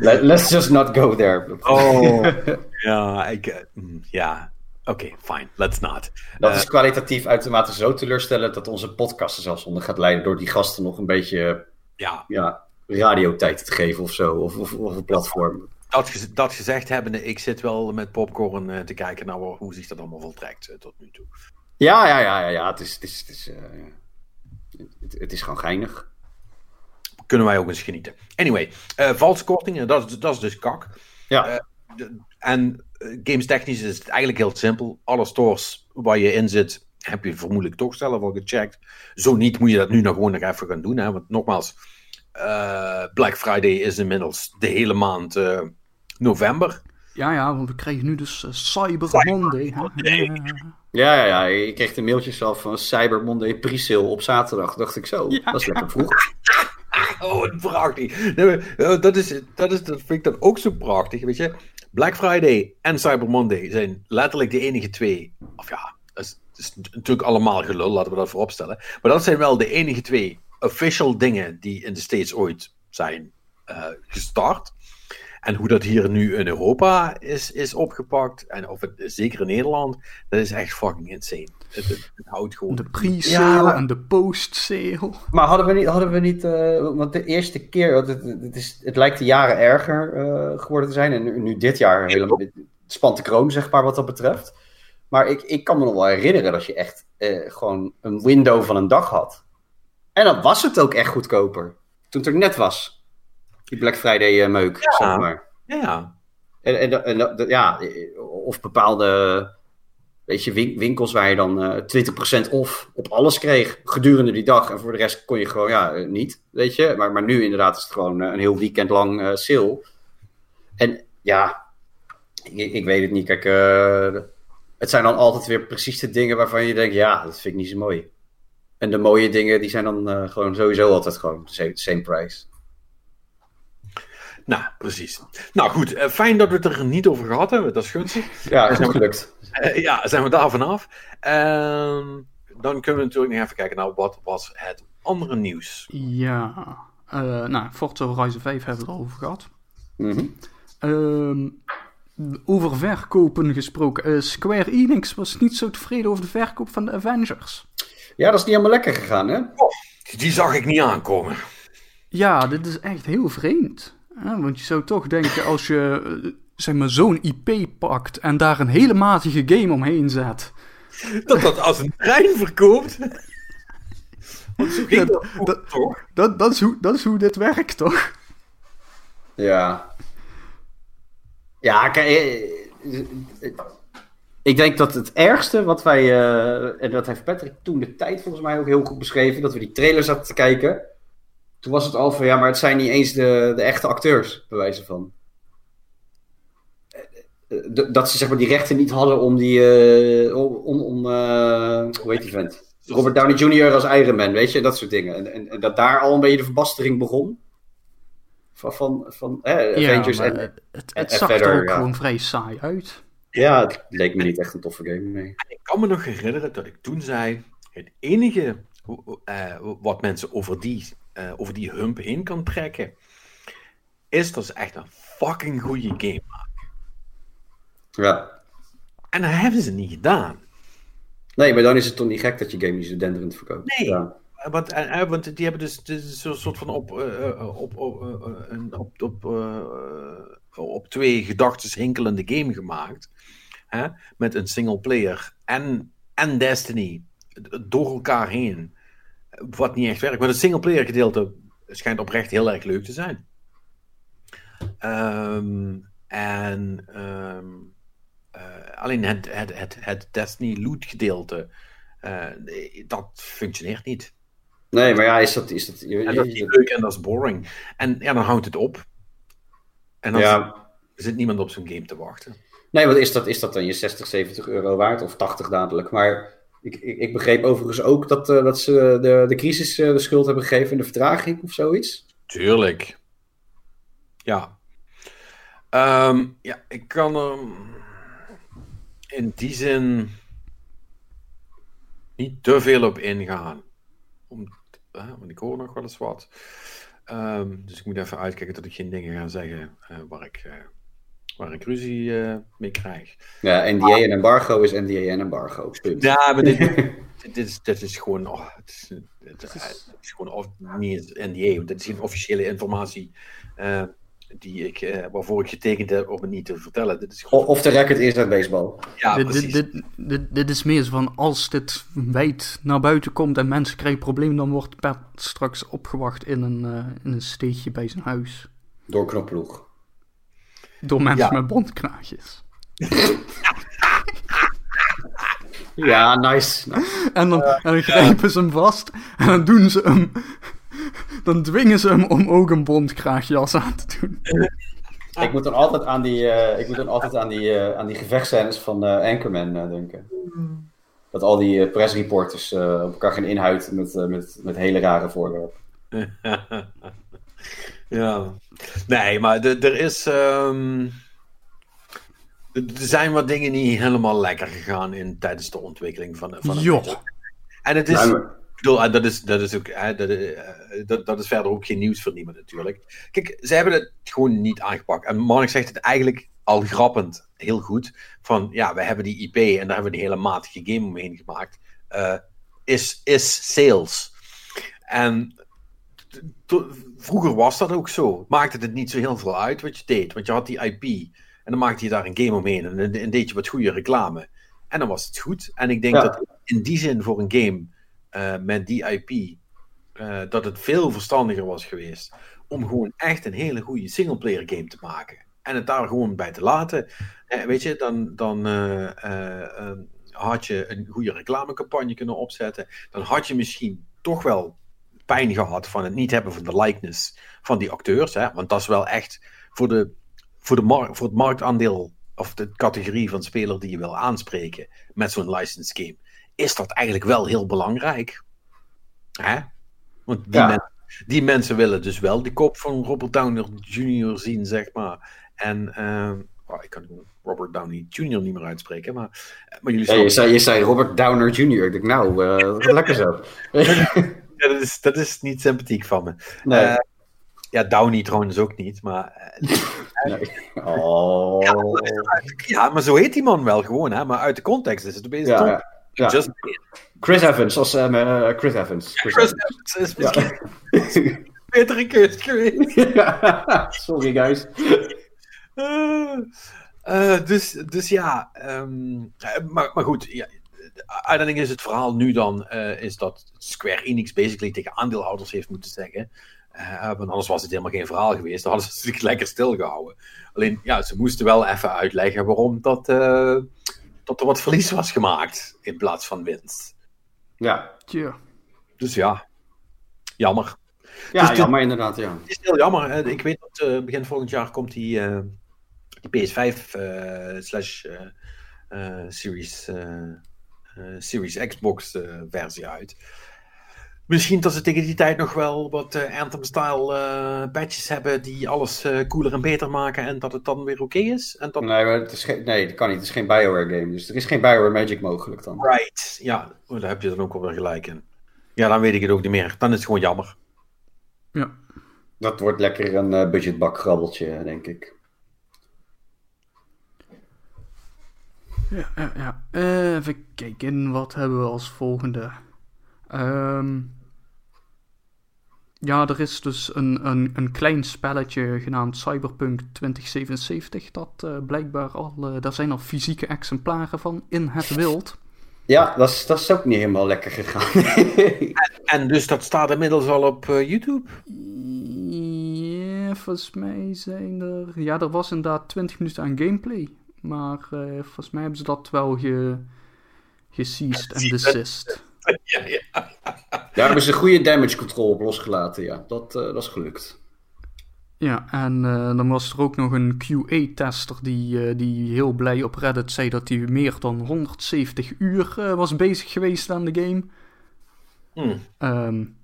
Let, let's just not go there. Oh, (laughs) ja, ik, uh, ja. Oké, okay, fine, let's not. Dat uh, is kwalitatief uitermate zo teleurstellend dat onze podcast er zelfs onder gaat leiden door die gasten nog een beetje ja. Ja, radiotijd te geven of zo, of, of, of een platform. Dat, dat, gezegd hebbende, ik zit wel met popcorn uh, te kijken naar hoe zich dat allemaal voltrekt uh, tot nu toe. Ja, ja, ja, ja, ja. Het, is, het, is, het, is, het, het, is gewoon geinig. Kunnen wij ook eens genieten. Anyway, uh, valse kortingen, dat, is, dat is dus kak. Ja. De, en games technisch is het eigenlijk heel simpel. Alle stores waar je in zit, heb je vermoedelijk toch zelf al gecheckt. Zo niet moet je dat nu nog gewoon nog even gaan doen. Hè? Want nogmaals, uh, Black Friday is inmiddels de hele maand uh, november. Ja, ja, want we krijgen nu dus uh, Cyber, Cyber Monday. Monday. Ja, ja, ja, ik kreeg de mailtjes af van Cyber Monday pre-sale op zaterdag. Dacht ik zo, ja. dat is lekker vroeg. (laughs) Oh, prachtig. Nee, dat, is, dat, is, dat vind ik dan ook zo prachtig, weet je. Black Friday en Cyber Monday zijn letterlijk de enige twee. Of ja, het is, is natuurlijk allemaal gelul, laten we dat vooropstellen. Maar dat zijn wel de enige twee official dingen die in de States ooit zijn uh, gestart. En hoe dat hier nu in Europa is, is opgepakt, en of het zeker in Nederland, dat is echt fucking insane. Het, het, het houdt gewoon. De pre-sale ja, en de post-sale. Maar hadden we niet, hadden we niet uh, want de eerste keer, het, het, het, is, het lijkt de jaren erger uh, geworden te zijn. En nu, nu dit jaar helemaal het spant de kroon, zeg maar, wat dat betreft. Maar ik, ik kan me nog wel herinneren dat je echt uh, gewoon een window van een dag had. En dan was het ook echt goedkoper. Toen het er net was. Die Black Friday uh, meuk, ja. zeg maar. Ja. En, en, en, en, ja, of bepaalde weet je, winkels waar je dan uh, 20% off op alles kreeg gedurende die dag. En voor de rest kon je gewoon, ja, uh, niet, weet je. Maar, maar nu inderdaad is het gewoon uh, een heel weekend lang sale. En ja, ik, ik weet het niet. Kijk, het zijn dan altijd weer precies de dingen waarvan je denkt, ja, dat vind ik niet zo mooi. En de mooie dingen, die zijn dan gewoon sowieso altijd gewoon de same, same price. Nou, precies. Nou goed, uh, fijn dat we het er niet over gehad hebben. Dat is gunstig. Ja, dat is gelukt. Uh, ja, zijn we daar vanaf. Uh, dan kunnen we natuurlijk nog even kijken naar wat was het andere nieuws. Ja, uh, nou, Forza Horizon 5 hebben we het al over gehad. Mm -hmm. over verkopen gesproken. Square Enix was niet zo tevreden over de verkoop van de Avengers. Ja, dat is niet helemaal lekker gegaan, hè? Oh, die zag ik niet aankomen. Ja, dit is echt heel vreemd. Ja, want je zou toch denken, als je zeg maar, zo'n IP pakt en daar een hele matige game omheen zet. Dat dat als een trein verkoopt. ging dat, dat, dat, toch? dat, dat, is hoe, dat is hoe dit werkt, toch? Ja. Ja, kijk. eh, eh, Ik denk dat het ergste wat wij. eh, en dat heeft Patrick toen de tijd volgens mij ook heel goed beschreven. Dat we die trailer zaten te kijken. Toen was het al van ja, maar het zijn niet eens de, de echte acteurs, bij wijze van. Eh, eh, Dat ze zeg maar die rechten niet hadden om die. eh, om. om, eh, hoe heet die vent? Robert Downey Jr. als Iron Man, weet je, dat soort dingen. En, en, en dat daar al een beetje de verbastering begon. Van, van, van hè, Avengers maar en, het, het en zag verder, er ook ja. gewoon vrij saai uit. Ja, het leek me niet echt een toffe game. Nee. Ik kan me nog herinneren dat ik toen zei: het enige eh, wat mensen over die, eh, over die hump heen kan trekken, is dat ze echt een fucking goede game maken. Ja. En dat hebben ze niet gedaan. Nee, maar dan is het toch niet gek dat je game niet zo denderend verkoopt. Nee. Ja. Want, eh, eh, want die hebben dus, dus zo'n soort van op, eh, eh, op, op, eh, eh, een- op, op, eh, op twee gedachten hinkelende game gemaakt. Hè? Met een single player en, en Destiny door elkaar heen. Wat niet echt werkt. Maar het single player gedeelte schijnt oprecht heel erg leuk te zijn. Ehm, en ehm, eh, alleen het, het, het, het Destiny loot gedeelte, eh, dat functioneert niet. Nee, maar ja, is dat... Is dat, je- En dat is niet leuk en dat is boring. En ja, dan houdt het op. En dan ja. zit niemand op zo'n game te wachten. Nee, wat is dat, is dat dan je 60, 70 euro waard? Of 80 dadelijk? Maar ik, ik, ik begreep overigens ook dat, eh, dat ze de, de crisis eh, de schuld hebben gegeven in de vertraging of zoiets. Tuurlijk. Ja. Ehm, ja, ik kan er in die zin niet te veel op ingaan. Om, want ik hoor nog wel eens wat. Ehm, dus ik moet even uitkijken dat ik geen dingen ga zeggen eh, waar, ik, waar ik ruzie eh, mee krijg. Ja, NDA en embargo is NDA en embargo. Punt. Ja, maar dit, (laughs) dit, is, dit is gewoon. Oh, het, is, het, het is gewoon of, niet een NDA, want dit is geen officiële informatie. eh, die ik, eh, waarvoor ik getekend heb om het niet te vertellen. Dit is gewoon. Of de record is uit baseball. ja, dit, precies. dit, dit, dit, dit is meer van als dit wijd naar buiten komt en mensen krijgen problemen, dan wordt Pet straks opgewacht in een, eh, in een steegje bij zijn huis. Door knopploeg. Door mensen Ja. met bondkraagjes. (laughs) Ja, nice. nice. En dan, en dan grijpen ze hem vast en dan doen ze hem. Dan dwingen ze hem om ook een bondkraagjas aan te doen. (laughs) Ik moet dan altijd aan die, eh, ik moet dan altijd aan die, eh, aan die gevechtscènes van eh, Anchorman eh, denken. Dat al die eh, pressreporters eh, op elkaar gaan inhuiden met, eh, met, met hele rare voorwerpen. (laughs) ja. Nee, maar er is. ehm, er zijn wat dingen niet helemaal lekker gegaan in, tijdens de ontwikkeling van, van het Joh. En het is. Bedoel, eh, dat is, dat is ook, eh, dat, eh, dat, dat is verder ook geen nieuws voor niemand natuurlijk. Kijk, ze hebben het gewoon niet aangepakt. En Mark zegt het eigenlijk al grappend, heel goed. Van, ja, we hebben die IP en daar hebben we een hele matige game omheen gemaakt. Eh, is, is sales. En vroeger was dat ook zo. Maakte het niet zo heel veel uit wat je deed. Want je had die IP en dan maakte je daar een game omheen. En, en deed je wat goede reclame. En dan was het goed. En ik denk Ja. dat in die zin voor een game eh, met die IP, eh, dat het veel verstandiger was geweest om gewoon echt een hele goede singleplayer game te maken. En het daar gewoon bij te laten. Weet je, dan, dan eh, had je een goede reclamecampagne kunnen opzetten. Dan had je misschien toch wel pijn gehad van het niet hebben van de likeness van die acteurs. Hè? Want dat is wel echt voor, de, voor, de mar- voor het marktaandeel of de categorie van speler die je wil aanspreken met zo'n license game, is dat eigenlijk wel heel belangrijk. Hè? Want die, Ja. men- die mensen willen dus wel die kop van Robert Downey Jr. zien, zeg maar. En ehm, oh, ik kan Robert Downey Jr. niet meer uitspreken, maar, maar jullie Ja, je, zei, je zei Robert Downer Jr. Ik denk, nou, eh, lekker zo. (laughs) (laughs) Ja, dat, is, dat is niet sympathiek van me. nee. Eh, Ja, Downey trouwens ook niet, maar... eh, nee. Oh. ja, maar zo heet die man wel gewoon, hè. Maar uit de context is het opeens Ja, ja, ja. Just Chris Evans, als Chris Evans. Chris Chris Evans. Evans is misschien (laughs) een betere keus geweest. Sorry, guys. Eh, dus, dus ja, ehm, eh, maar, maar goed, ja, uiteindelijk is het verhaal nu dan uh, is dat Square Enix basically tegen aandeelhouders heeft moeten zeggen. Uh, want anders was het helemaal geen verhaal geweest. Dan hadden ze zich (laughs) lekker stilgehouden. Alleen, ja, ze moesten wel even uitleggen waarom dat, uh, dat er wat verlies was gemaakt in plaats van winst. Ja. Tja. Dus ja, jammer. Ja, Dus jammer inderdaad, ja. Het is heel jammer. Ik weet dat uh, begin volgend jaar komt die, uh, die PS5 uh, slash uh, Series, Series Xbox versie uit. Misschien dat ze tegen die tijd nog wel wat Anthem-style patches hebben die alles cooler en beter maken en dat het dan weer oké okay is. En dat... nee, maar het is geen, nee, dat kan niet. Het is geen Bioware game. Dus er is geen Bioware Magic mogelijk dan. Right, ja. Oh, daar heb je dan ook wel weer gelijk in. Ja, dan weet ik het ook niet meer. Dan is het gewoon jammer. Ja. Dat wordt lekker een uh, budgetbakgrabbeltje, denk ik. Ja, ja, ja. Uh, even kijken, wat hebben we als volgende? Um, ja, er is dus een, een, een klein spelletje genaamd Cyberpunk 2077. Dat uh, blijkbaar al, daar zijn al fysieke exemplaren van in het wild. Ja, dat is, dat is ook niet helemaal lekker gegaan. (laughs) en, en, dus dat staat inmiddels al op uh, YouTube? Ja, volgens mij zijn er... Ja, er was inderdaad 20 minuten aan gameplay. Maar uh, volgens mij hebben ze dat wel ge... geseized en desist. (laughs) Ja, ja. Daar hebben ze goede damage control op losgelaten, ja. Dat, uh, dat is gelukt. Ja, en uh, dan was er ook nog een QA-tester die, uh, die heel blij op Reddit zei dat hij meer dan 170 uur uh, was bezig geweest aan de game. Mm. Um,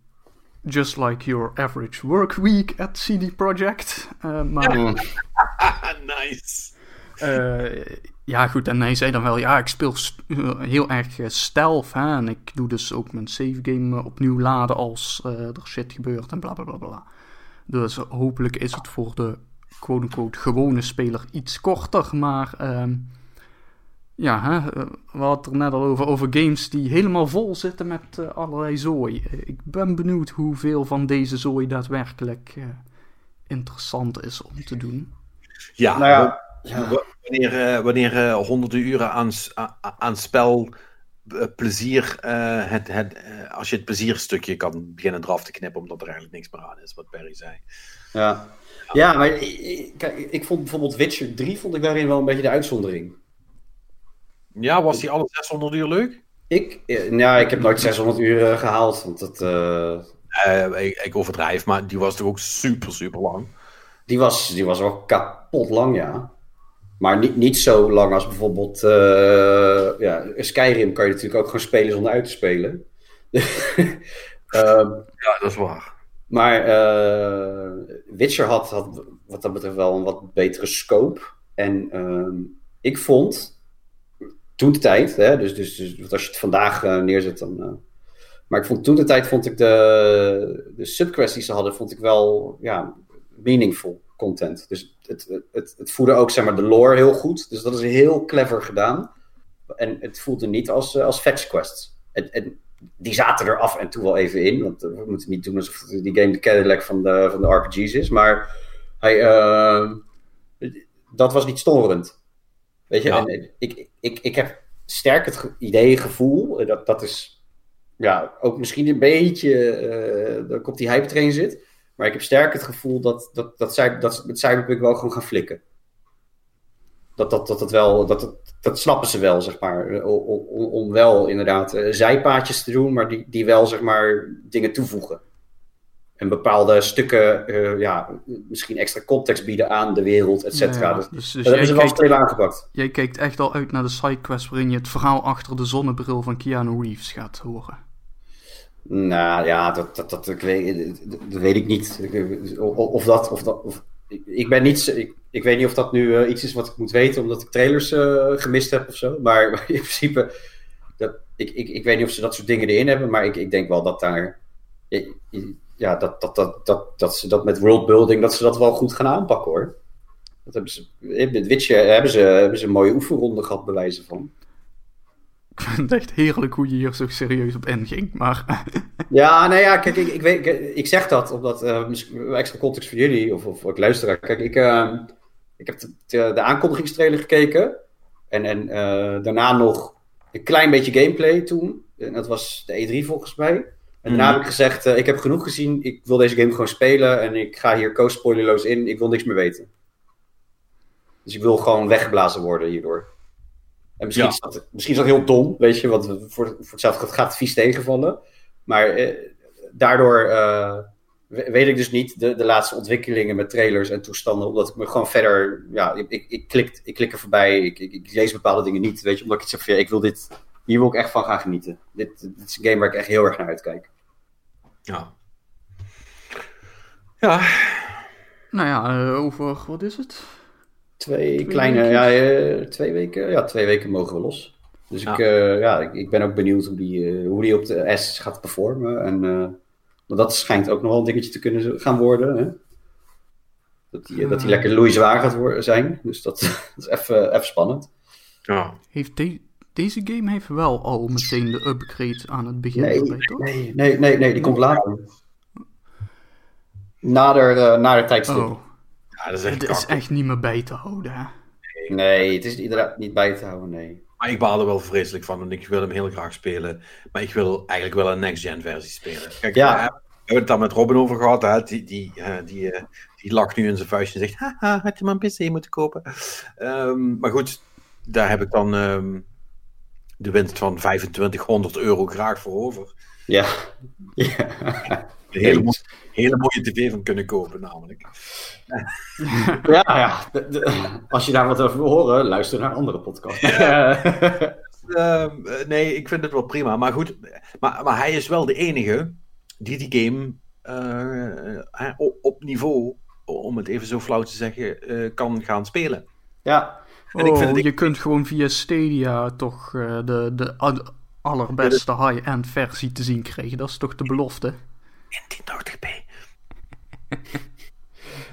just like your average work week at CD Projekt. maar, (laughs) nice. Ja, goed, en hij zei dan wel, ja, ik speel heel erg stealth, hè, en ik doe dus ook mijn save game opnieuw laden als er shit gebeurt en bla bla bla bla. Dus hopelijk is het voor de quote-unquote gewone speler iets korter. Maar um, ja, hè, we hadden er net al over, over games die helemaal vol zitten met uh, allerlei zooi. Ik ben benieuwd hoeveel van deze zooi daadwerkelijk uh, interessant is om te doen. Ja, nou ja, ja. wanneer, uh, wanneer honderden uren aan, aan spel plezier, uh, het, het, uh, als je het plezierstukje kan beginnen eraf te knippen, omdat er eigenlijk niks meer aan is, wat Perry zei. Ja, ja maar ik, kijk, ik vond bijvoorbeeld Witcher 3 vond ik daarin wel een beetje de uitzondering. Ja, was die alle 600 uur leuk? Ik, nou, ik heb nooit 600 uur uh, gehaald, want dat... Ik, ik, overdrijf, maar die was toch ook super, super lang? Die was, die was wel kapot lang, ja. Maar niet, niet zo lang als bijvoorbeeld uh, ja, Skyrim kan je natuurlijk ook gewoon spelen zonder uit te spelen. um, (laughs) ja, dat is waar. Maar uh, Witcher had, had wat dat betreft wel een wat betere scope. En uh, ik vond toen de tijd, hè, dus, dus, dus als je het vandaag uh, neerzet, dan. maar ik vond toen de tijd vond ik de, de subquests die ze hadden, vond ik wel ja, meaningful content. Dus het, het, het voerde ook zeg maar, de lore heel goed. Dus dat is heel clever gedaan. En het voelde niet als, als fetch quests. En, en die zaten er af en toe wel even in. Want we moeten niet doen alsof die game de Cadillac van de, van de RPG's is. Maar hij, uh, dat was niet storend. Weet je, Ja. en ik, ik, ik heb sterk het idee, gevoel, eh, dat, dat is ja, ook misschien een beetje, eh dat ik op die hype train zit. Maar ik heb sterk het gevoel dat, dat, dat, zij, dat met Cyberpunk wel gewoon gaan flikken. Dat, dat, dat, dat, wel, dat, dat, dat snappen ze wel, zeg maar. Om, om, om wel inderdaad eh, zijpaadjes te doen, maar die, die wel, zeg maar, dingen toevoegen. En bepaalde stukken, eh, ja, misschien extra context bieden aan de wereld, et cetera. Ja, Dus dus dat hebben ze wel slim aangepakt. jij kijkt echt al uit naar de sidequest waarin je het verhaal achter de zonnebril van Keanu Reeves gaat horen. Nou ja, dat, dat, dat, ik weet, weet ik niet. Of, dat. Of dat ik ben niet. Ik, ik weet niet of dat nu eh, iets is wat ik moet weten, omdat ik trailers eh, gemist heb of zo. (laughs) Maar (laughs) in principe. Dat, ik, ik, ik weet niet of ze dat soort dingen erin hebben, maar ik, ik denk wel dat daar. Ja, dat, dat, dat, dat, dat ze dat met worldbuilding, dat ze dat wel goed gaan aanpakken hoor. Dat hebben ze, met Witcher hebben ze, hebben ze een mooie oefenronde gehad, bewijzen van. Ik vind het echt heerlijk hoe je hier zo serieus op inging. Maar (laughs) Ja, nou ja, kijk, ik, ik, weet, ik, ik zeg dat omdat, eh, misschien extra context voor jullie of, of ook luisteraar. Kijk, ik, eh, ik heb de, de, de aankondigingstrailer gekeken en, en eh, daarna nog een klein beetje gameplay toen. En dat was de E3 volgens mij. En daarna Mhm. heb ik gezegd, eh, ik heb genoeg gezien. Ik wil deze game gewoon spelen. En ik ga hier co-spoilerloos in. Ik wil niks meer weten. Dus ik wil gewoon weggeblazen worden hierdoor. En misschien, Ja. is, dat, misschien is dat heel dom, weet je. Want voor, voor hetzelfde gaat het vies tegenvallen. Maar eh, daardoor eh, we- weet ik dus niet de, de laatste ontwikkelingen met trailers en toestanden. Omdat ik me gewoon verder... Ja, ik, ik, ik, klik, ik klik er voorbij. Ik, ik, ik lees bepaalde dingen niet. Weet je, omdat ik iets heb van... ja, ik wil dit... Hier wil ik echt van gaan genieten. Dit, dit is een game waar ik echt heel erg naar uitkijk. Ja. Ja, Nou ja, eh, over, wat is het? Twee, kleine... weken? Ja, eh, twee weken? Ja, twee weken mogen we los. Dus Ja. ik, eh, ja, ik, ik ben ook benieuwd hoe die, eh, hoe die op de S gaat performen. En eh, want dat schijnt ook nog wel een dingetje te kunnen gaan worden. Hè? Dat die, dat die lekker loeizwaar gaat worden, zijn. Dus dat, (laughs) dat is even, even spannend. ja. Heeft de- deze game heeft wel al meteen de upgrade aan het begin Nee, erbij, toch? nee, nee, nee, nee, die komt later. Nader, eh nader tijdstip. Oh, ja, dat is echt het is echt niet meer bij te houden, hè? Nee, het is inderdaad niet bij te houden, nee. Maar ik baal er wel vreselijk van en ik wil hem heel graag spelen. Maar ik wil eigenlijk wel een next-gen versie spelen. Kijk, Ja. we hebben het daar met Robin over gehad. Hè? Die, die, eh, die, eh, die lacht nu in zijn vuistje en zegt: Haha, had je maar een PC moeten kopen. Ehm, maar goed, daar heb ik dan ehm, de winst van 2500 euro graag voor over. Ja. ja. Een hele, hele mooie tv van kunnen kopen, namelijk. (laughs) Ja, ja. De- de- als je daar wat over wil horen, luister naar een andere podcast. (laughs) Ehm, eh, nee, ik vind het wel prima. Maar goed, maar, maar hij is wel de enige die die game eh, eh, op, op niveau, om het even zo flauw te zeggen, eh, kan gaan spelen. ja. En ik oh, vind het- je kunt gewoon via Stadia toch eh, de, de al- allerbeste high-end versie te zien krijgen. Dat is toch de belofte? In 1080p. (laughs)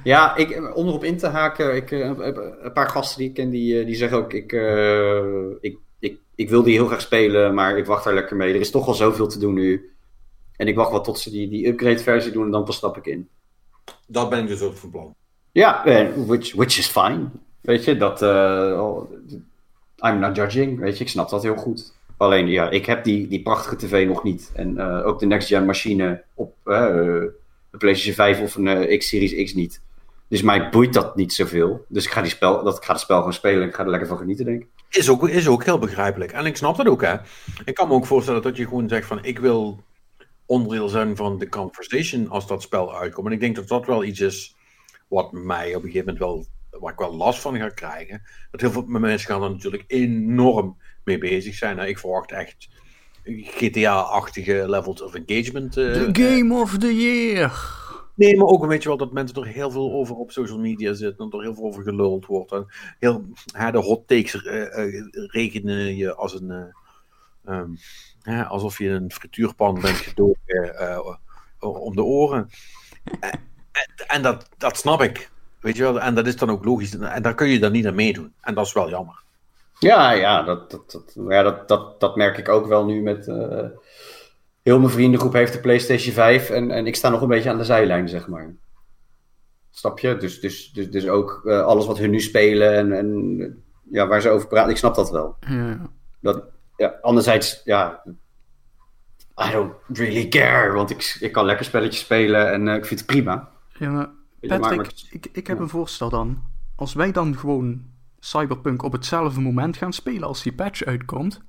Ja, ik, om erop in te haken, ik, eh, heb een paar gasten die ik ken, die, eh, die zeggen ook, ik, eh, ik, ik, ik wil die heel graag spelen, maar ik wacht daar lekker mee. Er is toch al zoveel te doen nu. En ik wacht wel tot ze die, die upgrade versie doen en dan pas stap ik in. Dat ben ik dus ook van plan. Ja, which, which is fine. Weet je, dat... I'm not judging, weet je, ik snap dat heel goed. Alleen, ja, ik heb die, die prachtige tv nog niet. En ook de next-gen machine op de PlayStation 5 of een eh, X-Series X niet. Dus mij boeit dat niet zoveel. Dus ik ga, die spel, dat, ik ga het spel gewoon spelen en ik ga er lekker van genieten, denk ik. Is ook, is ook heel begrijpelijk. En ik snap dat ook, hè. Ik kan me ook voorstellen dat je gewoon zegt van, ik wil onderdeel zijn van de conversation als dat spel uitkomt. En ik denk dat dat wel iets is wat mij op een gegeven moment wel, waar ik wel last van ga krijgen. Dat heel veel mensen gaan er natuurlijk enorm mee bezig zijn. Nou, ik verwacht echt GTA-achtige levels of engagement. eh, The Game of the Year! Nee, maar ook weet je wel dat mensen er heel veel over op social media zitten. En er heel veel over geluld wordt. En heel, hè, de hot takes eh, eh, rekenen je als een. eh, ehm, hè, alsof je een frituurpan bent gedoken eh, om de oren. En, en- en dat, dat snap ik. Weet je wel, en dat is dan ook logisch. En daar kun je dan niet aan meedoen. En dat is wel jammer. Ja, ja, dat, dat, dat, ja dat, dat, dat merk ik ook wel nu met... eh, heel mijn vriendengroep heeft de PlayStation 5 en, en ik sta nog een beetje aan de zijlijn, zeg maar. Snap je? Dus, dus, dus, dus ook eh, alles wat hun nu spelen en, en ja, waar ze over praten, ik snap dat wel. Ja. Dat, ja, anderzijds, ja, I don't really care, want ik, ik kan lekker spelletjes spelen en eh, ik vind het prima. Ja, maar Patrick, maar- ik, ik heb ja. een voorstel dan. Als wij dan gewoon Cyberpunk op hetzelfde moment gaan spelen als die patch uitkomt,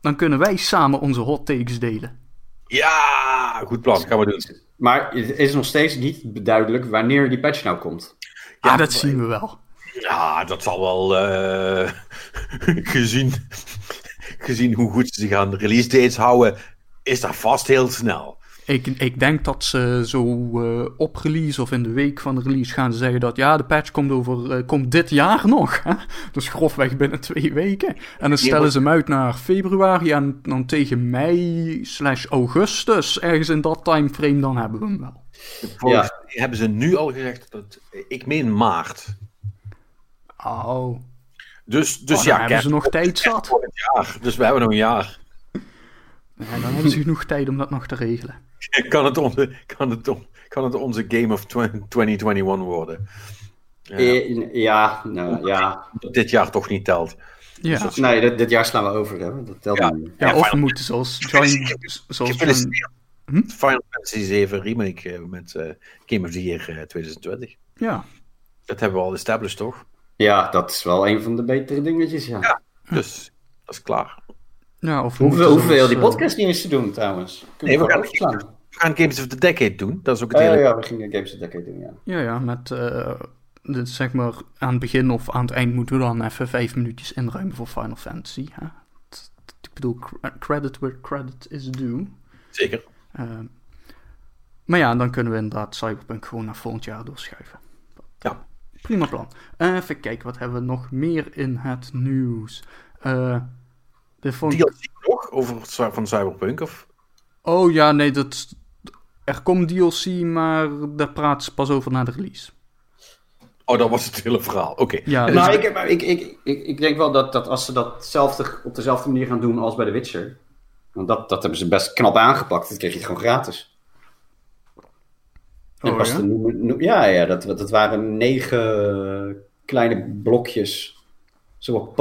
dan kunnen wij samen onze hot takes delen. Ja, goed plan. Gaan we doen. Maar het is nog steeds niet duidelijk wanneer die patch nou komt. Ja, dat maar- zien we wel. Ja, dat zal wel eh, (laughs) gezien, gezien hoe goed ze zich aan de release dates houden, is dat vast heel snel. Ik, ik denk dat ze zo eh, op release of in de week van de release gaan ze zeggen dat ja, de patch komt, over, eh, komt dit jaar nog. Hè? Dus grofweg binnen twee weken. En dan stellen ze hem uit naar februari en dan tegen mei slash augustus, ergens in dat timeframe, dan hebben we hem wel. Volgens mij hebben ze nu al gezegd dat ik meen maart. Oh, Dus, dus Oh, dan ja, hebben ze nog tijd zat. jaar. Dus we hebben nog een jaar. Ja, dan hebben ze genoeg tijd om dat nog te regelen. (laughs) Kan het onze, kan het, kan het onze Game of 2021 worden? Ja, Eh, Ja, nou, ja. dat dit jaar toch niet telt. Ja. Dus Nee, dit, dit jaar slaan we over. Hè? Dat telt Ja. niet. Ja, Ja, of we moeten zoals. Hm? Final Fantasy 7 Remake eh, met eh, Game of the Year eh, 2020. Ja, Dat hebben we al established, toch? Ja, dat is wel een van de betere dingetjes, ja. Ja. Dus, dat is klaar. Ja of we Hoeveel, hoeveel zoals, die eh, podcast niet eens te doen, trouwens? Kunnen Nee, we we gewoon gaan-. We Games of the Decade doen. Dat is ook het Oh, hele... ja, we gingen Games of the Decade doen, ja. Ja, ja, met... eh, de, zeg maar, aan het begin of aan het eind moeten we dan even vijf minuutjes inruimen voor Final Fantasy. Hè? Ik bedoel, cre- credit where credit is due. Zeker. Eh, maar ja, dan kunnen we inderdaad Cyberpunk gewoon naar volgend jaar doorschuiven. Ja. Prima plan. Eh, even kijken, wat hebben we nog meer in het nieuws? Eh de vond... DLC nog over van Cyberpunk? Of... Oh ja, nee, dat... er komt DLC, maar daar praten ze pas over na de release. Oh, dat was het hele verhaal. Oké. Ja, dus- nou, ik, ik, ik, ik, ik denk wel dat, dat als ze datzelfde op dezelfde manier gaan doen als bij The Witcher. Want dat, dat hebben ze best knap aangepakt. Dat kreeg je het gewoon gratis. Oh, ja? de ja, ja dat, dat waren negen kleine blokjes. Zo wat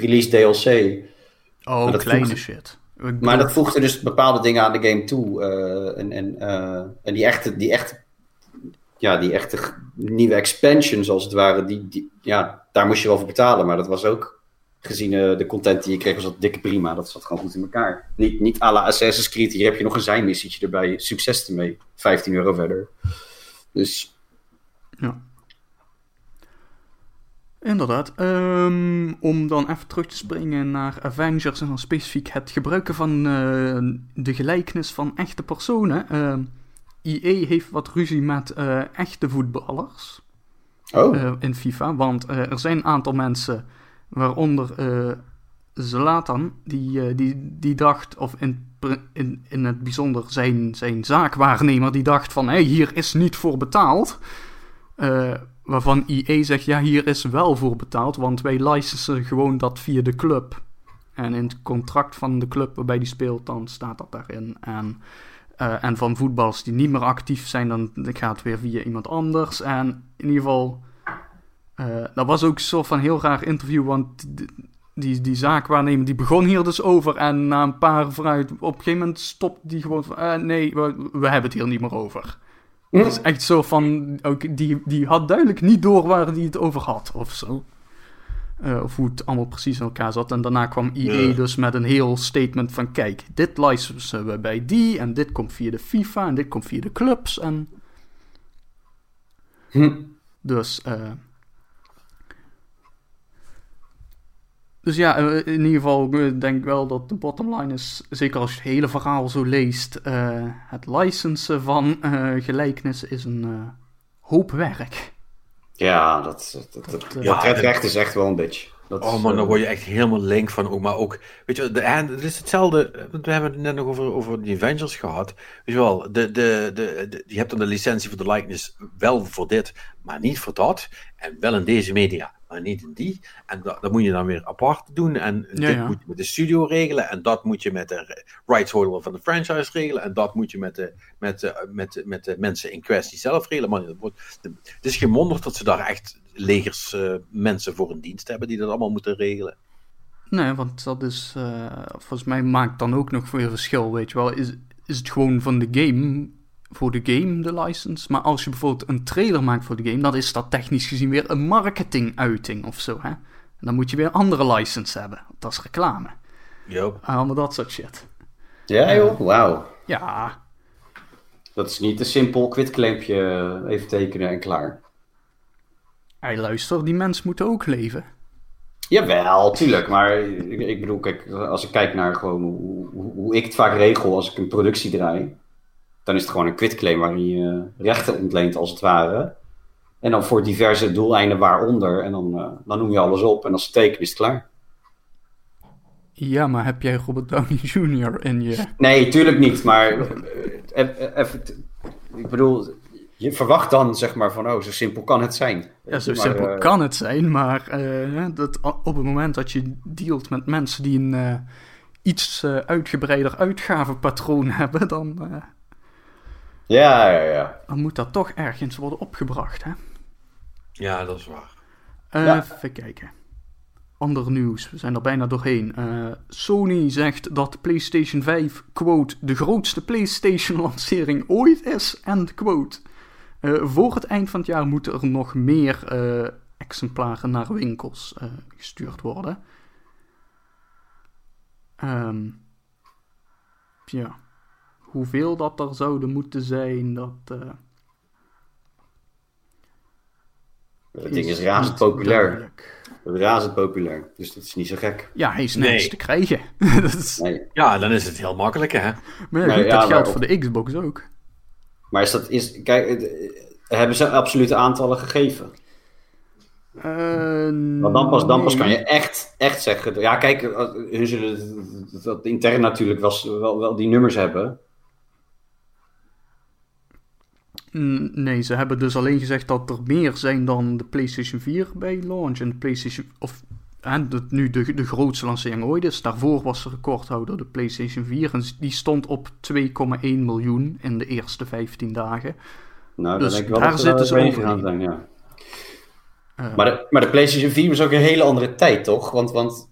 post-release DLC. oh, maar dat kleine voegt- shit. Maar dat voegde dus bepaalde dingen aan de game toe. eh, en en, eh, en die echte, die echte, ja, die echte nieuwe expansions als het ware, die, die, ja, daar moest je wel voor betalen. Maar dat was ook, gezien eh, de content die je kreeg, was dat dikke prima. Dat zat gewoon goed in elkaar. Niet, niet à la Assassin's Creed, hier heb je nog een zijmissietje erbij. Succes ermee. 15 euro verder. Dus Ja. Inderdaad. Ehm, om dan even terug te springen naar Avengers en dan specifiek het gebruiken van eh, de gelijkenis van echte personen. Ehm EA heeft wat ruzie met eh, echte voetballers oh, eh, in FIFA. Want er zijn een aantal mensen, waaronder Zlatan, die, die, die dacht, of in, in, in het bijzonder zijn, zijn zaakwaarnemer, die dacht van, hé, hier is niet voor betaald. Waarvan EA zegt, ja, hier is wel voor betaald, want wij licensen gewoon dat via de club. En in het contract van de club waarbij die speelt, dan staat dat daarin. En, eh, en van voetballers die niet meer actief zijn, dan gaat het weer via iemand anders. En in ieder geval, eh, dat was ook een soort van heel raar interview, want die, die, die zaakwaarnemer die begon hier dus over. En na een paar vooruit, op een gegeven moment stopte die gewoon van, eh, nee, we, we hebben het hier niet meer over. Het is echt zo van, ook, die, die had duidelijk niet door waar hij het over had, of zo. Eh, of hoe het allemaal precies in elkaar zat. En daarna kwam EA Ja. dus met een heel statement van... Kijk, dit licensen we bij die... en dit komt via de FIFA... en dit komt via de clubs. En Hm. dus... eh, dus ja, eh, in ieder geval eh, denk ik wel dat de bottom line is... zeker als je het hele verhaal zo leest... eh, het licensen van eh, gelijkenissen is een hoop werk. ja, dat, dat, dat, dat, Ja, dat recht is echt wel een bitch. Dat Oh man, dan word je echt helemaal link van ook. Maar ook, weet je, de, en het is hetzelfde. want We hebben het net nog over, over die Avengers gehad. Weet je wel, de, de, de, de- je hebt dan de licentie voor de likeness wel voor dit, maar niet voor dat. En wel in deze media, maar niet in die. En dat, dat moet je dan weer apart doen. En Ja, dit ja. moet je met de studio regelen. En dat moet je met de rights holder van de franchise regelen. En dat moet je met de, met de, met de, met de mensen in kwestie zelf regelen. Man, het, wordt, het is geen wonder dat ze daar echt legers eh, mensen voor een dienst hebben die dat allemaal moeten regelen. Nee, want dat is, eh, volgens mij maakt dan ook nog weer verschil, weet je wel. Is, is het gewoon van de game, voor de game de license? Maar als je bijvoorbeeld een trailer maakt voor de game, dan is dat technisch gezien weer een marketinguiting of zo, hè. En dan moet je weer een andere license hebben. Dat is reclame. Yup. Allemaal dat soort shit. Ja joh, wauw. Ja, Dat is niet een simpel quitclaimpje eh, even tekenen en klaar. hij luister, die mensen moeten ook leven. Jawel, tuurlijk. Maar ik, ik bedoel, kijk, als ik kijk naar gewoon hoe, hoe, hoe ik het vaak regel als ik een productie draai, dan is het gewoon een quitclaim waarin je rechten ontleent als het ware. En dan voor diverse doeleinden waaronder. En dan, eh, dan noem je alles op en als ze tekenen is het klaar. Ja, maar heb jij Robert Downey Jr. in je... Nee, tuurlijk niet. Maar eh, eh, even, ik bedoel, je verwacht dan zeg maar van, oh, zo simpel kan het zijn. Ja, zo Maar, simpel eh, kan het zijn, maar eh, dat, op het moment dat je dealt met mensen die een eh, iets eh, uitgebreider uitgavenpatroon (laughs) hebben, dan, eh, Ja, ja, ja. dan moet dat toch ergens worden opgebracht. Hè? Ja, dat is waar. Eh, Ja. Even kijken. ander nieuws. We zijn er bijna doorheen. Uh, Sony zegt dat PlayStation 5, quote, de grootste PlayStation-lancering ooit is, end quote. Uh, voor het eind van het jaar moeten er nog meer uh, exemplaren naar winkels gestuurd worden. Um, ja, hoeveel dat er zouden moeten zijn, dat... Het ding is razend populair. Razend populair. Dus dat is niet zo gek. Ja, hij is nergens te krijgen. (laughs) dat is... nee. Ja, dan is het heel makkelijk, hè? Maar nee, dat geldt voor de Xbox ook. Maar is dat... Is, kijk, hebben ze absolute aantallen gegeven? Uh, Want dan pas, dan pas kan je echt, echt zeggen... Ja, kijk, hun zullen dat intern natuurlijk wel, wel, wel die nummers hebben... Nee, ze hebben dus alleen gezegd dat er meer zijn dan de PlayStation 4 bij launch. En de PlayStation. Of en dat nu de, de grootste lancering ooit is. Daarvoor was de recordhouder de PlayStation 4. En die stond op 2,1 miljoen in de eerste 15 dagen. Nou, dus denk ik wel daar zitten ze over aan zijn, ja. Uh, maar, de, maar de PlayStation 4 was ook een hele andere tijd, toch? Want, want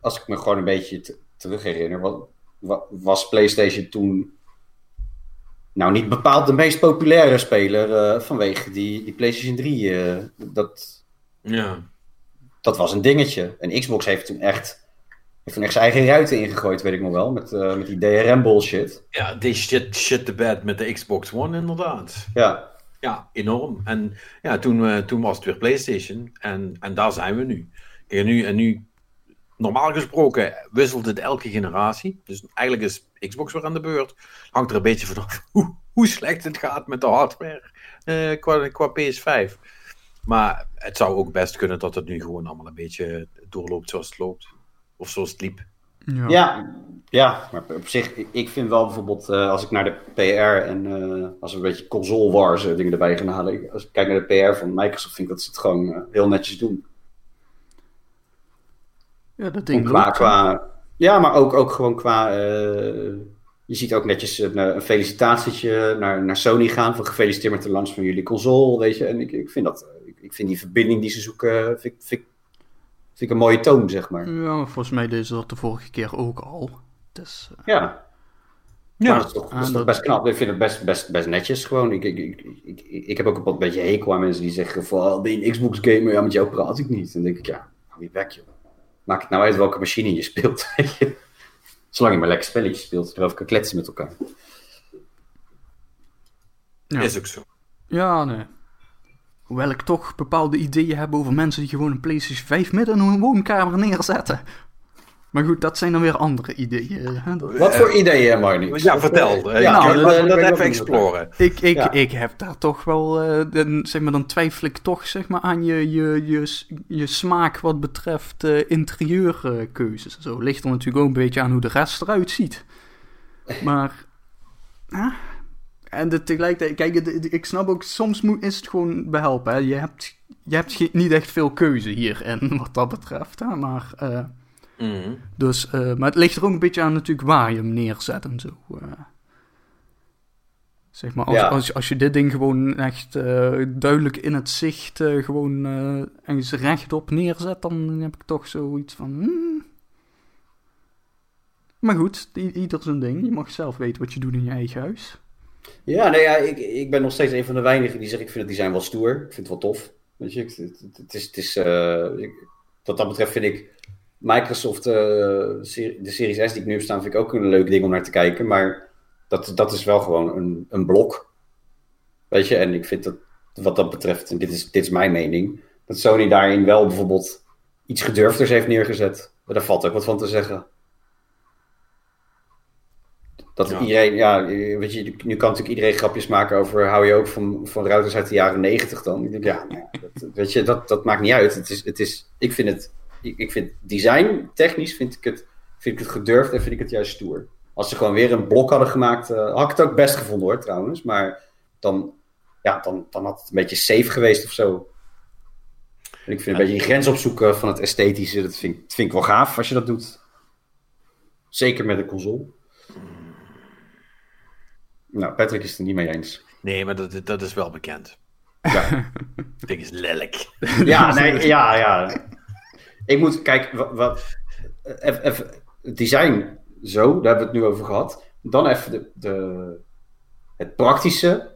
als ik me gewoon een beetje terug herinner, wat, was PlayStation toen nou, niet bepaald de meest populaire speler uh, vanwege die, die PlayStation 3. Uh, eh, dat, ja. dat was een dingetje. En Xbox heeft toen echt, heeft toen echt zijn eigen ruiten ingegooid, weet ik nog wel. Met, uh, met die DRM bullshit. Ja, die shit, shit the bed met de Xbox One, inderdaad. Ja. Ja, enorm. En ja, toen, toen was het weer PlayStation. En, en daar zijn we nu. En nu, en nu normaal gesproken wisselt het elke generatie. Dus eigenlijk is Xbox weer aan de beurt. Hangt er een beetje vanaf (laughs) hoe, hoe slecht het gaat met de hardware uh, qua, qua PS5. Maar het zou ook best kunnen dat het nu gewoon allemaal een beetje doorloopt zoals het loopt. Of zoals het liep. Ja, ja, ja maar op zich, ik vind wel bijvoorbeeld, uh, als ik naar de PR en uh, als we een beetje console wars dingen erbij gaan halen. Als ik kijk naar de PR van Microsoft, vind ik dat ze het gewoon heel netjes doen. Ja, dat ding qua, qua, Ja, maar ook, ook gewoon qua... Uh, je ziet ook netjes een, een felicitatietje naar, naar Sony gaan. Van gefeliciteerd met de launch van jullie console, weet je. En ik, ik vind dat... Ik, ik vind die verbinding die ze zoeken... Vind, vind, vind ik een mooie toon, zeg maar. Ja, maar volgens mij deden ze dat de vorige keer ook al. Dus, uh... Ja. Ja, dat is toch, dat is toch best knap. Ik vind het best, best, best netjes gewoon. Ik, ik, ik, ik, ik heb ook een beetje hekel aan mensen die zeggen van... Ben je een Xbox gamer? Ja, met jou praat ik niet. En dan denk ik, ja, wie weg joh maakt het nou uit welke machine je speelt. (laughs) Zolang je maar lekker spelletjes speelt, erover kan kletsen met elkaar. Ja. Is ook zo. Ja, nee. Hoewel ik toch bepaalde ideeën heb over mensen die gewoon een PlayStation 5 midden in hun woonkamer neerzetten. Maar goed, dat zijn dan weer andere ideeën. Hè? Wat voor ideeën, Marnie? Ja, vertel. Ja, nou, dat, dat even exploren. Ik, ik, ik heb daar toch wel, uh, zeg maar, dan twijfel ik toch zeg maar, aan je, je, je, je smaak wat betreft uh, interieurkeuzes. Zo ligt er natuurlijk ook een beetje aan hoe de rest eruit ziet. Maar, uh, en de, tegelijkertijd, kijk, ik snap ook, soms moet, is het gewoon behelpen. Hè? Je hebt, je hebt niet echt veel keuze hierin, (laughs) wat dat betreft. Hè? Maar... Uh, Mhm. Dus, uh, maar het ligt er ook een beetje aan natuurlijk waar je hem neerzet en zo. Uh. Zeg maar, als, als, als, je dit ding gewoon echt uh, duidelijk in het zicht gewoon ergens rechtop neerzet, dan heb ik toch zoiets van... Hmm. Maar goed, ieder zijn ding. Je mag zelf weten wat je doet in je eigen huis. Ja, nee, ja ik, ik ben nog steeds een van de weinigen die zegt ik vind het design wel stoer. Ik vind het wel tof. Weet je, het, het, is... Het is wat dat betreft vind ik Microsoft, uh, de Series S die ik nu heb staan, vind ik ook een leuk ding om naar te kijken. Maar dat, dat is wel gewoon een, een blok. Weet je, en ik vind dat wat dat betreft, en dit is, dit is mijn mening, dat Sony daarin wel bijvoorbeeld iets gedurfders heeft neergezet. Maar daar valt ook wat van te zeggen. Dat iedereen, ja, weet je, nu kan natuurlijk iedereen grapjes maken over hou je ook van, van routers uit de jaren negentig dan. Ja, dat, weet je, dat, dat maakt niet uit. Het is, het is, ik vind het ik vind design technisch vind ik, het, vind ik het gedurfd en vind ik het juist stoer. Als ze gewoon weer een blok hadden gemaakt, uh, had ik het ook best gevonden hoor trouwens. Maar dan, ja, dan, dan had het een beetje safe geweest of zo. En ik vind een beetje die grens opzoeken van het esthetische, dat vind, dat vind ik wel gaaf als je dat doet. Zeker met een console. Nou, Patrick is het er niet mee eens. Nee, maar dat, dat is wel bekend. Ja. (laughs) ik denk is lelijk. Ja, nee, (laughs) ja, ja. Ik moet, kijk, wat, wat even, even, het design zo, daar hebben we het nu over gehad. Dan even de, de het praktische.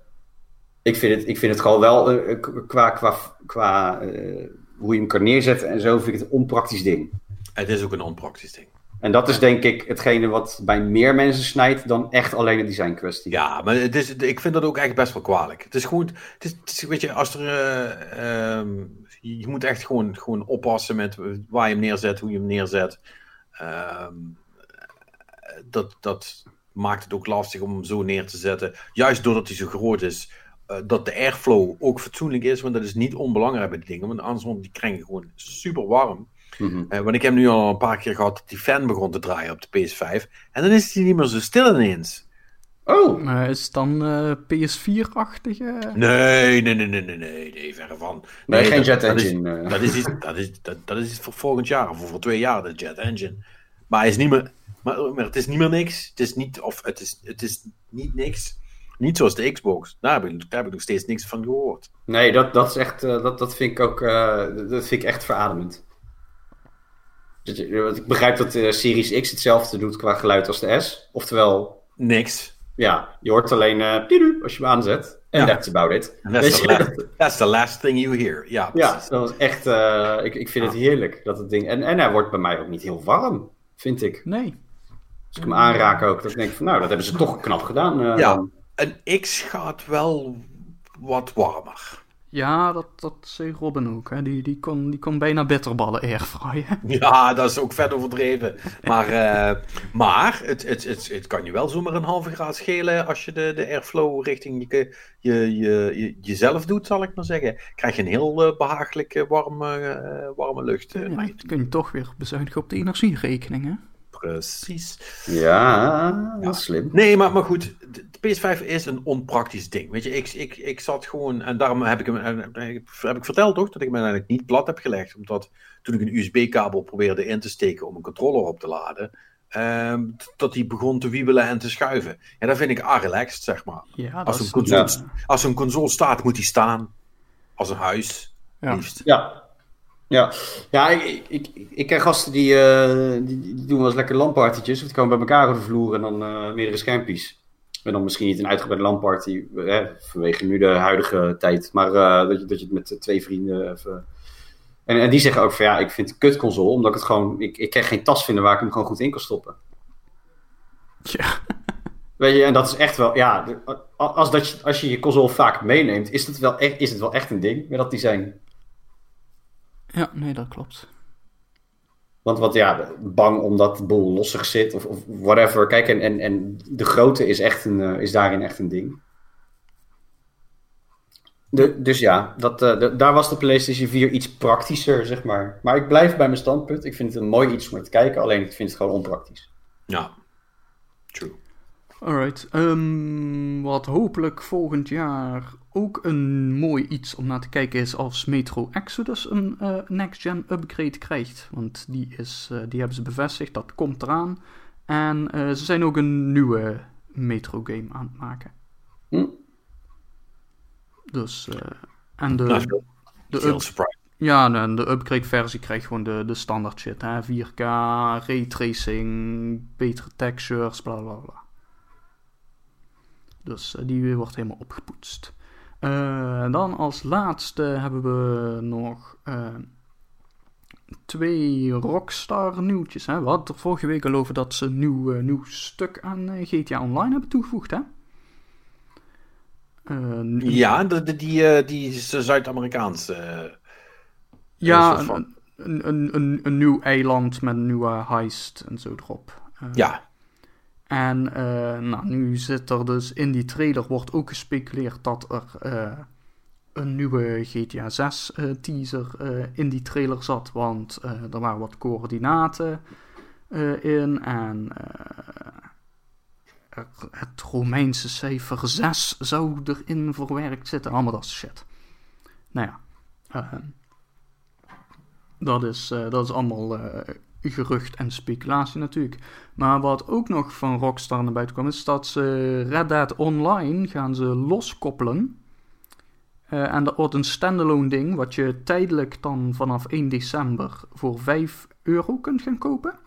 Ik vind het, ik vind het gewoon wel, uh, qua, qua, qua uh, hoe je hem kan neerzetten en zo, vind ik het een onpraktisch ding. Het is ook een onpraktisch ding. En dat is denk ik hetgene wat bij meer mensen snijdt dan echt alleen een design kwestie. Ja, maar het is, ik vind dat ook echt best wel kwalijk. Het is gewoon, het is, het is weet je, als er, uh, um, je moet echt gewoon, gewoon oppassen met waar je hem neerzet, hoe je hem neerzet. Um, dat, dat maakt het ook lastig om hem zo neer te zetten. Juist doordat hij zo groot is, uh, dat de airflow ook fatsoenlijk is, want dat is niet onbelangrijk bij die dingen, want anders wordt die kring gewoon super warm. Mm -hmm. uh, want ik heb nu al een paar keer gehad dat die fan begon te draaien op de PS5. En dan is hij niet meer zo stil ineens. Oh! Uh, is het dan uh, PS4-achtig? Nee, nee, nee, nee, nee, nee, nee, verre van. Nee, nee geen dat, Jet Engine. Dat is, dat, is iets, dat, is, dat, dat is iets voor volgend jaar of voor twee jaar, de Jet Engine. Maar is niet meer, maar, maar het is niet meer niks. Het is niet, of het is, het is niet niks. Niet zoals de Xbox. Daar heb ik, daar heb ik nog steeds niks van gehoord. Nee, dat, dat is echt, uh, dat, dat vind ik ook, uh, dat vind ik echt verademend. Ik begrijp dat de Series X hetzelfde doet qua geluid als de S. Oftewel... Niks. Ja, je hoort alleen uh, als je hem aanzet. En ja. that's about it. That's the, last, that's the last thing you hear. Ja, ja dat was echt... Uh, ik, ik vind het heerlijk, dat het ding... En, en hij wordt bij mij ook niet heel warm, vind ik. Nee. Als ik hem aanraak ook, dan denk ik van... Nou, dat hebben ze toch knap gedaan. Uh, ja, een X gaat wel wat warmer. Ja, dat, dat zei Robin ook. Hè. Die, die, kon, die kon bijna bitterballen airfryen. (laughs) Ja, dat is ook vet overdreven. Maar, uh, maar het, het, het, het kan je wel zomaar een halve graad schelen als je de, de airflow richting je, je, je, je, jezelf doet, zal ik maar zeggen. Krijg je een heel uh, behagelijke warme, uh, warme lucht. Ja, dan kun je toch weer bezuinigen op de energierekening, hè? Precies. Ja, dat is slim. Nee, maar, maar goed, PS5 is een onpraktisch ding. Weet je, ik, ik, ik zat gewoon, en daarom heb ik hem, heb ik verteld toch, dat ik me eigenlijk niet plat heb gelegd. Omdat toen ik een USB-kabel probeerde in te steken om een controller op te laden, um, dat die begon te wiebelen en te schuiven. En dat vind ik relaxed, zeg maar. Ja, als, een console, ja. als een console staat, moet die staan. Als een huis, ja. liefst. Ja, ja, ja ik, ik, ik ken gasten die, uh, die, die, doen wel eens lekker landpartytjes. Of die komen bij elkaar over de vloer en dan uh, meerdere schermpjes. En dan misschien niet een uitgebreide landparty, eh, vanwege nu de huidige tijd. Maar uh, dat, je, dat je het met twee vrienden even... En, en die zeggen ook van ja, ik vind het een kutconsole, omdat ik het gewoon... Ik, ik kan geen tas vinden waar ik hem gewoon goed in kan stoppen. Ja. (laughs) Weet je, en dat is echt wel... Ja, als, dat je, als je je console vaak meeneemt, is het wel echt, is het wel echt een ding met dat design. Ja, nee, dat klopt. Want wat ja, bang omdat de boel lossig zit of, of whatever. Kijk, en, en, en de grootte is, echt een, uh, is daarin echt een ding. De, dus ja, dat, uh, de, daar was de PlayStation 4 iets praktischer, zeg maar. Maar ik blijf bij mijn standpunt. Ik vind het een mooi iets om te kijken, alleen ik vind het gewoon onpraktisch. Ja, true. Alright. Um, wat hopelijk volgend jaar ook een mooi iets om naar te kijken is als Metro Exodus een uh, next-gen upgrade krijgt. Want die, is, uh, die hebben ze bevestigd, dat komt eraan. En uh, ze zijn ook een nieuwe Metro game aan het maken. Hm. Dus, en de... Nou, de up, ja, en de upgrade versie krijgt gewoon de, de standaard shit. Hè? 4K, raytracing, betere textures, bla bla bla. Dus die wordt helemaal opgepoetst. Uh, dan als laatste hebben we nog uh, twee Rockstar nieuwtjes. Hè? We hadden er vorige week al over dat ze een nieuw, nieuw stuk aan GTA Online hebben toegevoegd. Hè? ja, die, die, die Zuid-Amerikaanse. ja, een, een, een, een, nieuw eiland met een nieuwe heist en zo erop. ja. En uh, nou, nu zit er dus in die trailer wordt ook gespeculeerd dat er uh, een nieuwe GTA 6 uh, teaser in die trailer zat. Want er waren wat coördinaten in en het Romeinse cijfer 6 zou erin verwerkt zitten. Allemaal dat shit. Nou ja, dat, is, dat is allemaal gerucht en speculatie natuurlijk. Maar wat ook nog van Rockstar naar buiten kwam, is dat ze Red Dead Online gaan ze loskoppelen. Eh, en dat wordt een standalone ding, wat je tijdelijk dan vanaf 1 december voor 5 euro kunt gaan kopen.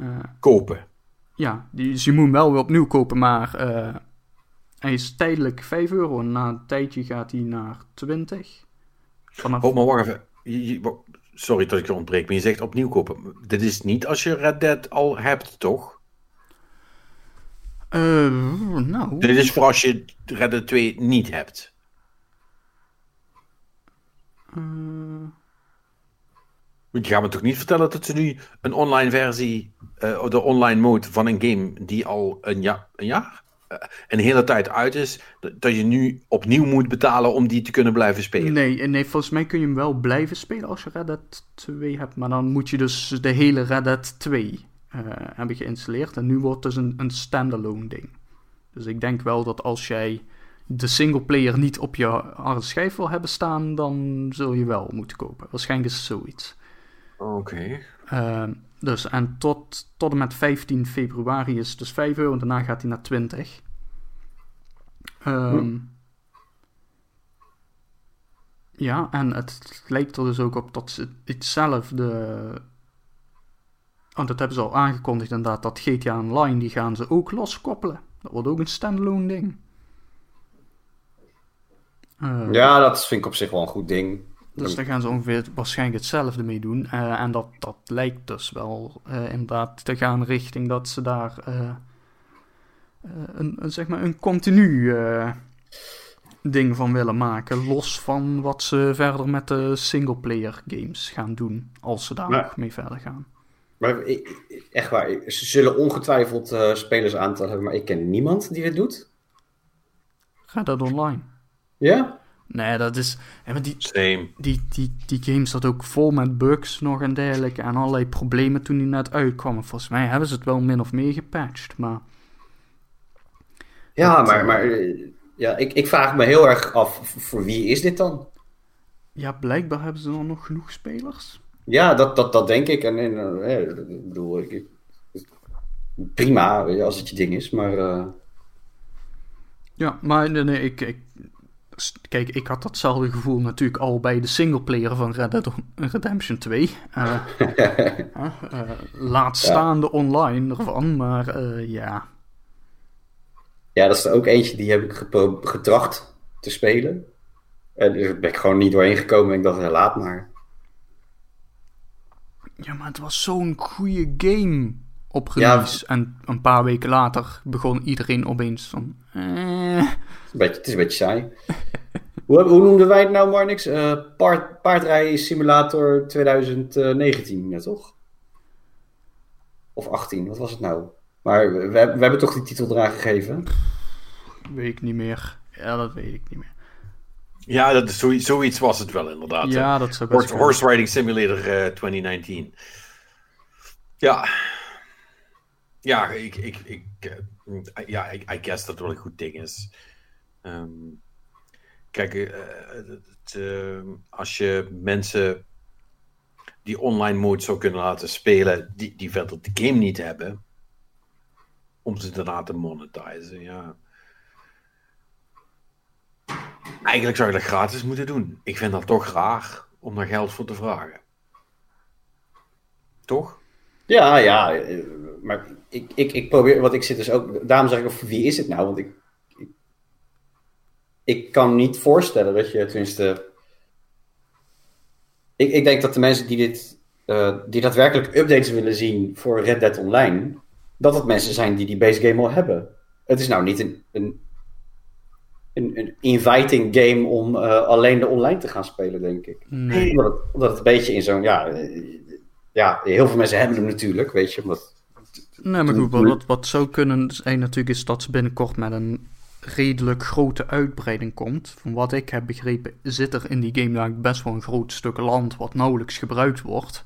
Uh, kopen? Ja, dus je moet hem wel weer opnieuw kopen, maar uh, hij is tijdelijk 5 euro. En na een tijdje gaat hij naar 20. Vanaf... Oh, maar wacht even. Sorry dat ik je ontbreek, maar je zegt opnieuw kopen. Dit is niet als je Red Dead al hebt, toch? Uh, nou... Dit is voor als je Red Dead 2 niet hebt. Uh... Je gaat me toch niet vertellen dat ze nu een online versie, uh, de online mode van een game die al een, ja, een jaar, een hele tijd uit is, dat je nu opnieuw moet betalen om die te kunnen blijven spelen? Nee, nee, volgens mij kun je hem wel blijven spelen als je Red Dead 2 hebt, maar dan moet je dus de hele Red Dead 2 uh, hebben geïnstalleerd. En nu wordt het dus een, een standalone ding. Dus ik denk wel dat als jij de singleplayer niet op je harde schijf wil hebben staan, dan zul je wel moeten kopen. Waarschijnlijk is het zoiets. Oké. Okay. Uh, dus en tot, tot en met 15 februari is het dus 5 euro en daarna gaat hij naar 20. Um, hm. Ja, en het lijkt er dus ook op dat ze hetzelfde want dat hebben ze al aangekondigd inderdaad, dat GTA Online, die gaan ze ook loskoppelen. Dat wordt ook een standalone ding. Uh, ja, dat vind ik op zich wel een goed ding. Dus daar gaan ze ongeveer waarschijnlijk hetzelfde mee doen. Uh, en dat, dat lijkt dus wel uh, inderdaad te gaan richting dat ze daar een, een, zeg maar een continu ding van willen maken. Los van wat ze verder met de singleplayer games gaan doen. Als ze daar nog mee verder gaan. Maar echt waar, ze zullen ongetwijfeld spelers aantal hebben, maar ik ken niemand die dit doet. Ga dat online? Ja? Nee, dat is... Ja, die, Same. Die, die, die game zat ook vol met bugs nog en dergelijke en allerlei problemen toen die net uitkwam. Volgens mij hebben ze het wel min of meer gepatcht, maar... Ja, maar, maar eh, ja, ik, ik vraag me heel erg af, voor wie is dit dan? Ja, blijkbaar hebben ze dan nog genoeg spelers. Ja, dat, dat, dat denk ik. En, en eh, ik bedoel, ik, prima als het je ding is, maar. Uh... Ja, maar nee, nee ik, ik, Kijk, ik had datzelfde gevoel natuurlijk al bij de singleplayer van Red Dead Redemption 2. Uh, uh, (laughs) laat staan de online ervan, maar ja. Ja, dat is er ook eentje die heb ik getracht te spelen. En daar ben ik gewoon niet doorheen gekomen en ik dacht, laat maar. Ja, maar het was zo'n goede game op release. Ja. En een paar weken later begon iedereen opeens van... Eh. Het, is een beetje, het is een beetje saai. (laughs) hoe, hoe noemden wij het nou, Marnix? Uh, paard, paardrijden simulator 2019, ja toch? Of 18, wat was het nou? Maar we, we hebben toch die titel eraan gegeven? Weet ik niet meer. Ja, dat weet ik niet meer. Ja, dat is zoiets, zoiets was het wel inderdaad. Ja, dat zou Horse, Horse Riding Simulator uh, eh, 2019. Ja. Ja, ik, ik, ik, uh, ja, I, I, guess dat het wel een goed ding is. Um, kijk, uh, het, ehm, als je mensen die online mode zou kunnen laten spelen, die, die verder de game niet hebben, om ze daarna te monetizen, ja Eigenlijk zou je dat gratis moeten doen. Ik vind dat toch raar om daar geld voor te vragen. Toch? Ja, ja. Eh, maar ik, ik, ik probeer, wat ik zit dus ook, daarom zeg ik, wie is het nou? Want ik, ik, kan niet voorstellen dat je, tenminste, ik, ik denk dat de mensen die dit, uh, die daadwerkelijk updates willen zien voor Red Dead Online, dat het mensen zijn die die base game al hebben. Het is nou niet een, een een, een inviting game om uh, alleen de online te gaan spelen, denk ik. Nee. Omdat, het, omdat het een beetje in zo'n, ja, eh, ja, heel veel mensen hebben hem natuurlijk, weet je. Omdat, nee, maar goed, wat, wat zou kunnen zijn natuurlijk is dat ze binnenkort met een redelijk grote uitbreiding komt. Van wat ik heb begrepen zit er in die game eigenlijk best wel een groot stuk land wat nauwelijks gebruikt wordt.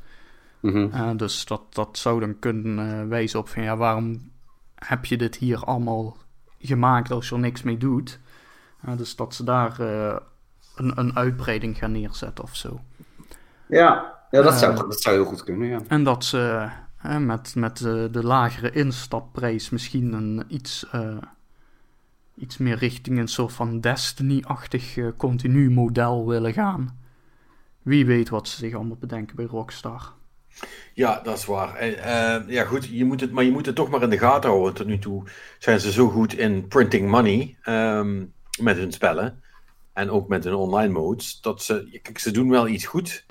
Mm -hmm. uh, dus dat, dat zou dan kunnen uh, wijzen op van ja, waarom heb je dit hier allemaal gemaakt als je er niks mee doet? dus dat ze daar een, een uitbreiding gaan neerzetten of zo. Ja, ja dat, zou, dat zou heel goed kunnen, ja. En dat ze met, met de, de lagere instapprijs misschien een iets, iets meer richting een soort van Destiny-achtig uh, continu model willen gaan. Wie weet wat ze zich allemaal bedenken bij Rockstar. Ja, dat is waar. Uh, ja, goed, je moet het, maar je moet het toch maar in de gaten houden. Tot nu toe zijn ze zo goed in printing money um, met hun spellen. En ook met hun online modes. Dat ze, kijk, ze doen wel iets goed.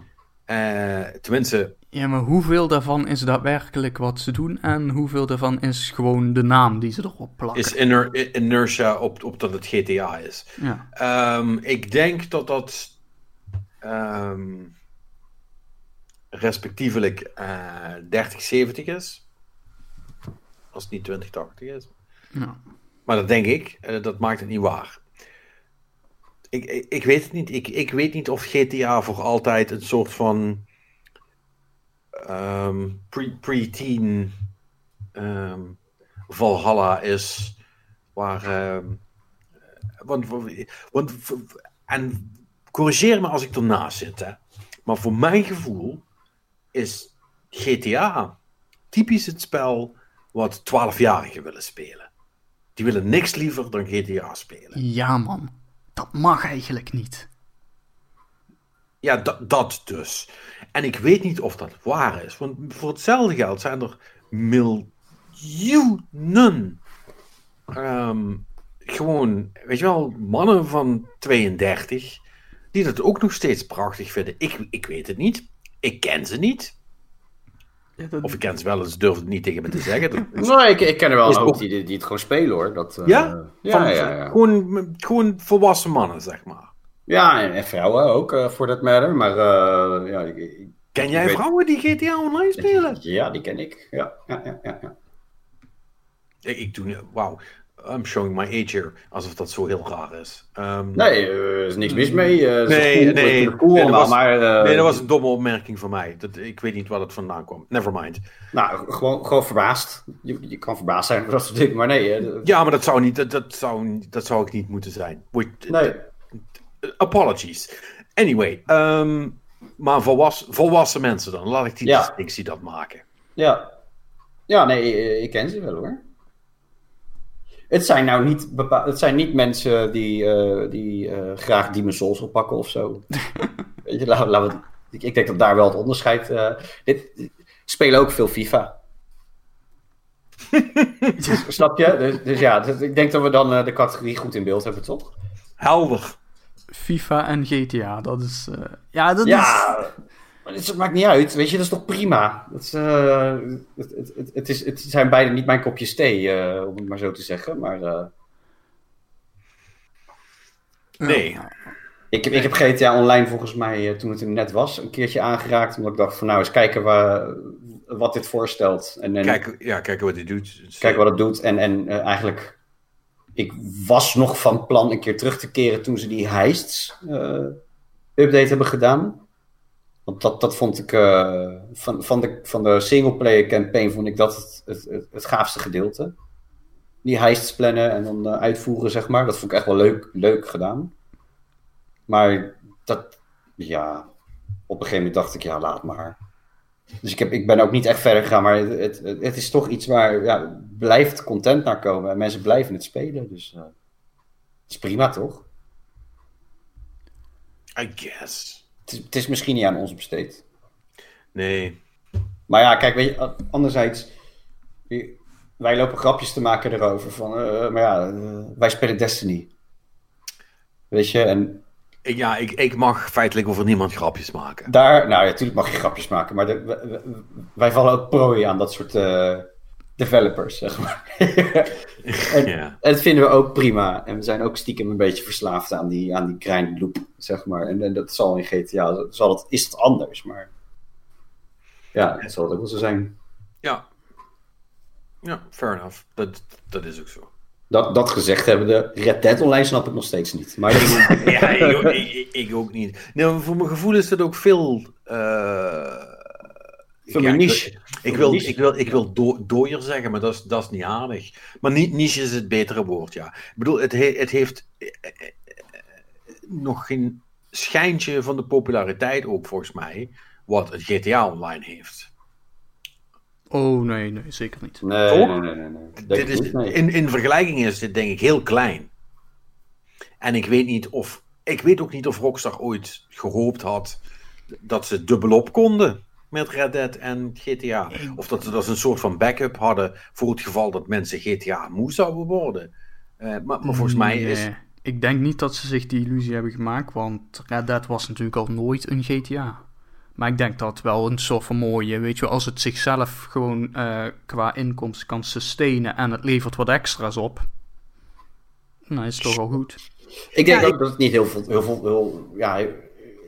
Uh, tenminste. Ja, maar hoeveel daarvan is daadwerkelijk wat ze doen? En hoeveel daarvan is gewoon de naam die ze erop plakken? Is iner inertia op, op dat het GTA is. Ja. Um, ik denk dat dat. Um, respectievelijk uh, 3070 is. Als het niet 2080 is. Ja. Maar dat denk ik. Dat maakt het niet waar. Ik, ik, weet het niet. Ik, ik weet niet of GTA voor altijd een soort van um, pre-teen um, Valhalla is. Waar. Um, want, want, en corrigeer me als ik ernaast zit, hè. Maar voor mijn gevoel is GTA typisch het spel wat 12-jarigen willen spelen. Die willen niks liever dan GTA spelen. Ja, man. Dat mag eigenlijk niet. Ja, dat dus. En ik weet niet of dat waar is. Want voor hetzelfde geld zijn er miljoenen. Um, gewoon, weet je wel, mannen van 32. Die dat ook nog steeds prachtig vinden. Ik, ik weet het niet. Ik ken ze niet. Ja, dat... Of ik ken ze wel, ze durven het niet tegen me te zeggen. (laughs) nee, ik, ik ken er wel een hoop die, die, het gewoon spelen hoor. Dat, uh... ja? Ja, Van, ja, ja, Gewoon, gewoon volwassen mannen, zeg maar. Ja, en, en vrouwen ook, uh, voor dat matter. Maar uh, ja, ik, Ken jij vrouwen die GTA Online spelen? Ja, die ken ik. Ja, ja, ja, ja. Ik, ik doe, wauw. I'm showing my age here, alsof dat zo heel raar is. Um, nee, er is niks mis mee. Uh, nee, cool, nee, cool, nee, dat was, maar, uh, nee, dat was een domme opmerking van mij. Dat, ik weet niet waar het vandaan kwam. Never mind. Nou, gewoon, gewoon verbaasd. Je, je kan verbaasd zijn over dat soort dingen, maar nee. Uh, ja, maar dat zou, niet, dat, dat, zou, dat zou ik niet moeten zijn. Wait, nee. Apologies. Anyway, um, maar volwassen, volwassen mensen dan. Laat ik die ja. distinctie dat maken. Ja. Ja, nee, ik ken ze wel hoor. Het zijn nou niet, bepaal, het zijn niet mensen die, uh, die uh, graag Demon Souls oppakken of zo. (laughs) Weet je, laten, we, ik, ik denk dat daar wel het onderscheid... Uh, dit, spelen ook veel FIFA. (laughs) Snap je? Dus, dus ja, dus ik denk dat we dan de categorie goed in beeld hebben, toch? Helder. FIFA en GTA, dat is... ja, dat ja, is... Het maakt niet uit, weet je, dat is toch prima. Dat is, uh, het, het, het, het, is, het zijn beide niet mijn kopjes thee, uh, om het maar zo te zeggen. Maar, uh... Nee. Ik, ik heb GTA Online volgens mij, toen het er net was, een keertje aangeraakt. Omdat ik dacht van nou eens kijken waar, wat dit voorstelt. En, en, kijken, ja, kijken wat dit doet. Kijken wat het doet. En, en eigenlijk, ik was nog van plan een keer terug te keren toen ze die heists update hebben gedaan. Want dat, dat vond ik uh, van, van de, van de singleplayer campaign vond ik dat het, het, het, gaafste gedeelte. Die heists plannen en dan uh, uitvoeren, zeg maar. Dat vond ik echt wel leuk, leuk gedaan. Maar dat, ja, op een gegeven moment dacht ik, ja, laat maar. Dus ik, heb, ik ben ook niet echt verder gegaan, maar het, het, is toch iets waar ja, blijft content naar komen. En mensen blijven het spelen, dus uh, het is prima, toch? I guess het is misschien niet aan ons besteed. Nee. Maar ja, kijk, weet je, anderzijds, wij lopen grapjes te maken erover van, uh, maar ja, uh, wij spelen Destiny. Weet je, en... Ja, ik, ik mag feitelijk over niemand grapjes maken. Daar, nou ja, natuurlijk mag je grapjes maken, maar de, wij vallen ook prooi aan dat soort uh, developers, zeg maar. (laughs) en, en dat vinden we ook prima. En we zijn ook stiekem een beetje verslaafd aan die, aan die grind loop, zeg maar. En, en dat zal in GTA, zal het, is het anders, maar... Ja, dat zal het ook wel zo zijn. Ja. Ja, fair enough. Dat, dat is ook zo. Dat, dat gezegd hebben, de Red Dead Online snap ik nog steeds niet. Maar (laughs) ja, ik, ik, ik, ook niet. Nee, voor mijn gevoel is dat ook veel... Uh... Veel ja, niche. Ik wil, ik wil, ik wil do, dooier zeggen, maar dat is, dat is niet aardig. Maar niet, niche is het betere woord, ja. Ik bedoel, het, he, het heeft eh, eh, nog geen schijntje van de populariteit ook, volgens mij, wat het GTA Online heeft. Oh, nee, nee, zeker niet. Nee, nee, nee, nee, nee. Dit is, niet, nee. In, in vergelijking is dit denk ik heel klein. En ik weet niet of. Ik weet ook niet of Rockstar ooit gehoopt had dat ze dubbelop konden met Red Dead en GTA. Of dat ze dat een soort van backup hadden voor het geval dat mensen GTA moe zouden worden. Uh, maar, maar, volgens mij is. Ik denk niet dat ze zich die illusie hebben gemaakt, want Red Dead was natuurlijk al nooit een GTA. Maar ik denk dat wel een soort van mooie, weet je, als het zichzelf gewoon uh, qua inkomsten kan sustainen en het levert wat extra's op, nou is het toch al goed. Ik denk ook dat het niet heel veel, heel veel heel, ja,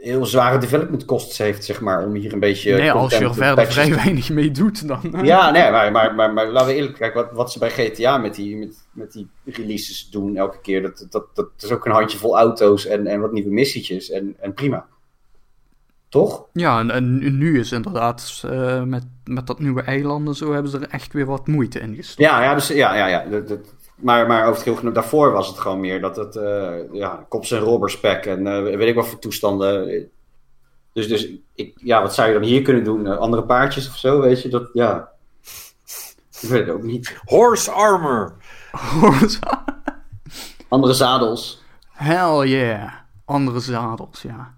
heel zware development costs heeft, zeg maar, om hier een beetje... Nee, als je er verder vrij weinig mee doet, dan... Ja, nee, maar, maar, maar, maar, laten we eerlijk kijken, wat, wat ze bij GTA met die, met, met die releases doen elke keer, dat, dat, dat is ook een handjevol auto's en, en wat nieuwe missietjes en, en prima. Toch? Ja, en, en nu is inderdaad uh, met, met dat nieuwe eiland en zo hebben ze er echt weer wat moeite in gestopt. Ja, ja, dus, ja, ja, ja. Dat, dat, maar, maar over het geheel daarvoor was het gewoon meer dat het, uh, ja, kops en robberspek en uh, weet ik wat voor toestanden. Dus, dus ik, ja, wat zou je dan hier kunnen doen? andere paardjes of zo, weet je? Dat, ja. Ik weet het ook niet. Horse armor. Horse (laughs) Andere zadels. Hell yeah. Andere zadels, ja.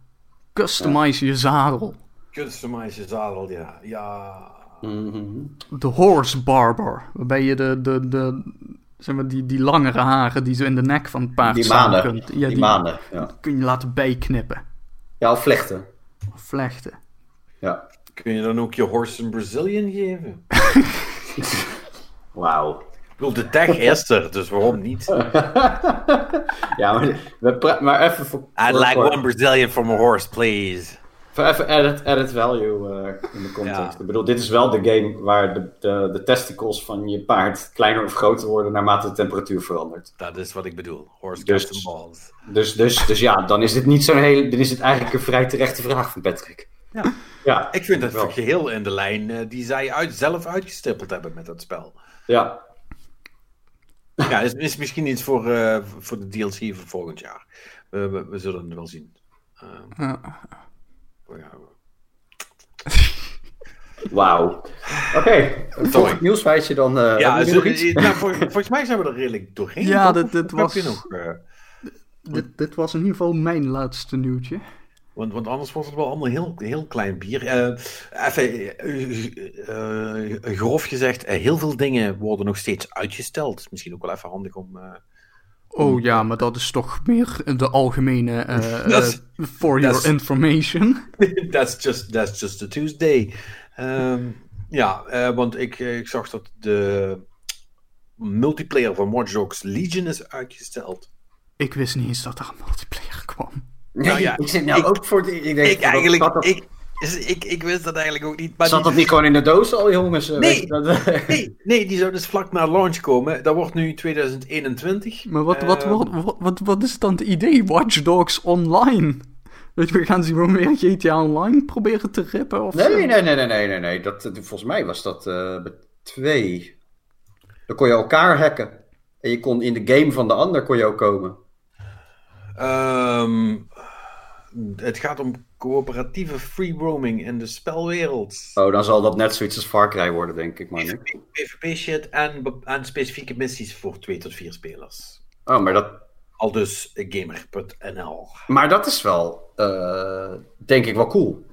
Customize je zadel. Customize je zadel, ja. Ja. Mm De horse barber. Waarbij je de, de, de, zeg maar, die, die langere haren die zo in de nek van het paard die staan kunt. Ja, die, manen, ja. kun je laten bijknippen. Ja, of vlechten. Of vlechten. Ja. Kun je dan ook je horse een Brazilian geven? (laughs) Wauw. Ik bedoel, de tag is er, dus waarom niet? (laughs) ja, maar, we maar even voor... I'd like one Brazilian for my horse, please. Even added, added value uh, in de context. Ja. Ik bedoel, dit is wel de game waar de, de, de, testicles van je paard kleiner of groter worden naarmate de temperatuur verandert. Dat is wat ik bedoel. Horse dus, custom balls. Dus, dus, dus ja, dan is dit niet zo'n hele... Dan is het eigenlijk een vrij terechte vraag van Patrick. Ja, ja ik vind het wel geheel in de lijn uh, die zij uit, zelf uitgestippeld hebben met dat spel. Ja, ja, is, is misschien iets voor, uh, voor de DLC voor volgend jaar. Uh, we, we, zullen het wel zien. Uh, ja. Ja. (laughs) Wauw. Oké, okay. volgend nieuwsfeitje dan. Uh, ja, zo, nou, vol, volgens mij zijn we er redelijk doorheen. Ja, dit, dit was. Nog, dit, dit was in ieder geval mijn laatste nieuwtje. Want, want anders was het wel allemaal heel, heel klein bier. Uh, even grof gezegd, heel veel dingen worden nog steeds uitgesteld. Misschien ook wel even handig om. Oh ja, maar dat is toch meer de algemene. (laughs) for your information. (laughs) that's, just, that's just a Tuesday. Um, ja, want ik, ik zag dat de multiplayer van Watch Dogs Legion is uitgesteld. Ik wist niet eens dat er een multiplayer kwam. Nee, nou ja, (laughs) ik zit nou ik, ook voor... De, ik, denk, ik eigenlijk... Dat... Ik, ik, ik wist dat eigenlijk ook niet. Maar Zat dat niet gewoon in de doos al, jongens? Nee, (laughs) nee, nee, die zou dus vlak na launch komen. Dat wordt nu 2021. Maar wat, wat, wat, wat, wat, wat is dan het idee? Watch Dogs Online? Weet je, we gaan ze gewoon weer GTA Online proberen te rippen? Of nee, zo? nee, nee, nee, nee, nee, nee. Dat, volgens mij was dat uh, bij twee. Dan kon je elkaar hacken. En je kon in de game van de ander kon je ook komen. Um, het gaat om coöperatieve free roaming in de spelwereld. Oh, dan zal dat net zoiets als Far Cry worden, denk ik. Maar PvP shit en, en specifieke missies voor twee tot vier spelers. Oh, maar dat... Al dus gamer.nl. Maar dat is wel, uh, denk ik, wel cool.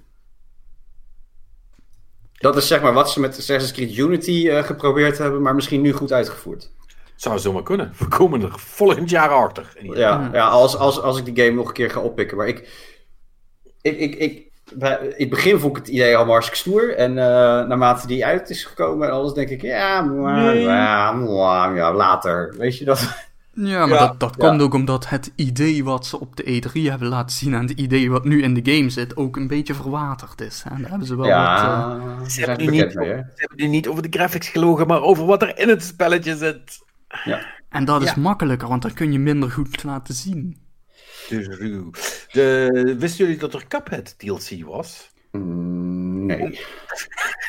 Dat is zeg maar wat ze met Assassin's Creed Unity uh, geprobeerd hebben, maar misschien nu goed uitgevoerd. Zou zomaar kunnen. We komen er volgend jaar achter. Ja, ja als, als, als ik die game nog een keer ga oppikken. Maar ik, ik, ik, ik, bij, in het begin vond ik het idee al hartstikke stoer. En uh, naarmate die uit is gekomen en alles, denk ik, ja, nee. ja, later. Weet je dat? Ja, (laughs) maar ja, dat, dat ja. komt ook omdat het idee wat ze op de E3 hebben laten zien en het idee wat nu in de game zit ook een beetje verwaterd is. En daar hebben ze wel ja, wat... Uh... Ze, hebben nu niet, mee, ze hebben nu niet over de graphics gelogen, maar over wat er in het spelletje zit. Ja. En dat is makkelijker, want dan kun je minder goed laten zien. De, wisten jullie dat er Cuphead DLC was? Mm, nee.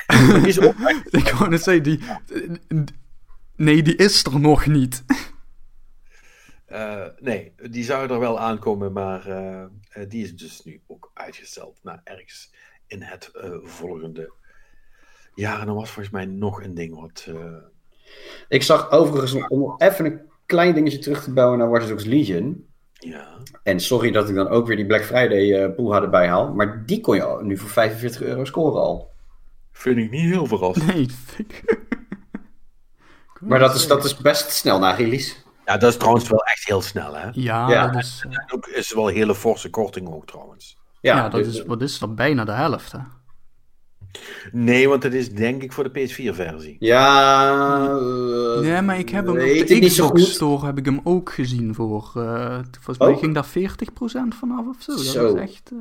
(laughs) is ook Ik wou net zeggen, die... Nee, die is er nog niet. Uh, nee, die zou er wel aankomen, maar uh, die is dus nu ook uitgesteld naar ergens in het uh, volgende jaar. En er was volgens mij nog een ding wat... Ik zag overigens, om even een klein dingetje terug te bouwen naar Watch Dogs Legion. Ja. En sorry dat ik dan ook weer die Black Friday uh, pool erbij haal. Maar die kon je nu voor 45 euro scoren al. Vind ik niet heel verrassend. Nee, (laughs) maar dat is, dat is best snel na release. Ja, dat is trouwens wel echt heel snel, hè? Ja, ja. dat is... Uh... ook is wel een hele forse korting ook, trouwens. Ja, ja dat dus, is, wat is dat? Bijna de helft, hè? Nee, want het is denk ik voor de PS4-versie. Ja. Uh, nee, maar ik heb hem op de Xbox Store heb ik hem ook gezien voor. Uh, volgens mij ging daar 40% vanaf of zo. zo. Dat is echt. Uh...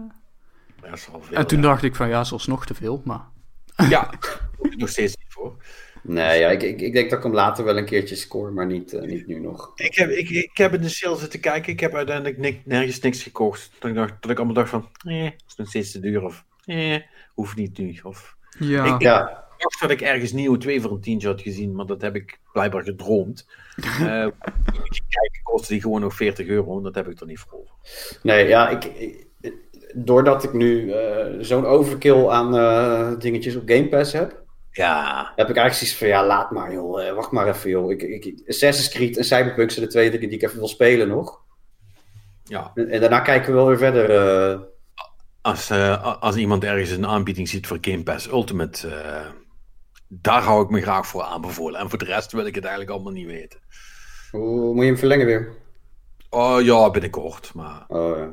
Ja, is veel, en toen ja. dacht ik van ja, zoals nog te veel, maar. Ja, (laughs) nog steeds niet voor. Nee, ja, ik, ik, ik, denk dat ik hem later wel een keertje score, maar niet, uh, niet nu nog. Ik heb, ik, ik heb in de sale zitten kijken. Ik heb uiteindelijk nik, nergens niks gekocht. Dat ik, dacht, dat ik allemaal dacht van, eh, is nog steeds te duur. Of, eh, hoeft niet nu. Of, ja. Ik, ja. ik dacht dat ik ergens nieuwe 2 voor een tientje had gezien, maar dat heb ik blijkbaar gedroomd. (laughs) uh, kijken kostte die gewoon nog 40 euro, en dat heb ik er niet voor over. Nee, ja, ik, ik doordat ik nu uh, zo'n overkill aan uh, dingetjes op Game Pass heb, ja. heb ik eigenlijk zoiets van, ja, laat maar joh, wacht maar even joh. Ik, ik, Assassin's Creed en Cyberpunk zijn de twee dingen die ik even wil spelen nog. Ja. En, en daarna kijken we wel weer verder. eh. Als, als iemand ergens een aanbieding ziet voor Game Pass Ultimate, eh, daar hou ik me graag voor aanbevolen. En voor de rest wil ik het eigenlijk allemaal niet weten. Hoe moet je hem verlengen weer? Oh ja, binnenkort. Maar, oh, ja.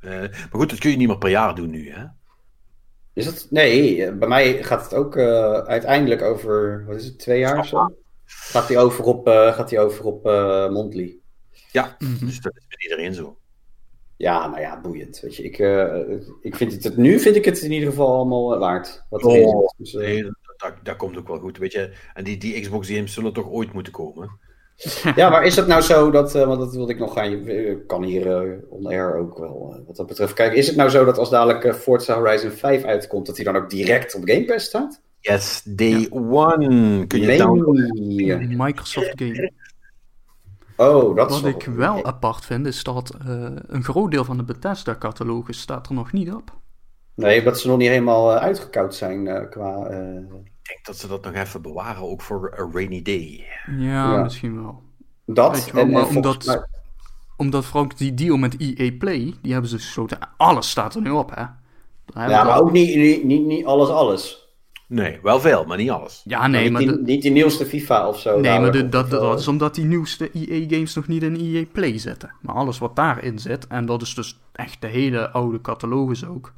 uh, maar goed, dat kun je niet meer per jaar doen nu, hè? Is het? Nee, bij mij gaat het ook uh, uiteindelijk over, wat is het, twee jaar of zo? Gaat hij over op, uh, gaat hij over op monthly. Ja, mm -hmm. dus dat is met iedereen zo. Ja, nou ja, boeiend. Weet je, ik, ik vind het, het, nu vind ik het in ieder geval allemaal waard. Wat oh, is. Dus, nee, dat, dat, komt ook wel goed, weet je. En die, die Xbox games zullen toch ooit moeten komen. (laughs) ja, maar is het nou zo dat, uh, want dat wilde ik nog gaan, je kan hier uh, on air ook wel uh, wat dat betreft kijken. Is het nou zo dat als dadelijk Forza Horizon 5 uitkomt, dat hij dan ook direct op Game Pass staat? Yes, day ja. one kun je nee. downloaden. Microsoft Game. Oh, dat Wat ik wel okay. apart vind, is dat een groot deel van de Bethesda-catalogus staat er nog niet op. Nee, omdat ze nog niet helemaal uitgekoud zijn qua... Ik denk dat ze dat nog even bewaren, ook voor a rainy day. Ja, ja. misschien wel. Dat, wel, en, maar en omdat, mij... omdat Frank die deal met EA Play, die hebben ze gesloten. Alles staat er nu op, hè? Ja, maar ook niet, niet, niet, niet alles, alles. Nee, wel veel, maar niet alles. Ja, nee, maar... Niet, maar die, niet die nieuwste FIFA of zo. Nee, maar de, dat, dat is omdat die nieuwste EA-games nog niet in EA Play zitten. Maar alles wat daarin zit, en dat is dus echt de hele oude catalogus ook.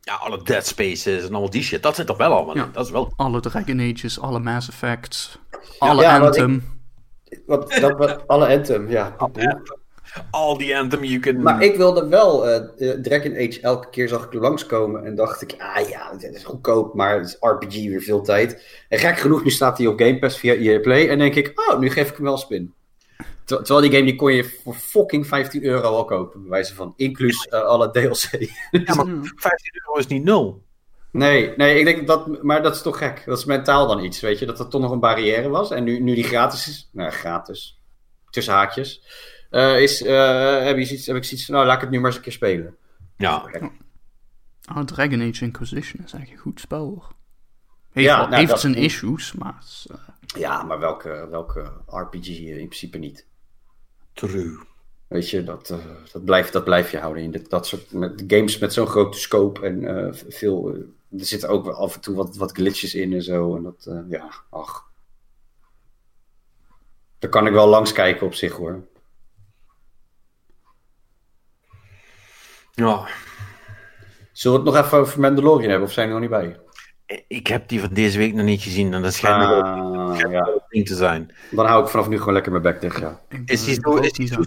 Ja, alle Dead Spaces en al die shit, dat zit er wel allemaal ja. in. Dat is wel... Alle Dragon Ages, alle Mass Effects, alle ja, Anthem. Wat, ik, wat, dat, wat, alle Anthem, ja. Al die Anthem you can... Maar ik wilde wel uh, Dragon Age elke keer zag ik langskomen en dacht ik, ah ja, het is goedkoop, maar het is RPG weer veel tijd. En gek genoeg, nu staat hij op Game Pass via EA Play en denk ik, oh, nu geef ik hem wel spin. Ter terwijl die game die kon je voor fucking 15 euro al kopen, bij wijze van, inclus uh, alle DLC. Ja, maar (laughs) 15 euro is niet nul. Nee, nee, ik denk dat, maar dat is toch gek. Dat is mentaal dan iets, weet je, dat er toch nog een barrière was. En nu, nu die gratis is, nou gratis, tussen haakjes, uh, is, uh, heb, je zoiets, heb ik zoiets van, nou laat ik het nu maar eens een keer spelen. Ja. Oh, Dragon Age Inquisition is eigenlijk een goed spel hoor. Heeft, ja, nou, heeft zijn issues, maar... Uh... Ja, maar welke, welke RPG in principe niet. True. Weet je, dat, uh, dat, blijf, dat blijf je houden in dit, dat soort met games met zo'n grote scope en uh, veel. Uh, er zitten ook af en toe wat, wat glitches in en zo. En dat, ja, ach. Daar kan ik wel langs kijken op zich hoor. Ja. Zullen we het nog even over Mandalorian hebben of zijn we er nog niet bij? Ik heb die van deze week nog niet gezien en dat schijnt ah, nog ja. ding te zijn. Dan hou ik vanaf nu gewoon lekker mijn bek dicht, ja. Is die zo, is die zo,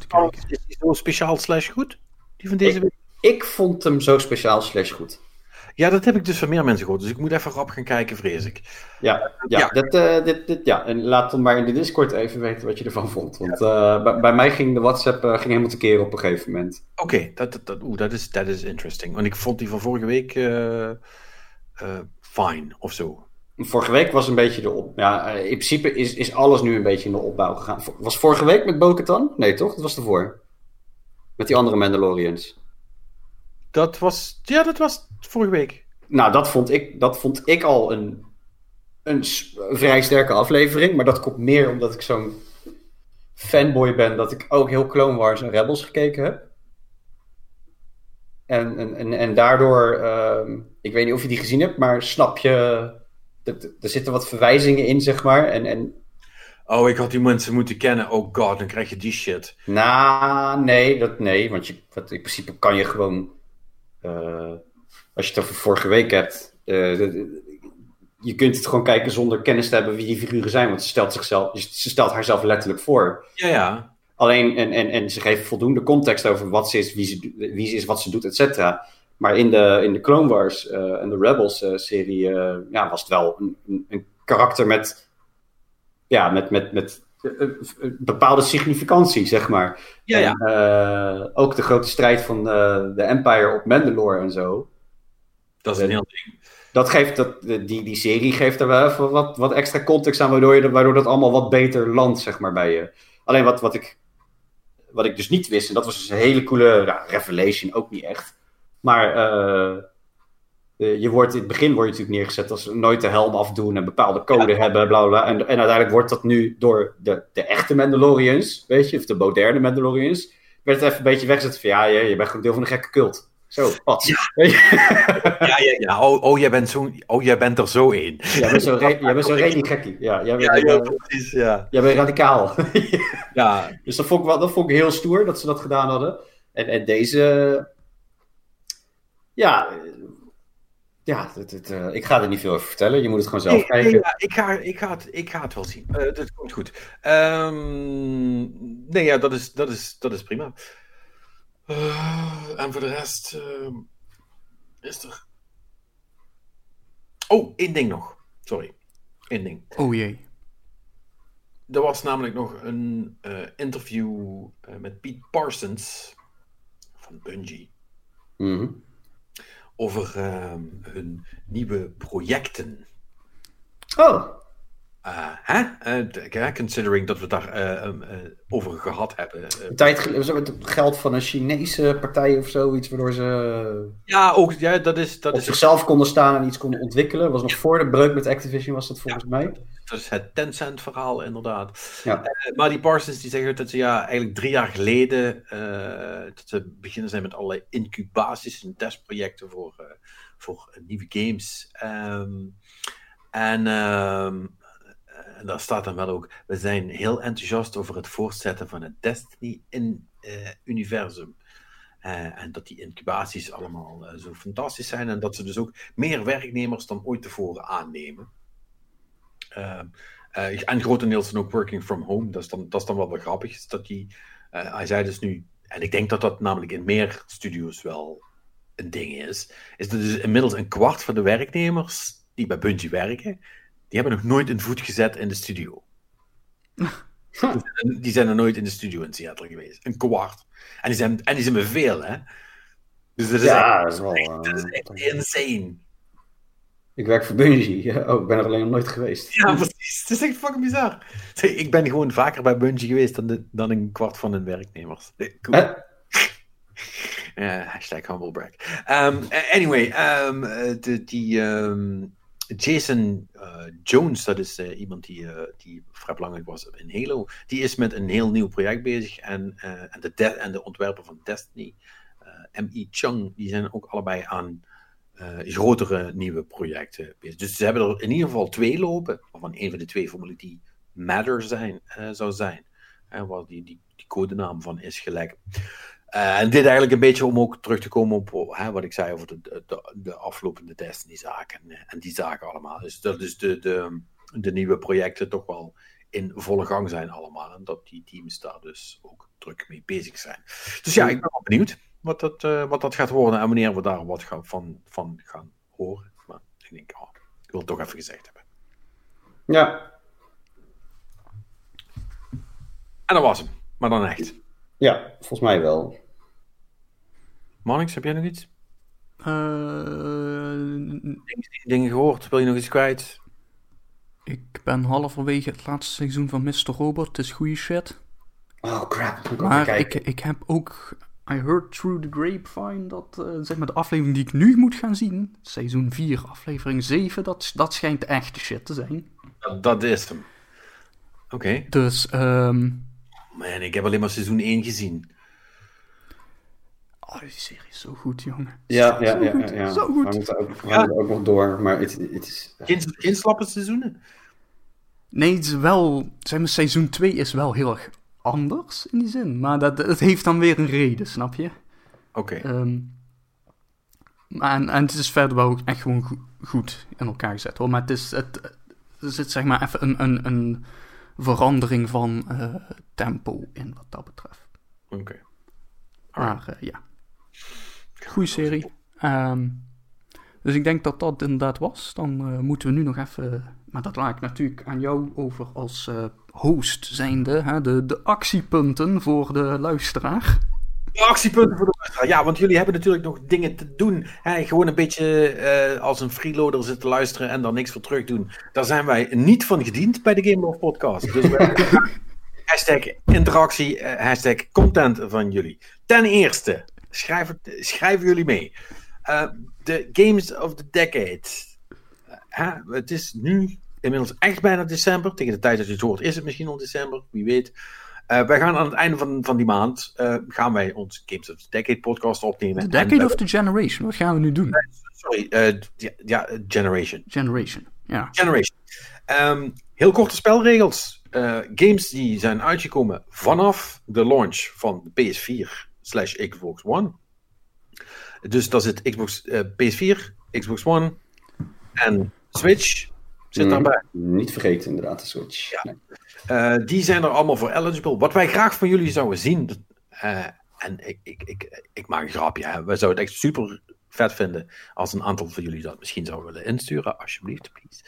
is die zo speciaal slash goed? Die van deze ik, week? Ik vond hem zo speciaal slash goed. Ja, dat heb ik dus van meer mensen gehoord. Dus ik moet even op gaan kijken, vrees ik. Ja, ja, ja. Dit, uh, dit, dit, ja. en laat dan maar in de Discord even weten wat je ervan vond. Want uh, bij, bij, mij ging de WhatsApp uh, ging helemaal te keren op een gegeven moment. Oké, okay, dat, dat, dat, dat, is, dat is interesting. Want ik vond die van vorige week fine of zo. Vorige week was een beetje de op. Ja, in principe is, is alles nu een beetje in de opbouw gegaan. Was vorige week met Bo-Katan? Nee, toch? Dat was ervoor. Met die andere Mandalorians. Dat was. Ja, dat was vorige week. Nou, dat vond ik, dat vond ik al een, een vrij sterke aflevering. Maar dat komt meer omdat ik zo'n fanboy ben, dat ik ook heel Clone Wars en Rebels gekeken heb. En, en, en, en daardoor, ehm, ik weet niet of je die gezien hebt, maar snap je, er, zitten wat verwijzingen in, zeg maar. En, en Oh, ik had die mensen moeten kennen. Oh god, dan krijg je die shit. Nou, nee, dat, nee. Want je, wat, in principe kan je gewoon. eh, als je het over vorige week hebt. eh, de- je kunt het gewoon kijken zonder kennis te hebben wie die figuren zijn. Want ze stelt, zichzelf, ze stelt haarzelf letterlijk voor. Ja, ja. Alleen, en, en, en ze geeft voldoende context over wat ze is, wie ze, wie ze is, wat ze doet, et cetera. Maar in de, in de Clone Wars eh, en de Rebels eh, ja, was het wel een, een, een karakter met, ja, met, met, met bepaalde significantie, zeg maar. Ja, ja. En, ook de grote strijd van de Empire op Mandalore en zo. Dat is een heel ding. Dat geeft dat, die, die serie geeft er wel even wat, wat extra context aan, waardoor, je, waardoor dat allemaal wat beter landt, zeg maar, bij je. Alleen wat, wat, ik, wat ik dus niet wist, en dat was dus een hele coole ja, revelation, ook niet echt. Maar eh, eh, je wordt, in het begin word je natuurlijk neergezet als nooit de helm afdoen en bepaalde code hebben, bla. bla. En, en uiteindelijk wordt dat nu door de, de echte Mandalorians, weet je, of de moderne Mandalorians, werd het even een beetje weggezet van ja, je, je bent gewoon deel van een gekke cult. Zo, wat? Ja. (laughs) Ja, ja, ja. Oh, oh, jij bent zo, oh, jij bent er zo in. Jij bent zo, redelijk gekkie. Ja, jij bent, Ja, precies. Ja. jij bent radicaal. (laughs) ja. dus dat vond, ik wel, dat vond ik heel stoer dat ze dat gedaan hadden. En, en deze. Ja. Ja, eh, ik ga er niet veel over vertellen. Je moet het gewoon zelf Nee, kijken. nee, ja, ik, ga, ik, ga het, ik ga het wel zien. Eh, dat komt goed. Ehm, nee, ja, dat is, dat is, dat is prima. Eh, en voor de rest ehm, is er. Oh, één ding nog. Sorry. Eén ding. Oh jee. Er was namelijk nog een eh, interview eh, met Pete Parsons van Bungie Mhm. over ehm, hun nieuwe projecten. Oh, Eh, hè? Eh, d- ja, considering dat we het daar eh, um, eh, over gehad hebben. Eh, tijd het geld van een Chinese partij of zoiets. Waardoor ze ja, ook, ja, dat is, dat op is, zichzelf konden staan en iets konden ontwikkelen. was nog voor de breuk met Activision, was dat volgens mij. dat is het Tencent-verhaal, inderdaad. Ja. Eh, maar die Parsons die zeggen dat ze ja, eigenlijk drie jaar geleden eh, dat ze beginnen zijn met allerlei incubaties en testprojecten voor, eh, voor nieuwe games. Ehm, en, ehm, en daar staat dan wel ook, we zijn heel enthousiast over het voortzetten van het Destiny-universum. Eh, en dat die incubaties allemaal eh, zo fantastisch zijn en dat ze dus ook meer werknemers dan ooit tevoren aannemen. Ehm, eh, en grotendeels dan ook working from home. Dat is dan, dat is dan wel wat grappig. Is dat die, eh, hij zei dus nu, en ik denk dat dat namelijk in meer studio's wel een ding is, is dat dus inmiddels een kwart van de werknemers die bij Bungie werken, die hebben nog nooit een voet gezet in de studio. die zijn er nooit in de studio in Seattle geweest. Een kwart. En die zijn, en die zijn me veel, hè? Dus dat is, Ja, echt, dat is wel. echt- dat is eh, echt insane. ik werk voor Bungie. (laughs) Oh, ik ben er alleen nog nooit geweest. Ja, precies. Het is echt fucking bizar. Zeg, Ik ben gewoon vaker bij Bungie geweest dan, de, dan een kwart van hun werknemers. Cool. Eh, hashtag humble brag. Ehm, eh, anyway, eh, de, die ehm, Jason eh, Jones, dat is eh, iemand die, eh, die vrij belangrijk was in Halo, die is met een heel nieuw project bezig. En, en, de, en de ontwerper van Destiny, eh M.E. Chung, die zijn ook allebei aan grotere nieuwe projecten bezig. Dus ze hebben er in ieder geval twee lopen, waarvan een van de twee vermoedelijk die Matter zijn, zou zijn. Eh, waar die, die, codenaam van is gelekt. Eh, en dit eigenlijk een beetje om ook terug te komen op oh, hè, wat ik zei over de, de, de, de aflopende Destiny-zaken en, en die zaken allemaal. Dus dat is de, de, de nieuwe projecten toch wel in volle gang zijn allemaal. En dat die teams daar dus ook druk mee bezig zijn. Dus ja, ik ben wel benieuwd wat dat, eh, wat dat gaat worden en wanneer we daar wat gaan, van, van gaan horen. Maar ik denk, oh, ik wil het toch even gezegd hebben. Ja, En dat was hem. Maar dan echt. ja, volgens mij wel. Marnix, heb jij nog iets? Eh, Dingen gehoord? Wil je nog iets kwijt? ik ben halverwege het laatste seizoen van Mr. Robot. Het is goede shit. Oh crap, moet ik Maar ik, kijken. ik heb ook. I heard through the grapevine dat eh, zeg maar de aflevering die ik nu moet gaan zien, seizoen 4, aflevering 7, dat, dat schijnt echte shit te zijn. Dat, dat is hem. Oké. Dus ehm, Man, ik heb alleen maar seizoen 1 gezien. Oh, die serie is zo goed, jongen. Ja, Zo ja, ja, goed, ja, ja. Zo goed. We moeten ook, we ook nog door, maar het, het is... Geen, geen slappe seizoenen. Nee, het is wel... Zeg maar, seizoen 2 is wel heel erg anders in die zin. Maar dat, het heeft dan weer een reden, snap je? Oké. Ehm, maar en, en het is verder wel ook echt gewoon go- goed in elkaar gezet hoor. Maar het is, het, er zit zeg maar even een, een, een verandering van eh, tempo in wat dat betreft. Oké. Maar eh, ja, goede serie. Ehm, dus ik denk dat dat inderdaad was. Dan eh, moeten we nu nog even... Maar dat laat ik natuurlijk aan jou over als eh, host zijnde. Hè? De, de actiepunten voor de luisteraar. Actiepunten voor de luisteraar. Ja, want jullie hebben natuurlijk nog dingen te doen. Hè? Gewoon een beetje eh, als een freeloader zitten luisteren en dan niks voor terug doen. Daar zijn wij niet van gediend bij de Game Love Podcast. Dus wij- (laughs) hashtag interactie, hashtag content van jullie. Ten eerste, schrijf het, schrijven jullie mee. Eh, De Games of the Decade. Eh? Het is nu inmiddels echt bijna december. Tegen de tijd dat je het hoort is het misschien al december, wie weet. Eh, wij gaan aan het einde van, van die maand eh, gaan wij ons Games of the Decade podcast opnemen. The Decade of the Generation. Wat gaan we nu doen? Sorry, ja, ja, Generation. Generation. Ja. Generation. Ehm, heel korte spelregels. Games die zijn uitgekomen vanaf de launch van de PS4 slash Xbox One. Dus dat zit Xbox, eh, PS4, Xbox One en Switch zit Mhm. daarbij. Niet vergeten, inderdaad, de Switch. Ja. Eh, die zijn er allemaal voor eligible. Wat wij graag van jullie zouden zien. eh, en ik, ik, ik, ik maak een grapje. Hè. We zouden het echt super vet vinden. als een aantal van jullie dat misschien zouden willen insturen. Alsjeblieft, please.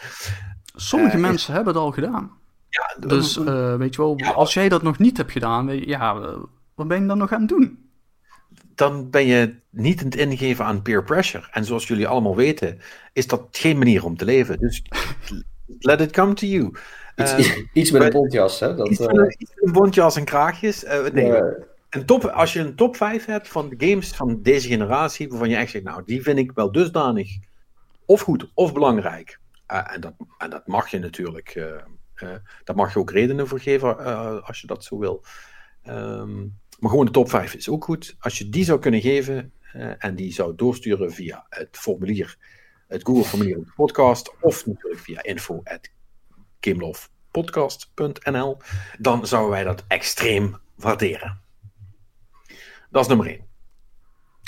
Sommige mensen hebben het al gedaan. Ja, Dus eh, weet je wel, Ja. als jij dat nog niet hebt gedaan, weet je, ja, wat ben je dan nog aan het doen? Dan ben je niet aan het ingeven aan peer pressure. En zoals jullie allemaal weten, is dat geen manier om te leven. Dus let it come to you. Iets, Eh, iets met een bontjas, hè? Dat, iets eh, met iets met een bontjas en kraagjes. Eh, nee, een top, als je een top 5 hebt van de games van deze generatie, waarvan je echt zegt, nou, die vind ik wel dusdanig of goed of belangrijk. Eh, en, dat, en dat mag je natuurlijk, daar mag je ook redenen voor geven als je dat zo wil. Ehm, maar gewoon de top 5 is ook goed. Als je die zou kunnen geven eh, en die zou doorsturen via het formulier, het Google-formulier op de podcast, of natuurlijk via info gamelovepodcast.nl, dan zouden wij dat extreem waarderen. Dat is nummer 1.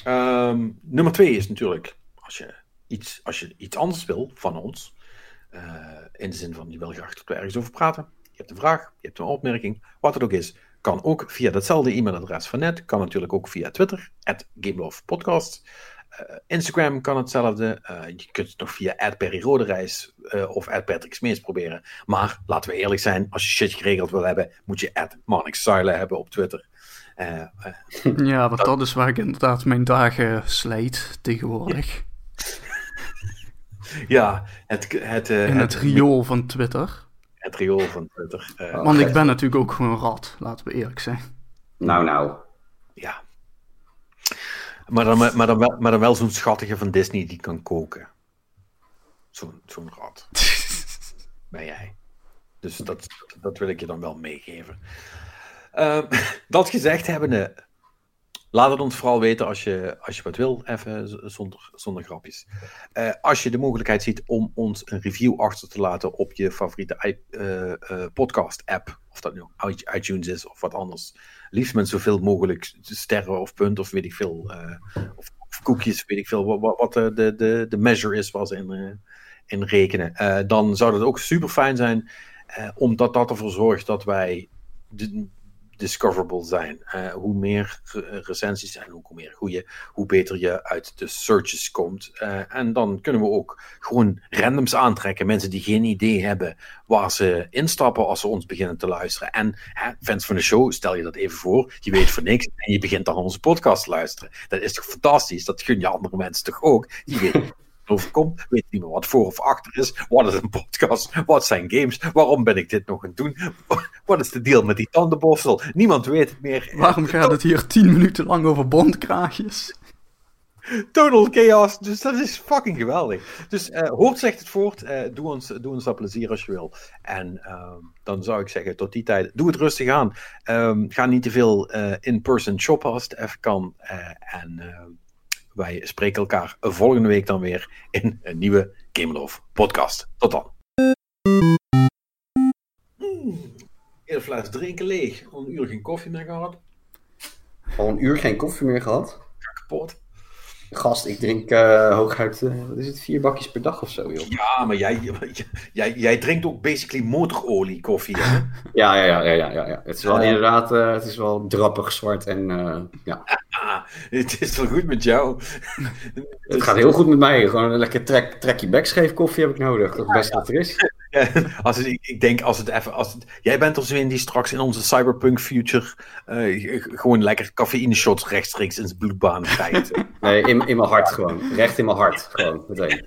Ehm, nummer 2 is natuurlijk, als je iets, als je iets anders wil van ons, eh, in de zin van je wil graag dat we ergens over praten, je hebt een vraag, je hebt een opmerking, wat het ook is, kan ook via datzelfde e-mailadres van net, kan natuurlijk ook via Twitter, at GameLovePodcast. Eh, Instagram kan hetzelfde. Eh, je kunt het nog via @perryroderijs eh of @patricksmees proberen. Maar laten we eerlijk zijn, als je shit geregeld wil hebben, moet je @marnixsile hebben op Twitter. Ja, want dat is waar ik inderdaad mijn dagen slijt tegenwoordig. ja, het, het, eh, In het riool van Twitter. Het riool van Twitter. eh, Oh. Want ik ben natuurlijk ook gewoon een rat, laten we eerlijk zijn. nou, nou. Ja. Maar dan, maar dan wel, maar dan wel zo'n schattige van Disney die kan koken. Zo'n zo'n rat (laughs) ben jij. Dus dat, dat wil ik je dan wel meegeven. Ehm, (laughs) dat gezegd hebbende, laat het ons vooral weten als je, als je wat wil, even zonder, zonder grapjes. Eh, als je de mogelijkheid ziet om ons een review achter te laten op je favoriete eh, eh, podcast-app, of dat nu iTunes is of wat anders, liefst met zoveel mogelijk sterren of punten of weet ik veel, of, of koekjes, weet ik veel, wat, wat, de, de, de, measure is waar ze in, in rekenen. Dan zou dat ook super fijn zijn, omdat dat ervoor zorgt dat wij de- discoverable zijn. Eh, hoe meer re- recensies en hoe meer goede, hoe beter je uit de searches komt. Eh, en dan kunnen we ook gewoon randoms aantrekken. Mensen die geen idee hebben waar ze instappen als ze ons beginnen te luisteren. En hè, fans van de show, stel je dat even voor. Je weet voor niks en je begint dan onze podcast te luisteren. Dat is toch fantastisch? Dat gun je andere mensen toch ook? Die weten overkomt, weet niet meer wat voor of achter is. Wat is een podcast? Wat zijn games? Waarom ben ik dit nog aan het doen? (laughs) Wat is de deal met die tandenborstel? Niemand weet het meer. Waarom gaat het hier tien minuten lang over bondkraagjes? Total chaos. Dus dat is fucking geweldig. Dus uh, hoort zegt het voort. Uh, doe, ons, doe ons dat plezier als je wil. En uh, dan zou ik zeggen, tot die tijd, doe het rustig aan. Um, ga niet te veel uh, in-person shoppen als het even kan. en wij spreken elkaar volgende week dan weer in een nieuwe Game Love podcast. Tot dan. Mm, een fles drinken leeg. Al een uur geen koffie meer gehad. Al een uur geen koffie meer gehad? Kapot. Gast, ik drink uh, hooguit, uh, wat is het, vier bakjes per dag of zo, joh. Ja, maar jij, (laughs) jij, jij drinkt ook basically motorolie koffie, hè? (laughs) ja, ja, ja, ja, ja, ja. Het is wel uh, inderdaad, het is wel drappig zwart en ja. (laughs) het is wel goed met jou. (laughs) het gaat heel goed met mij. Gewoon een lekker trek, trekje backscheef koffie heb ik nodig. Dat best er is. Ja, (laughs) als het, ik, ik denk als het even. Als het, jij bent zo in die straks in onze cyberpunk future. Uh, gewoon lekker cafeïne shots rechtstreeks in zijn bloedbaan krijgt. nee, in, in mijn hart gewoon. Recht in mijn hart. Gewoon meteen.